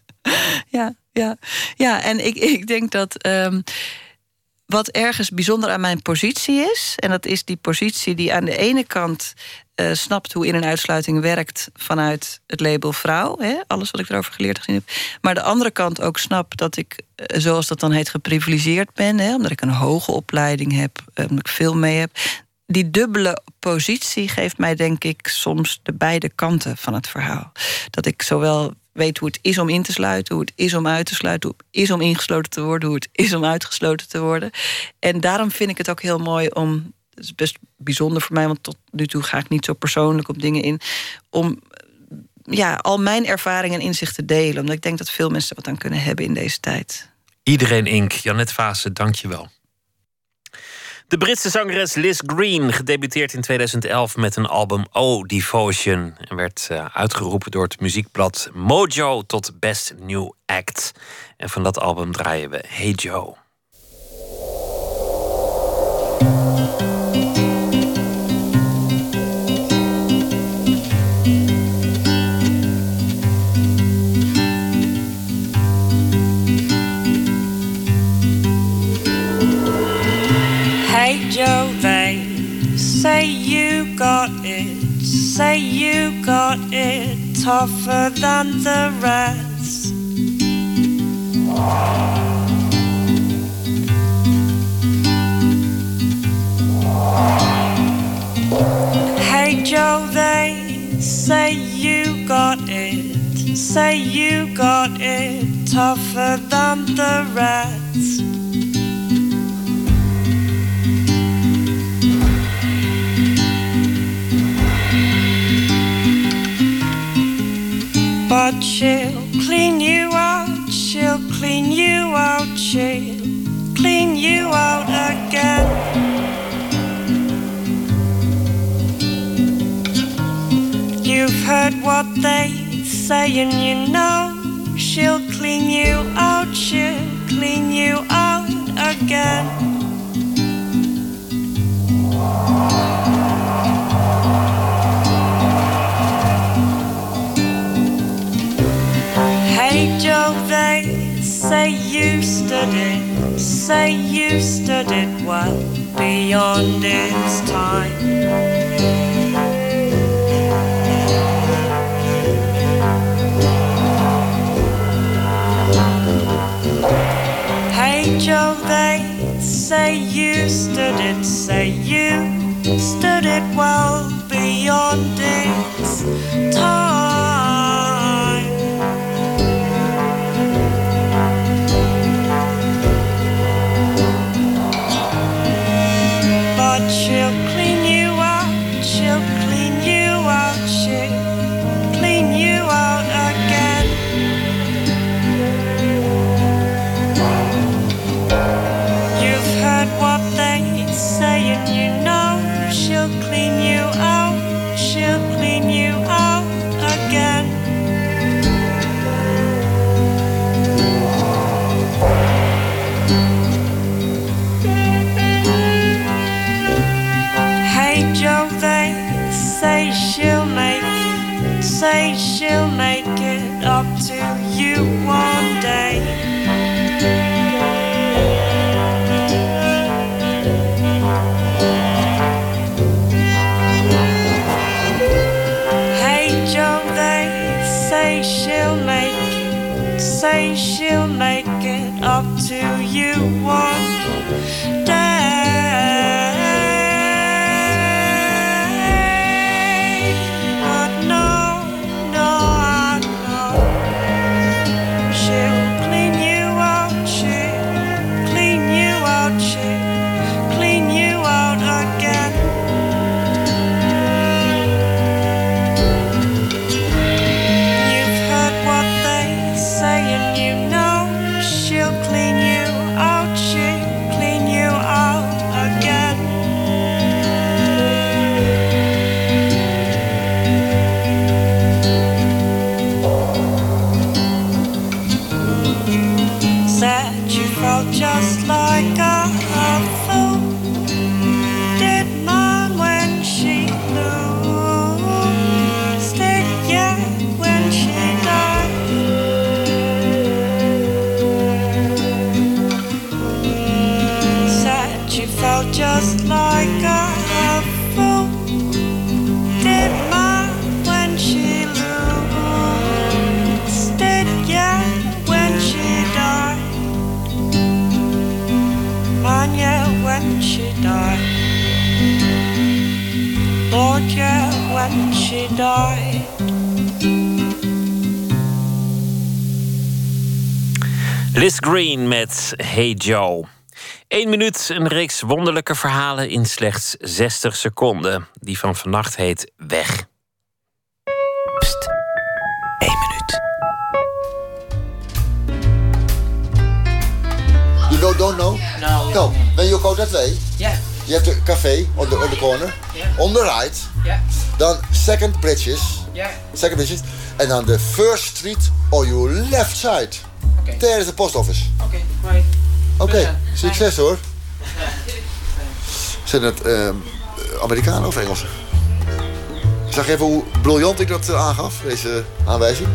ja, ja. ja, en ik, ik denk dat. Um, wat ergens bijzonder aan mijn positie is, en dat is die positie die aan de ene kant uh, snapt hoe in- en uitsluiting werkt vanuit het label vrouw, hè, alles wat ik erover geleerd gezien heb, maar de andere kant ook snap dat ik, uh, zoals dat dan heet, geprivilegeerd ben, hè, omdat ik een hoge opleiding heb, uh, omdat ik veel mee heb. Die dubbele positie geeft mij, denk ik, soms de beide kanten van het verhaal. Dat ik zowel weet hoe het is om in te sluiten, hoe het is om uit te sluiten, hoe het is om ingesloten te worden, hoe het is om uitgesloten te worden. En daarom vind ik het ook heel mooi om. Het is best bijzonder voor mij, want tot nu toe ga ik niet zo persoonlijk op dingen in. Om ja, al mijn ervaringen en inzichten te delen. Omdat ik denk dat veel mensen wat aan kunnen hebben in deze tijd. Iedereen Ink, Janet Vase, dank je wel. De Britse zangeres Liz Green gedebuteerd in 2011 met een album Oh Devotion. En werd uh, uitgeroepen door het muziekblad Mojo tot Best New Act. En van dat album draaien we Hey Joe. Joe, they say you got it, say you got it tougher than the rest. Hey Joe, they say you got it, say you got it tougher than the rest. But she'll clean you out, she'll clean you out, she'll clean you out again. You've heard what they say, and you know she'll clean you out, she'll clean you out again. Joe, they say you it, say you it well beyond its time. Hey Joe, they say you stood it, say you stood it well beyond its time. Met Hey Joe. Eén minuut, een reeks wonderlijke verhalen in slechts 60 seconden. Die van vannacht heet Weg. Pst, één minuut. You don't know? No. No. When you go that way, Yeah. you have the cafe on the, on the corner. Yeah. On the right. Yeah. Then second bridges. Yeah. Second bridges. And on the first street or your left side. Okay. There is the post office. Oké, succes hoor. Zijn het ehm, Amerikanen of Engelsen? Zag je even hoe briljant ik dat eh, aangaf, deze aanwijzing?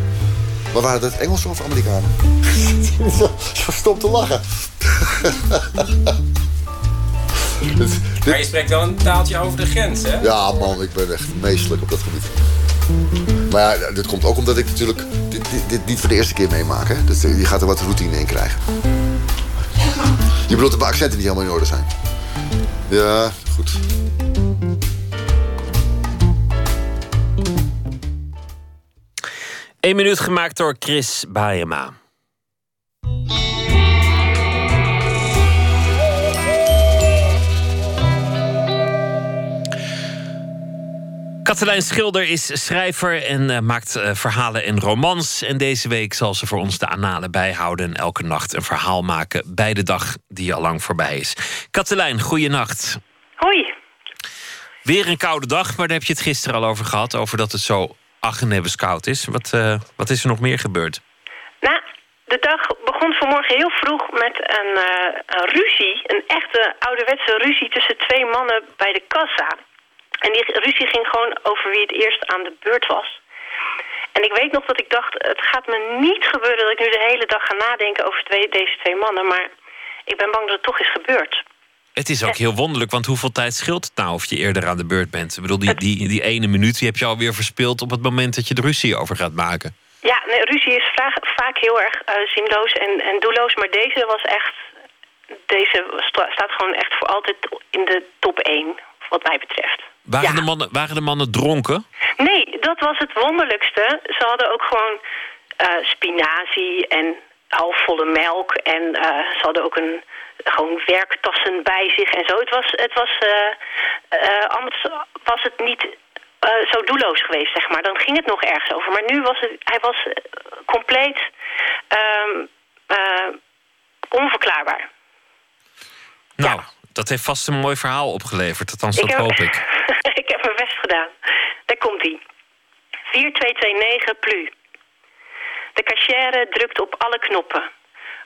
Maar waren het Engelsen of Amerikanen? zo, stom te lachen. Maar je spreekt wel een taaltje over de grens, hè? Ja, man, ik ben echt meestelijk op dat gebied. Maar ja, dit komt ook omdat ik natuurlijk dit, dit, dit niet voor de eerste keer meemaak. Hè? Dus eh, je gaat er wat routine in krijgen. Je bedoelt dat mijn accenten niet helemaal in orde zijn? Ja, goed. Eén minuut gemaakt door Chris Baema. Katelijn Schilder is schrijver en uh, maakt uh, verhalen en romans. En deze week zal ze voor ons de analen bijhouden... en elke nacht een verhaal maken bij de dag die al lang voorbij is. Katelijn, goeienacht. Hoi. Weer een koude dag, maar daar heb je het gisteren al over gehad... over dat het zo aggenebbes koud is. Wat, uh, wat is er nog meer gebeurd? Nou, de dag begon vanmorgen heel vroeg met een, een ruzie. Een echte ouderwetse ruzie tussen twee mannen bij de kassa... En die ruzie ging gewoon over wie het eerst aan de beurt was. En ik weet nog dat ik dacht, het gaat me niet gebeuren dat ik nu de hele dag ga nadenken over twee, deze twee mannen. Maar ik ben bang dat het toch is gebeurd. Het is ook heel wonderlijk, want hoeveel tijd scheelt het nou of je eerder aan de beurt bent? Ik bedoel, die, die, die ene minuut die heb je alweer verspeeld op het moment dat je de ruzie over gaat maken. Ja, nee, ruzie is vaak, vaak heel erg uh, zinloos en, en doelloos, maar deze was echt, deze staat gewoon echt voor altijd in de top 1, wat mij betreft. Waren, ja. de mannen, waren de mannen dronken? Nee, dat was het wonderlijkste. Ze hadden ook gewoon uh, spinazie en halfvolle melk. En uh, ze hadden ook een, gewoon werktassen bij zich en zo. Het was, het was, uh, anders was het niet zo doelloos geweest, zeg maar. Dan ging het nog ergens over. Maar nu was het, hij was compleet um, onverklaarbaar. Nou, ja. dat heeft vast een mooi verhaal opgeleverd. Althans, dat ik hoop ik. ik heb mijn best gedaan. Daar komt hij. 4229 plu. De cachère drukt op alle knoppen.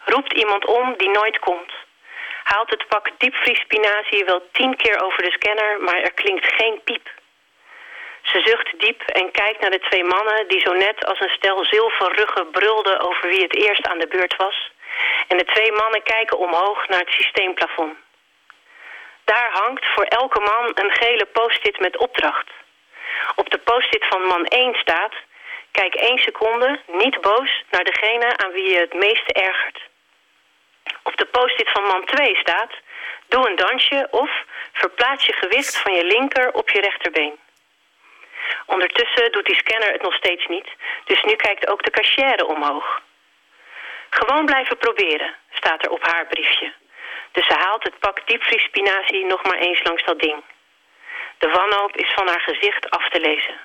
Roept iemand om die nooit komt. Haalt het pak diepvriespinazie wel tien keer over de scanner, maar er klinkt geen piep. Ze zucht diep en kijkt naar de twee mannen die zo net als een stel zilverruggen brulden over wie het eerst aan de beurt was. En de twee mannen kijken omhoog naar het systeemplafond. Daar hangt voor elke man een gele post-it met opdracht. Op de post-it van man 1 staat... Kijk één seconde, niet boos, naar degene aan wie je het meeste ergert. Op de post-it van man 2 staat... Doe een dansje of verplaats je gewicht van je linker op je rechterbeen. Ondertussen doet die scanner het nog steeds niet... dus nu kijkt ook de cashier omhoog. Gewoon blijven proberen, staat er op haar briefje... Dus ze haalt het pak diepvriespinazie nog maar eens langs dat ding. De wanhoop is van haar gezicht af te lezen.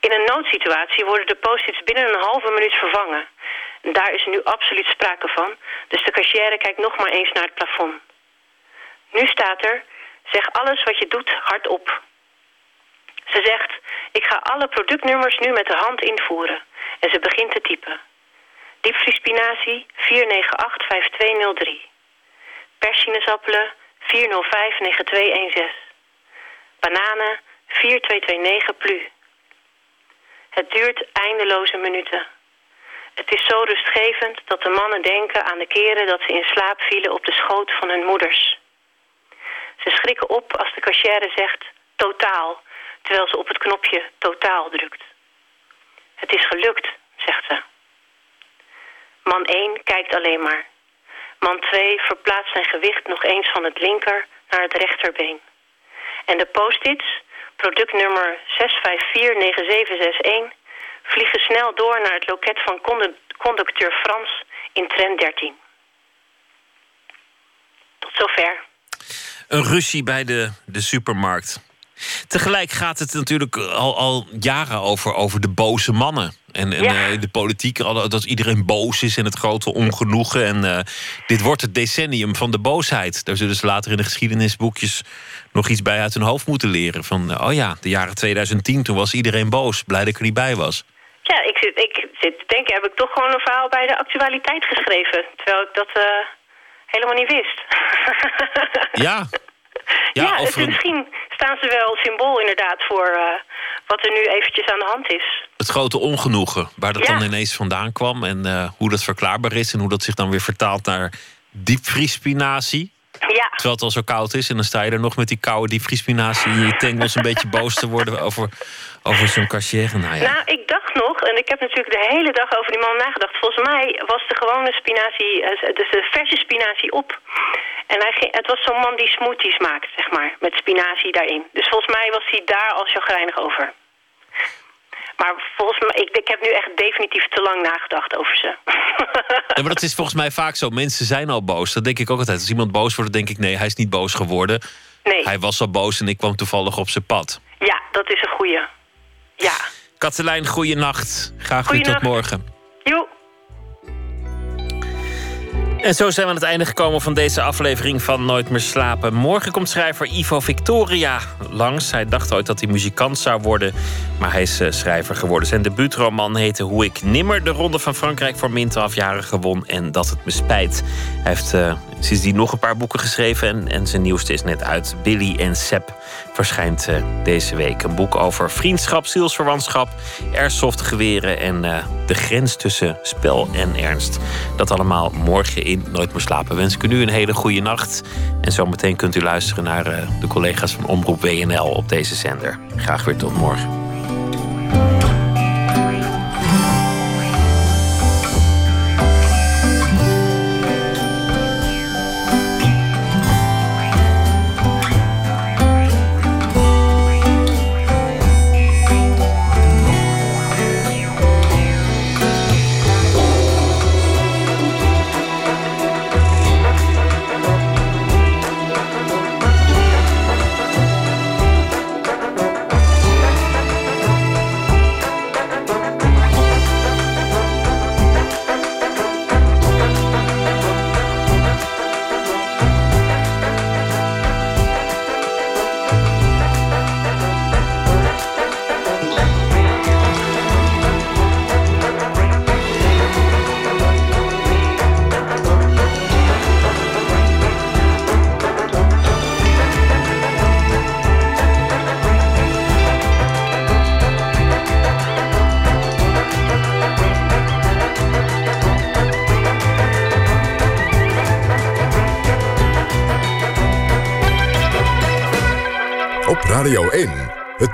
In een noodsituatie worden de post-its binnen een halve minuut vervangen. Daar is nu absoluut sprake van, dus de cashier kijkt nog maar eens naar het plafond. Nu staat er, zeg alles wat je doet hardop. Ze zegt, ik ga alle productnummers nu met de hand invoeren. En ze begint te typen. Diepvriespinazie 4985203. Persinezappelen 4059216. Bananen 4229 plu. Het duurt eindeloze minuten. Het is zo rustgevend dat de mannen denken aan de keren dat ze in slaap vielen op de schoot van hun moeders. Ze schrikken op als de cashier zegt totaal, terwijl ze op het knopje totaal drukt. Het is gelukt, zegt ze. Man 1 kijkt alleen maar. Man 2 verplaatst zijn gewicht nog eens van het linker naar het rechterbeen. En de post-its, productnummer 6549761, vliegen snel door naar het loket van conducteur Frans in tram 13. Tot zover. Een ruzie bij de, de supermarkt. Tegelijk gaat het natuurlijk al, al jaren over, over de boze mannen. En, en Ja. eh, de politiek, dat iedereen boos is en het grote ongenoegen. En eh, dit wordt het decennium van de boosheid. Daar zullen ze later in de geschiedenisboekjes nog iets bij uit hun hoofd moeten leren. Van, eh, oh ja, de jaren 2010, toen was iedereen boos. Blij dat ik er niet bij was. Ja, ik zit, ik zit te denken, heb ik toch gewoon een verhaal bij de actualiteit geschreven. Terwijl ik dat helemaal niet wist. Ja. Ja, Ja, of het, een- misschien staan ze wel symbool inderdaad voor wat er nu eventjes aan de hand is. het grote ongenoegen. Waar dat Ja. dan ineens vandaan kwam. En eh, hoe dat verklaarbaar is. En hoe dat zich dan weer vertaalt naar diepvriespinazie. Ja. Terwijl het al zo koud is. En dan sta je er nog met die koude diepvriespinazie in je tengels een beetje boos te worden over, over zo'n cashier. Nou ja. Nou, ik dacht nog, en ik heb natuurlijk de hele dag over die man nagedacht. Volgens mij was de gewone spinazie, eh, dus de verse spinazie op. En hij ging, het was zo'n man die smoothies maakt, zeg maar, met spinazie daarin. Dus volgens mij was hij daar al chagrijnig over. Maar volgens mij, ik, ik heb nu echt definitief te lang nagedacht over ze. Ja, maar dat is volgens mij vaak zo. Mensen zijn al boos. Dat denk ik ook altijd. Als iemand boos wordt, dan denk ik nee, hij is niet boos geworden. Nee. Hij was al boos en ik kwam toevallig op zijn pad. Ja, dat is een goeie. Ja. Katelijn, goeienacht. Graag weer tot Goeienacht. morgen. Joe. En zo zijn we aan het einde gekomen van deze aflevering van Nooit meer slapen. Morgen komt schrijver Ivo Victoria langs. Hij dacht ooit dat hij muzikant zou worden, maar hij is eh, schrijver geworden. Zijn debuutroman heette Hoe ik nimmer de Ronde van Frankrijk voor min 12-jarigen won en dat het me spijt. Hij heeft eh, sindsdien nog een paar boeken geschreven en, en zijn nieuwste is net uit. Billy en Sep verschijnt eh, deze week. Een boek over vriendschap, zielsverwantschap, airsoftgeweren en eh, de grens tussen spel en ernst. Dat allemaal morgen in Nooit meer slapen. Wens ik u nu een hele goede nacht. En zometeen kunt u luisteren naar eh, de collega's van Omroep WNL op deze zender. Graag weer tot morgen.